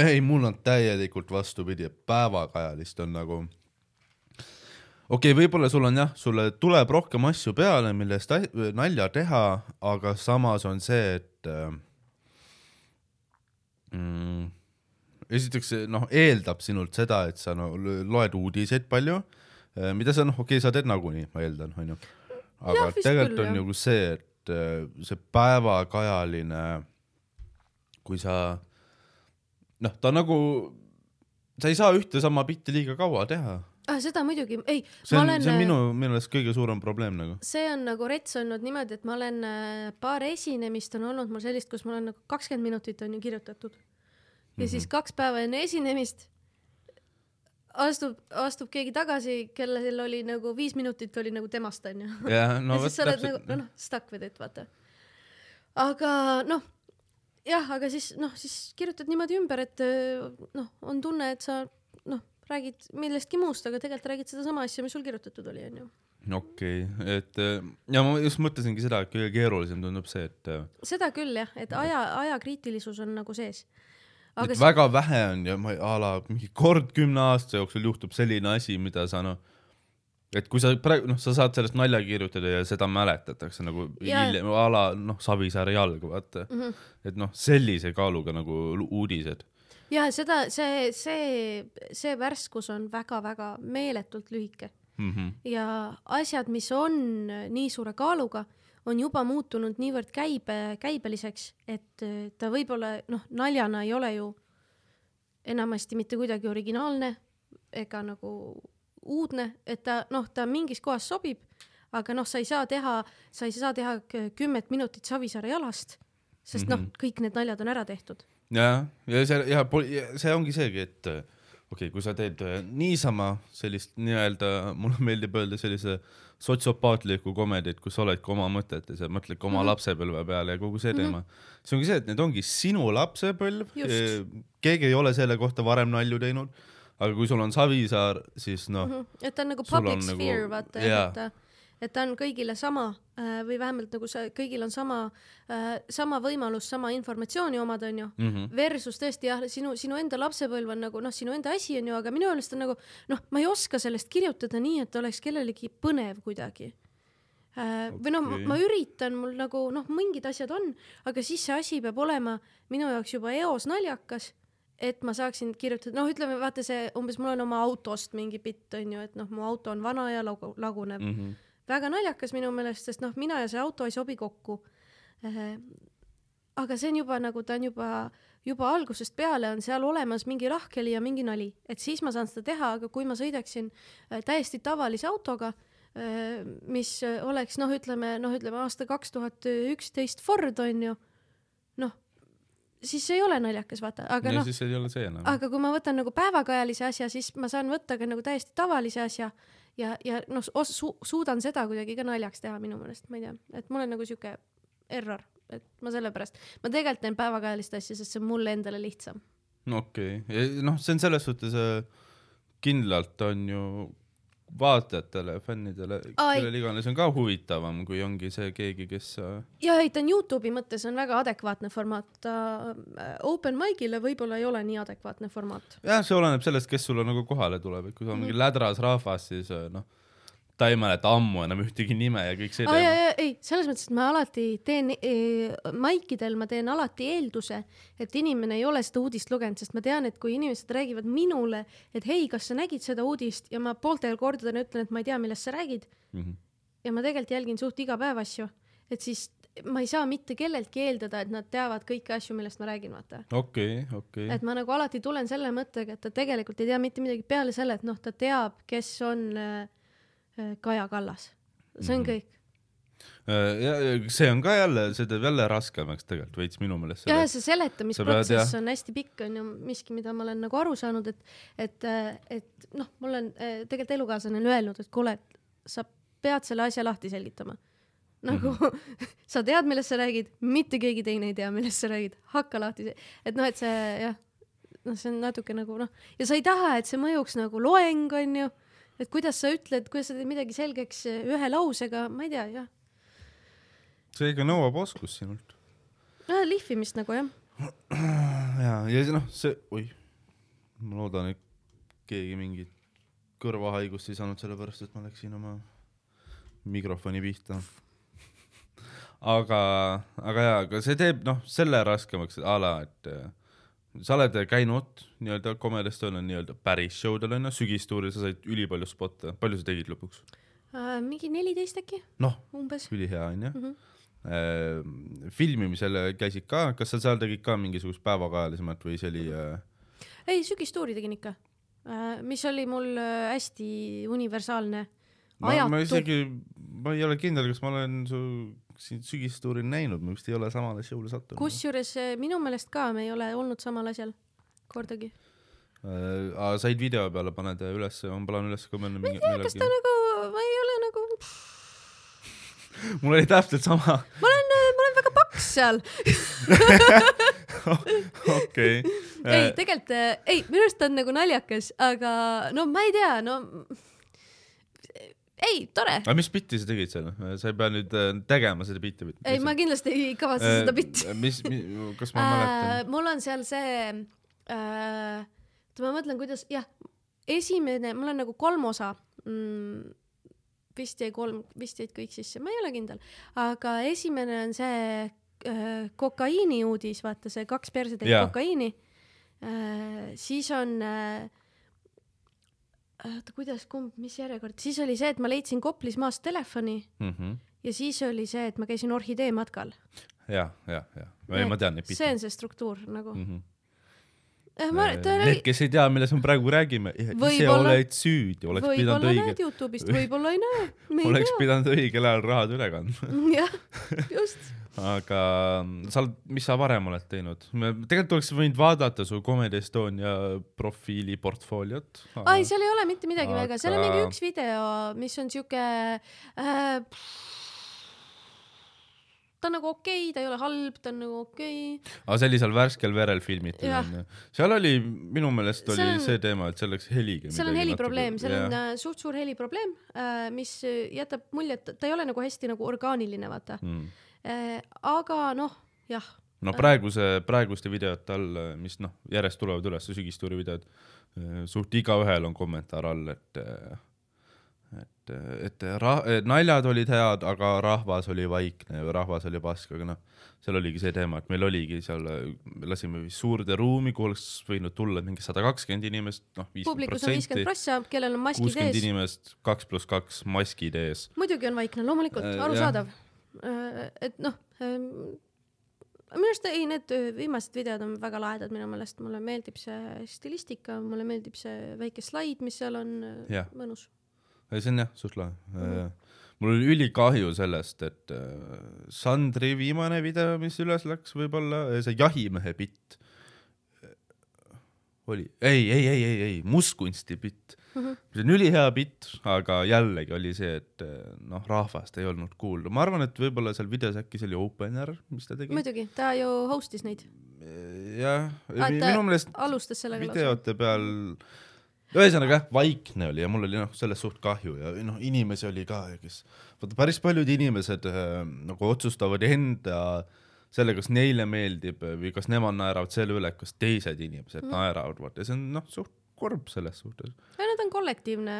ei, mul on täielikult vastupidi, et päevakajalist on nagu okei okay,, võib-olla sul on jah, sulle tuleb rohkem asju peale, millest nalja teha, aga samas on see, et äh, mm, esiteks noh, eeldab sinult seda, et sa no, lo- loed uudiseid palju, mida sa noh, okei okay,, sa teed nagunii, ma eeldan, onju. Aga vist tegelikult küll, on jah. nagu see, et äh, see päevakajaline, kui sa noh, ta nagu, sa ei saa ühte sama bitti liiga kaua teha. ah,. seda muidugi, ei, see ma on, olen, see on minu meelest kõige suurem probleem nagu. see on nagu rets olnud niimoodi, et ma olen, paar esinemist on olnud mul sellist, kus mul on nagu kakskümmend minutit on ju kirjutatud. ja mm -hmm. siis kaks päeva enne esinemist astub, astub keegi tagasi, kellel oli nagu viis minutit oli nagu temast onju. *laughs* jah, no *laughs* ja siis sa oled nagu, noh, stuck with it, vaata. aga noh, jah, aga siis noh, siis kirjutad niimoodi ümber, et öö, noh, on tunne, et sa noh, räägid millestki muust, aga tegelikult räägid sedasama asja, mis sul kirjutatud oli, onju. okei okay., et äh, ja ma just mõtlesingi seda, et kõige keerulisem tundub see, et äh, seda küll jah, et aja, ajakriitilisus on nagu sees. aga et väga vähe on ja ma ei- a la mingi kord kümne aasta jooksul juhtub selline asi, mida sa noh, et kui sa praegu noh, sa saad sellest nalja kirjutada ja seda mäletatakse nagu Jaa. hiljem a la noh, Savisaare jalg, vaata mm. -hmm. et noh, sellise kaaluga nagu uudised ja seda, see, see, see värskus on väga-väga meeletult lühike mm. -hmm. ja asjad, mis on nii suure kaaluga, on juba muutunud niivõrd käibe, käibeliseks, et äh, ta võib-olla noh, naljana ei ole ju enamasti mitte kuidagi originaalne ega nagu uudne, et ta noh, ta mingis kohas sobib, aga noh, sa ei saa teha, sa ei saa teha kümmet minutit Savisaare jalast, sest mm -hmm. noh, kõik need naljad on ära tehtud. ja, ja see ja ja see ongi seegi, et äh, okei okay,, kui sa teed äh, niisama sellist nii-öelda, mulle meeldib öelda sellise sotsiopaatlikku komedit, kus oledki oma mõtetes ja mõtledki oma mm -hmm. lapsepõlve peale ja kogu see teema mm. -hmm. see ongi see, et need ongi sinu lapsepõlv keegi ei ole selle kohta varem nalju teinud, aga kui sul on Savisaar, siis noh mm, -hmm. et ta on nagu public nagu- sphere, vaata, jaa. Et ta, on kõigile sama äh, või vähemalt nagu see, kõigil on sama, sama võimalus sama informatsiooni omada, onju. Mm -hmm. Versus tõesti jah, sinu, sinu enda lapsepõlv on nagu noh, sinu enda asi onju, aga minu meelest on nagu noh, ma ei oska sellest kirjutada nii, et oleks kellelegi põnev kuidagi äh,. või noh ma üritan, mul nagu noh, mingid asjad on, aga siis see asi peab olema minu jaoks juba eos naljakas et ma saaksin kirjutada, noh, ütleme vaata see umbes mul on oma autost mingi bitt onju, et noh, mu auto on vana ja lagu, laguneb. Mm -hmm. Väga naljakas minu meelest, sest noh, mina ja see auto ei sobi kokku. aga see on juba nagu ta on juba, juba algusest peale on seal olemas mingi lahkheli ja mingi nali, et siis ma saan seda teha, aga kui ma sõidaksin äh, täiesti tavalise autoga, mis äh, oleks noh, ütleme noh, ütleme aasta kaks tuhat üksteist Ford onju, noh, siis ei ole naljakas, vaata, aga noh, aga kui ma võtan nagu päevakajalise asja, siis ma saan võtta ka nagu täiesti tavalise asja ja, ja noh su,, suudan seda kuidagi ka naljaks teha minu meelest, ma ei tea, et mul on nagu sihuke error, et ma sellepärast, ma tegelikult teen päevakajalist asja, sest see on mulle endale lihtsam. okei okay., noh, see on selles suhtes äh, kindlalt on ju vaatajatele, fännidele, Ai. kellele iganes on ka huvitavam, kui ongi see keegi, kes äh, ja ei, ta on Youtube'i mõttes on väga adekvaatne formaat, ta äh, open mic'ile võib-olla ei ole nii adekvaatne formaat. jah, see oleneb sellest, kes sulle nagu kohale tuleb, et kui sul on mingi lädras rahvas, siis äh, noh, ta ei mäleta ammu enam ühtegi nime ja kõik see ja ei, selles mõttes, et ma alati teen eh,, maikidel ma teen alati eelduse, et inimene ei ole seda uudist lugenud, sest ma tean, et kui inimesed räägivad minule, et hei, kas sa nägid seda uudist ja ma pooltel kordadel ütlen, et ma ei tea, millest sa räägid Mhm. ja ma tegelikult jälgin suht iga päev asju, et siis ma ei saa mitte kelleltki eeldada, et nad teavad kõiki asju, millest ma räägin, vaata. okei, okei. et ma nagu alati tulen selle mõttega, et ta tegelikult ei tea mitte midagi peale selle, et noh, ta teab, kes on äh, Kaja Kallas. see on Mhm. kõik. ja ja see on ka jälle, see teeb jälle raskemaks tegelikult veits minu meelest ja selle. see seletamisprotsess jah. on hästi pikk, on ju miski, mida ma olen nagu aru saanud, et, et, et noh, mul on äh, tegelikult elukaaslane on öelnud, et kuule, sa pead selle asja lahti selgitama. nagu mm -hmm. *laughs* sa tead, millest sa räägid, mitte keegi teine ei tea, millest sa räägid, hakka lahti, et noh, et see jah, noh, see on natuke nagu noh, ja sa ei taha, et see mõjuks nagu loeng, on ju, et kuidas sa ütled, kuidas sa teed midagi selgeks äh, ühe lausega, ma ei tea, jah, see ikka nõuab oskust sinult. lihvimist nagu jah *clears throat* ja, ja noh, see, oih, ma loodan, et keegi mingit kõrvahaigust ei saanud sellepärast, et ma läksin oma mikrofoni pihta. *laughs* aga, aga jaa, aga see teeb noh, selle raskemaks a la, et äh, sa oled käinud nii-öelda Comedy Estonial nii-öelda päris show del onju, sügistuuril sa said ülipalju spotte, palju sa tegid lõpuks? äh,. mingi neliteist äkki, noh, ülihea onju mm. -hmm. filmimisel käisid ka, kas sa seal tegid ka mingisugust päevakajalisemat või see oli äh, ei, sügistuuri tegin ikka, mis oli mul äh, hästi universaalne, ma, ma ajatu. isegi, ma ei ole kindel, kas ma olen su siin sügistuuril näinud, ma vist ei ole samale show'le sattunud. kusjuures äh, minu meelest ka me ei ole olnud samal asjal kordagi. aga said video peale paned ülesse, ma panen ülesse ka mõne mingi kas ta nagu, ma ei ole nagu, *laughs* mul oli täpselt sama, ma olen, ma olen väga paks seal. *laughs* okei. ei, tegelikult, ei, minu arust on nagu naljakas, aga no ma ei tea, no ei, tore. aga mis bitti sa tegid seal, sa ei pea nüüd äh, tegema seda bitti. ei, ma kindlasti ei kavatse seda bitti. *laughs* mis, mis, kas ma mäletan? mul on seal see äh,, ma mõtlen, kuidas, jah, esimene, mul on nagu kolm osa mm,. vist jäi kolm, vist jäid kõik sisse, ma ei ole kindel, aga esimene on see äh, kokaiini uudis, vaata see kaks persetäit Jaa. kokaiini äh,. siis on äh, oota, kuidas, kumb, mis järjekord, siis oli see, et ma leidsin Koplis maast telefoni Mhm. ja siis oli see, et ma käisin orhidee matkal. ja, ja, ja, ei ma tean neid bitte see on see struktuur nagu mm. mm. -hmm. -hmm. ma, ta Need, oli, kes ei tea, millest me praegu räägime, ise Võib-olla- oled süüdi, oleks pidanud võib-olla õige näed, Youtube'ist, võib-olla ei näe, *laughs* oleks tea. pidanud õigel ajal rahad üle kandma. jah, just. *laughs* aga sa oled, mis sa varem oled teinud? tegelikult oleks võinud vaadata su Comedy Estonia profiili portfooliot. ai, seal ei ole mitte midagi Aga- väga, seal on mingi üks video, mis on siuke äh,. Ta on nagu okei okay,, ta ei ole halb, ta on nagu okei okay.. aga see oli seal värskel verel filmitud onju. seal oli, minu meelest oli on- see teema, et seal läks heliga. seal on heliprobleem, seal on äh, suht suur heliprobleem äh,, mis äh, jätab mulje, et ta ei ole nagu hästi nagu orgaaniline, vaata mm.. äh,. aga noh, jah, no praeguse, praeguste videote all, mis noh, järjest tulevad üles, sügistuuri videod, suht igaühel on kommentaar all, et et, et ra-, naljad olid head, aga rahvas oli vaikne või rahvas oli pask, aga noh, seal oligi see teema, et meil oligi seal, me lasime suurde ruumi, kuhu oleks võinud tulla mingi sada kakskümmend inimest, noh, viiskümmend publikus on viiskümmend protsenti, prossa, kellel on maskid kuuskümmend ees. inimest, kaks pluss kaks, maskid ees. muidugi on vaikne, loomulikult Äh,, arusaadav. et noh, minu arust ei, need öö, viimased videod on väga lahedad minu meelest, mulle meeldib see stilistika, mulle meeldib see väike slaid, mis seal on öö, Mõnus. see on jah, suht lahe mm. Mhm. -hmm. mul oli ülikahju sellest, et äh, Sandri viimane video, mis üles läks, võib-olla see jahimehe bitt oli, ei, ei, ei, ei, ei, mustkunsti bitt mm. Mhm. -hmm. see on ülihea bitt, aga jällegi oli see, et äh, noh, rahvast ei olnud kuulda, ma arvan, et võib-olla seal videos äkki see oli opener, mis ta tegi. muidugi, ta ju host'is neid, jah, Ah, minu meelest videote peal, ühesõnaga jah, vaikne oli ja mul oli noh, sellest suht kahju ja noh, inimesi oli ka, kes, vaata päris paljud inimesed äh, nagu otsustavad enda selle, kas neile meeldib või kas nemad naeravad selle üle, kas teised inimesed mm. naeravad, vaata ja see on noh, suht kurb selles suhtes ja need on kollektiivne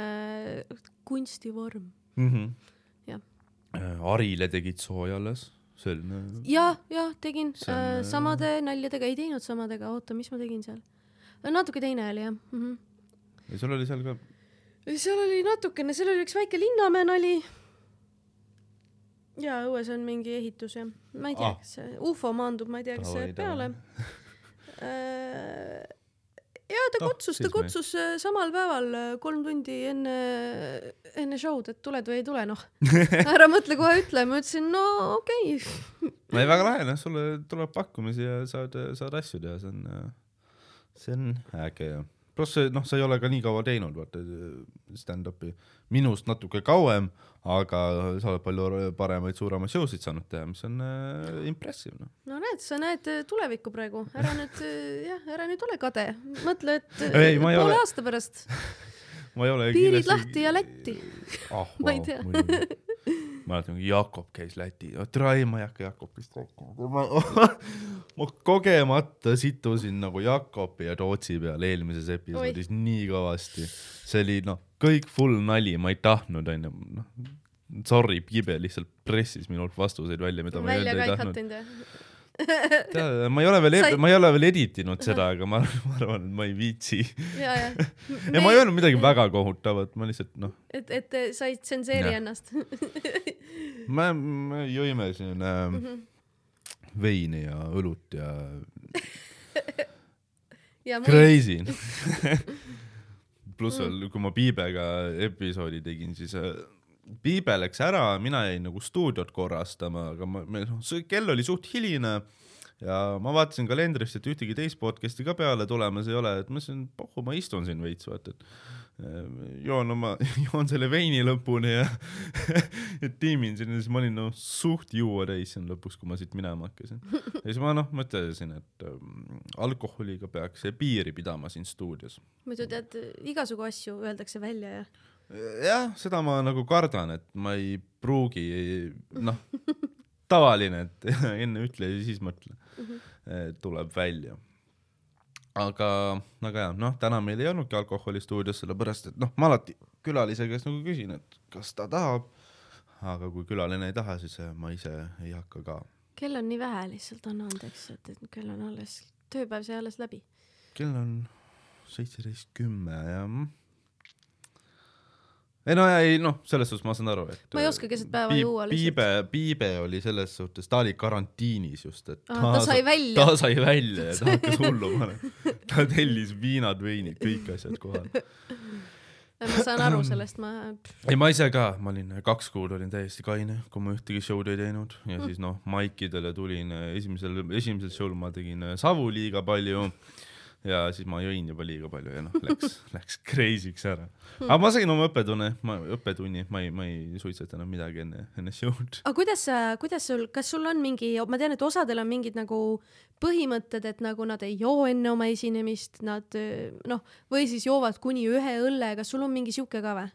kunstivorm. mm. -hmm. Jah. Arile tegid sooja alles, selline, ja, ja tegin äh, äh, samade naljadega, ei teinud samadega, oota, mis ma tegin seal? natuke teine oli jah mm. -hmm. Ja sul oli seal ka, seal oli natukene, seal oli üks väike Linnamäe nali. ja õues on mingi ehitus ja ma ei tea Ah. ah., kas see ufo maandub, ma ei tea, kas see peale. ja ta Noh, kutsus, siis ta kutsus äh, samal päeval äh, kolm tundi enne, enne show'd, et tuled või ei tule, noh. *laughs* ära mõtle, kohe ütle, ma ütlesin, no okei okay.. no ei väga lahe, noh, sulle tuleb pakkumisi ja saad, saad asju teha, see on, see on äge ja pluss see, noh, sa ei ole ka nii kaua teinud, vaata stand-up'i, minust natuke kauem, aga sa oled palju paremaid, suuremaid show sid saanud teha, mis on äh, impressive, noh. no näed, sa näed äh, tulevikku praegu, ära nüüd jah, ära nüüd ole kade, mõtle, et Ei, poole ole- aasta pärast *laughs* ma ei ole piirid lahti ja Lätti. ah. *laughs* Ma ei tea. mäletan, kui Jakob käis Läti, oota, ei, ma ei hakka Jakobist rääkima, ma, *laughs* ma kogemata situsin nagu Jakobi ja Tootsi peal eelmises episoodis Oi. nii kõvasti. see oli noh, kõik full nali, ma ei tahtnud, onju, noh. Sorry, Piibe lihtsalt pressis minult vastuseid välja, mida ma öelda ei tahtnud. *laughs* ma ei ole veel Sa ei-, ma ei ole veel edit inud seda, aga ma, ma arvan, et ma ei viitsi. ja, ja. ja ma ei öelnud midagi väga kohutavat, ma lihtsalt noh, et, et sa ei tsenseeri ennast. *laughs* me, me jõime siin äh, mm. -hmm. veini ja õlut ja *laughs* ja crazy. pluss veel, kui ma Piibega episoodi tegin, siis äh, Piibe läks ära, mina jäin nagu stuudiot korrastama, aga ma, me, noh, see kell oli suht hiline ja ma vaatasin kalendrist, et ühtegi teist podcast'i ka peale tulemas ei ole, et ma mõtlesin, pohhu, ma istun siin veits, vaata, et äh, joon oma, *laughs* joon selle veini lõpuni ja *laughs* ja tiimin siin ja siis ma olin noh suht juuatäis siin lõpuks, kui ma siit minema hakkasin. ja siis ma noh mõtlesin, et ähm, alkoholiga peaks piiri pidama siin stuudios. muidu tead, igasugu asju öeldakse välja ja jah, seda ma nagu kardan, et ma ei pruugi, noh, tavaline, et *laughs* enne ütle ja siis mõtle, tuleb välja. aga, aga jah, noh, täna meil ei olnudki alkoholi stuudios, sellepärast et noh, ma alati külalise käest nagu küsin, et kas ta tahab. aga kui külaline ei taha, siis äh, ma ise ei hakka ka. kell on nii vähe lihtsalt, anna andeks, et, et kell on alles, tööpäev sai alles läbi. kell on seitseteist kümme ja mm. Ei no ei noh, selles suhtes ma saan aru, et ma ei oska keset päeva Piib- juua lihtsalt. Piibe, Piibe oli selles suhtes, ta oli karantiinis just, et Ah, ta sai välja. ta sai välja ja ta hakkas hullu panema. ta tellis viinad, veinid, kõik asjad kohale. ma saan aru sellest, ma, ei, ma ise ka, ma olin kaks kuud olin täiesti kaine, kui ma ühtegi show'd ei teinud ja siis noh, maikidele tulin esimesel, esimesel show'l ma tegin savu liiga palju ja siis ma jõin juba liiga palju ja noh, *laughs* läks, läks crazy'ks ära. aga ma sain oma õppetunne, ma, õppetunni, ma ei, ma ei suitsetanud midagi enne, enne show'd. aga kuidas sa, kuidas sul, kas sul on mingi, ma tean, et osadel on mingid nagu põhimõtted, et nagu nad ei joo enne oma esinemist, nad noh, või siis joovad kuni ühe õlle, kas sul on mingi sihuke ka või?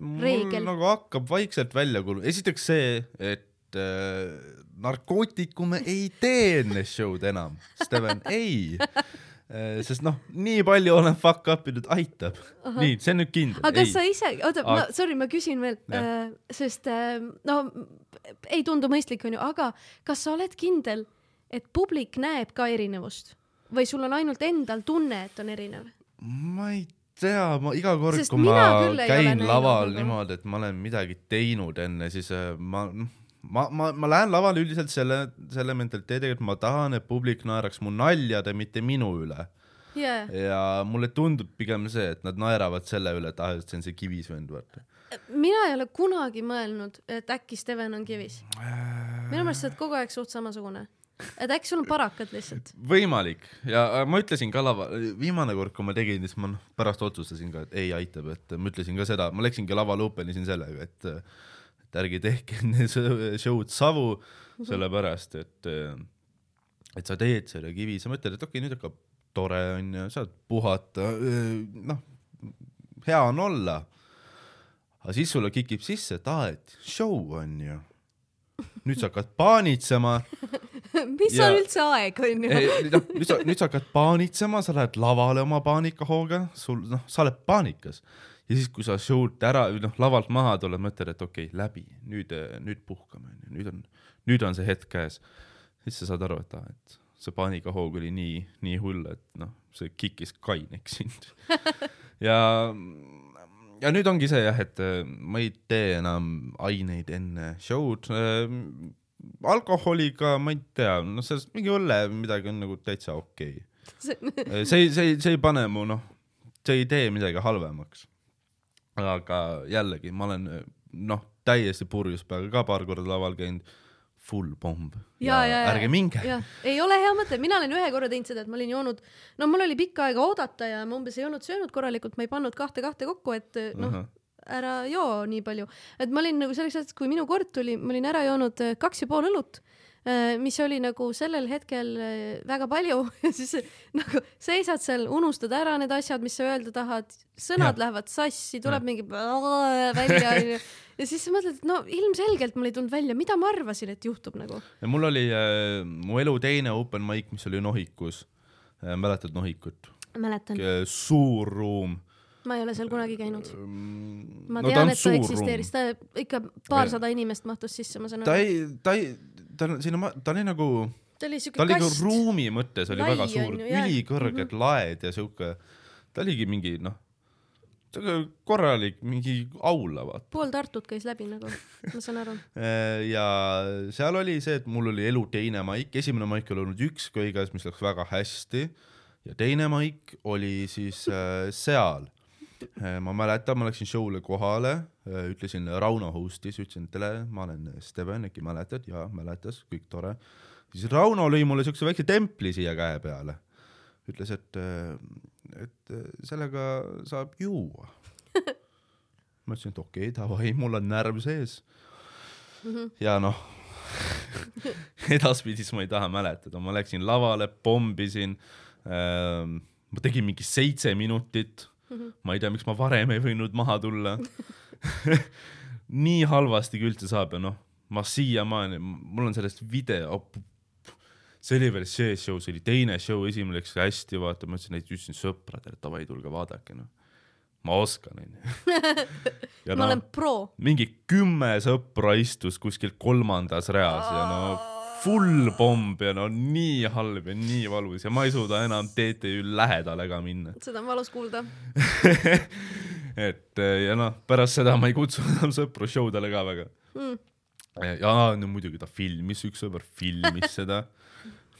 mul nagu hakkab vaikselt välja kuluma, esiteks see, et äh, narkootikume ei tee enne show'd enam, Steven, ei. Sest noh, nii palju olen fuck up inud, aitab. nii, see on nüüd kindel, aga ei kas sa ise, oota, ma Aga-, sorry, ma küsin veel Jah., sest äh, no ei tundu mõistlik, onju, aga kas sa oled kindel, et publik näeb ka erinevust või sul on ainult endal tunne, et on erinev? ma ei tea, ma iga kord, kui ma ei käin laval niimoodi, et ma olen midagi teinud enne, siis äh, ma, ma, ma, ma lähen lavale üldiselt selle, selle mentaliteediga, et ma tahan, et publik naeraks mu naljade, mitte minu üle. jaa, ja mulle tundub pigem see, et nad naeravad selle üle, et ah, see on see kivisvend, vaata. mina ei ole kunagi mõelnud, et äkki Steven on kivis. minu meelest sa oled kogu aeg suht samasugune. et äkki sul on parakad lihtsalt. võimalik ja ma ütlesin ka lava, viimane kord, kui ma tegin, siis ma noh, pärast otsustasin ka, et ei aitab, et ma ütlesin ka seda, ma läksingi lavale open isin sellega, et et ärge tehke *laughs* show'd savu, sellepärast et et sa teed selle kivi, sa mõtled, et okei okay,, nüüd hakkab tore onju, saad puhata, noh, hea on olla. aga siis sulle kikib sisse, et aa, et show on ju. nüüd sa hakkad paanitsema *laughs* mis Ja- on üldse aeg, onju? noh, nüüd sa, nüüd sa hakkad paanitsema, sa lähed lavale oma paanikahooga, sul noh, sa oled paanikas ja siis, kui sa show'lt ära, noh lavalt maha tuled, mõtled, et okei okay,, läbi, nüüd, nüüd puhkame, nüüd on, nüüd on see hetk käes. siis sa saad aru, et aa, et see paanikahoog oli nii, nii hull, et noh, see kikis kaineks sind. *laughs* ja, ja nüüd ongi see jah, et äh, ma ei tee enam aineid enne show'd alkoholiga ma ei tea, noh, sellest mingi õlle midagi on nagu täitsa okei *laughs* okay.. see ei, see ei, see ei pane mu noh, see ei tee midagi halvemaks. Aga jällegi, ma olen noh, täiesti purjus peaga ka paar korda laval käinud, full pomb. ja, ja, ja. ärge minge. ei ole hea mõte, mina olen ühe korra teinud seda, et ma olin joonud, no mul oli pikka aega oodata ja ma umbes ei olnud söönud korralikult, ma ei pannud kahte-kahte kokku, et noh, ära joo nii palju. et ma olin nagu selleks hetkeks, kui minu kord tuli, ma olin ära joonud äh, kaks ja pool õlut, mis oli nagu sellel hetkel äh, väga palju *laughs* ja siis äh, nagu seisad seal, unustad ära need asjad, mis sa öelda tahad, sõnad Jah. lähevad sassi, tuleb mingi *laughs* välja onju ja siis sa mõtled, et no ilmselgelt mul ei tulnud välja, mida ma arvasin, et juhtub nagu. ja mul oli äh, mu elu teine open mic, mis oli Nohikus äh,. mäletad Nohikut? mäletan, suur ruum. ma ei ole seal kunagi käinud. ma no, tean, et ta eksisteeris, ta ikka paarsada inimest mahtus sisse, ma saan ta aru. ei, ta ei, ta on sinna, ta oli nagu, ta oli siuke ta oli nagu ruumi mõttes oli Lai väga on suur, ülikõrged mm -hmm. laed ja siuke, ta oligi mingi noh, korralik mingi aula vaata. pool Tartut käis läbi nagu, ma saan aru. *laughs* Äh, ja seal oli see, et mul oli elu teine maik, esimene maik oli olnud üks kõiges, mis läks väga hästi ja teine maik oli siis äh, seal. Ma mäletan, ma läksin show'le kohale, ütlesin Rauno host'is, ütlesin tere, ma olen Steven, äkki mäletad ja mäletas, kõik tore. siis Rauno lõi mulle siukse väikse templi siia käe peale. ütles, et, et sellega saab juua. *laughs* ma ütlesin, et okei okay,, davai, mul on närv sees. -hmm. ja noh *laughs* edaspidi siis ma ei taha mäletada, ma läksin lavale, pommisin ähm,, ma tegin mingi seitse minutit. Ma ei tea, miks ma varem ei võinud maha tulla *laughs* nii halvasti kui üldse saab ja noh, ma siiamaani, mul on sellest video, see oli veel see show, see oli teine show, esimene läks hästi, vaata, ma ütlesin, ütlesin sõpradele, davai, tulge vaadake, noh. ma oskan, onju. *laughs* ma no, olen pro. mingi kümme sõpra istus kuskil kolmandas reas ja no full pomm ja no nii halb ja nii valus ja ma ei suuda enam TTÜ lähedale ka minna. seda on valus kuulda. *laughs* Et ja noh, pärast seda ma ei kutsu *laughs* enam sõpru show dele ka väga. Mm. Ja no muidugi ta filmis, üks sõber filmis seda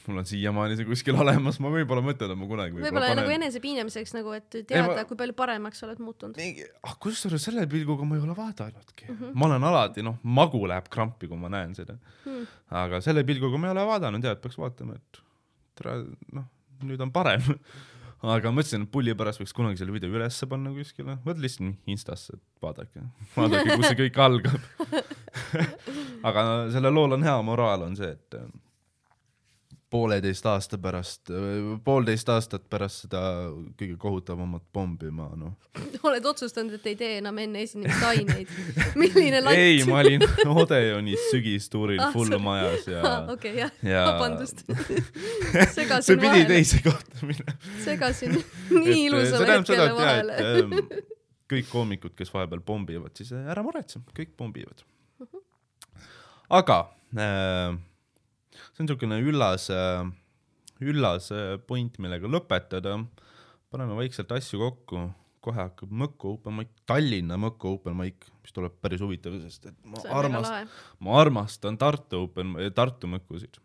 mul on siiamaani see kuskil olemas, ma võib-olla mõtlen, et ma kunagi võib-olla panen... nagu enesepiinamiseks nagu, et teada, ma... kui palju paremaks oled muutunud. ah kusjuures selle pilguga ma ei ole vaadanudki. Mm. -hmm. ma olen alati, noh, magu läheb krampi, kui ma näen seda. Mm.. aga selle pilguga ma ei ole vaadanud ja, et peaks vaatama, et tere, noh, nüüd on parem. *laughs* Aga mõtlesin, et pulli pärast võiks kunagi selle video ülesse panna kuskile, võt lihtsalt Instasse, et vaadake, *laughs* vaadake, kus see kõik algab. *laughs* Aga sellel lool on hea moraal, on see, et pooleteist aasta pärast, poolteist aastat pärast seda kõige kohutavamat pommi ma noh. *laughs* oled otsustanud, et ei tee enam enne esinemist aineid? *laughs* milline latt? ei, ma olin *laughs* Odeonis sügistuuril ah, full majas ja ah,. okei okay,, jah ja... vabandust segasin see pidi teise kohta minema. segasin nii ilusale hetkele vahele. Ähm, kõik koomikud, kes vahepeal pommivad, siis ära muretse, kõik pommivad. aga äh, see on niisugune üllas, üllas point, millega lõpetada. paneme vaikselt asju kokku, kohe hakkab Mõkku open mic, Tallinna Mõkku open mic, mis tuleb päris huvitav, sest et ma armastan, ma armastan Tartu open, Tartu Mõkkusid.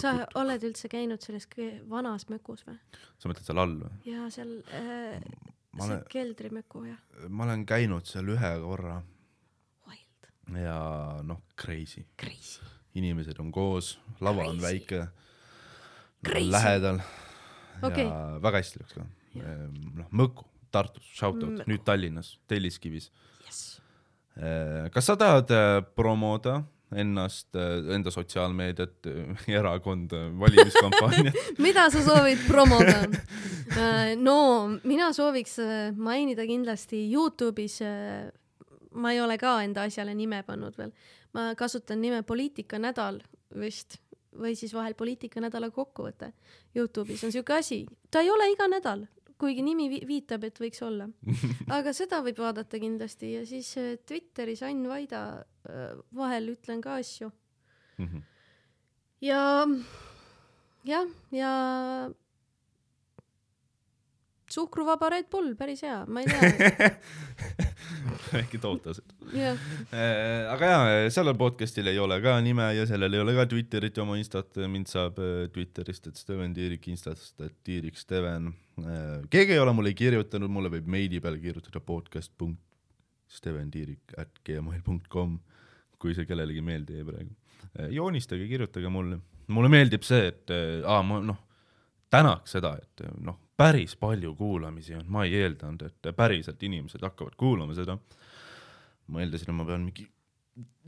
sa oled üldse käinud selles vanas Mõkus või? sa mõtled seal all või? jaa, seal äh, see olen, keldrimõku, jah. ma olen käinud seal ühe korra. Wild. ja noh, crazy. Crazy inimesed on koos, lava on väike, lähedal. Okay. ja väga hästi läks ka. Ehm, noh, Mõkku, Tartus, shout out, nüüd Tallinnas, Telliskivis. Yes.. Ehm, kas sa tahad äh, promoda ennast, äh, enda sotsiaalmeediat, *laughs* erakonda, valimiskampaaniat? *laughs* Mida sa soovid promoda? Äh, no mina sooviks mainida kindlasti Youtube'is, ma ei ole ka enda asjale nime pannud veel ma kasutan nime Poliitikanädal vist või siis vahel Poliitikanädala kokkuvõte. Youtube'is on siuke asi, ta ei ole iga nädal, kuigi nimi vi viitab, et võiks olla. *laughs* aga seda võib vaadata kindlasti ja siis äh, Twitteris Ain Vaida äh, vahel ütlen ka asju mm. -hmm. ja jah, ja suhkruvaba Red Bull, päris hea, ma ei tea *laughs* *laughs* äkki tootased yeah.. Äh, aga jaa, sellel podcast'il ei ole ka nime ja sellel ei ole ka Twitterit ja oma Instat, mind saab äh, Twitterist, et Steven Tiirik, Instast, et Tiirik Steven. Äh, keegi ei ole mulle kirjutanud, mulle võib meili peale kirjutada podcast punkt steventiirik at gmail punkt com, kui see kellelegi meelde jäi praegu. joonistage, kirjutage mulle, mulle meeldib see, et aa, ma noh, tänaks seda, et noh, päris palju kuulamisi on, ma ei eeldanud, et päriselt inimesed hakkavad kuulama seda. ma eeldasin, et ma pean mingi,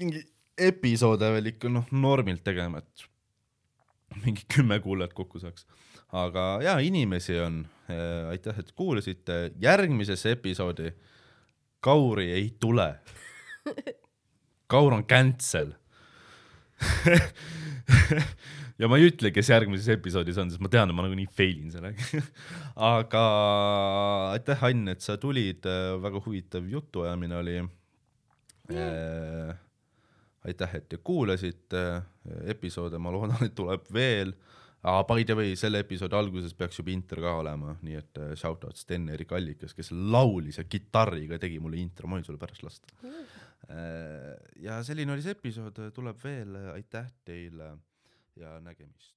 mingi episoode veel ikka noh, normilt tegema, et mingi kümme kuulajat kokku saaks. aga jaa, inimesi on äh,, aitäh, et kuulasite, järgmisesse episoodi Kauri ei tule. *laughs* Kaur on cancel *laughs* ja ma ei ütle, kes järgmises episoodis on, sest ma tean, et ma nagunii fail in sellega *laughs* aga aitäh, Ann, et sa tulid, väga huvitav jutuajamine oli. Yeah.. aitäh, et te kuulasite. Episoode, ma loodan, et tuleb veel. Aga by the way, selle episoodi alguses peaks juba intro ka olema, nii et shout out Sten-Erik Allikas, kes laulis ja kitarriga tegi mulle intro, ma võin sulle pärast lasta. Mm.. ja selline oli see episood, tuleb veel, aitäh teile ja nägemist.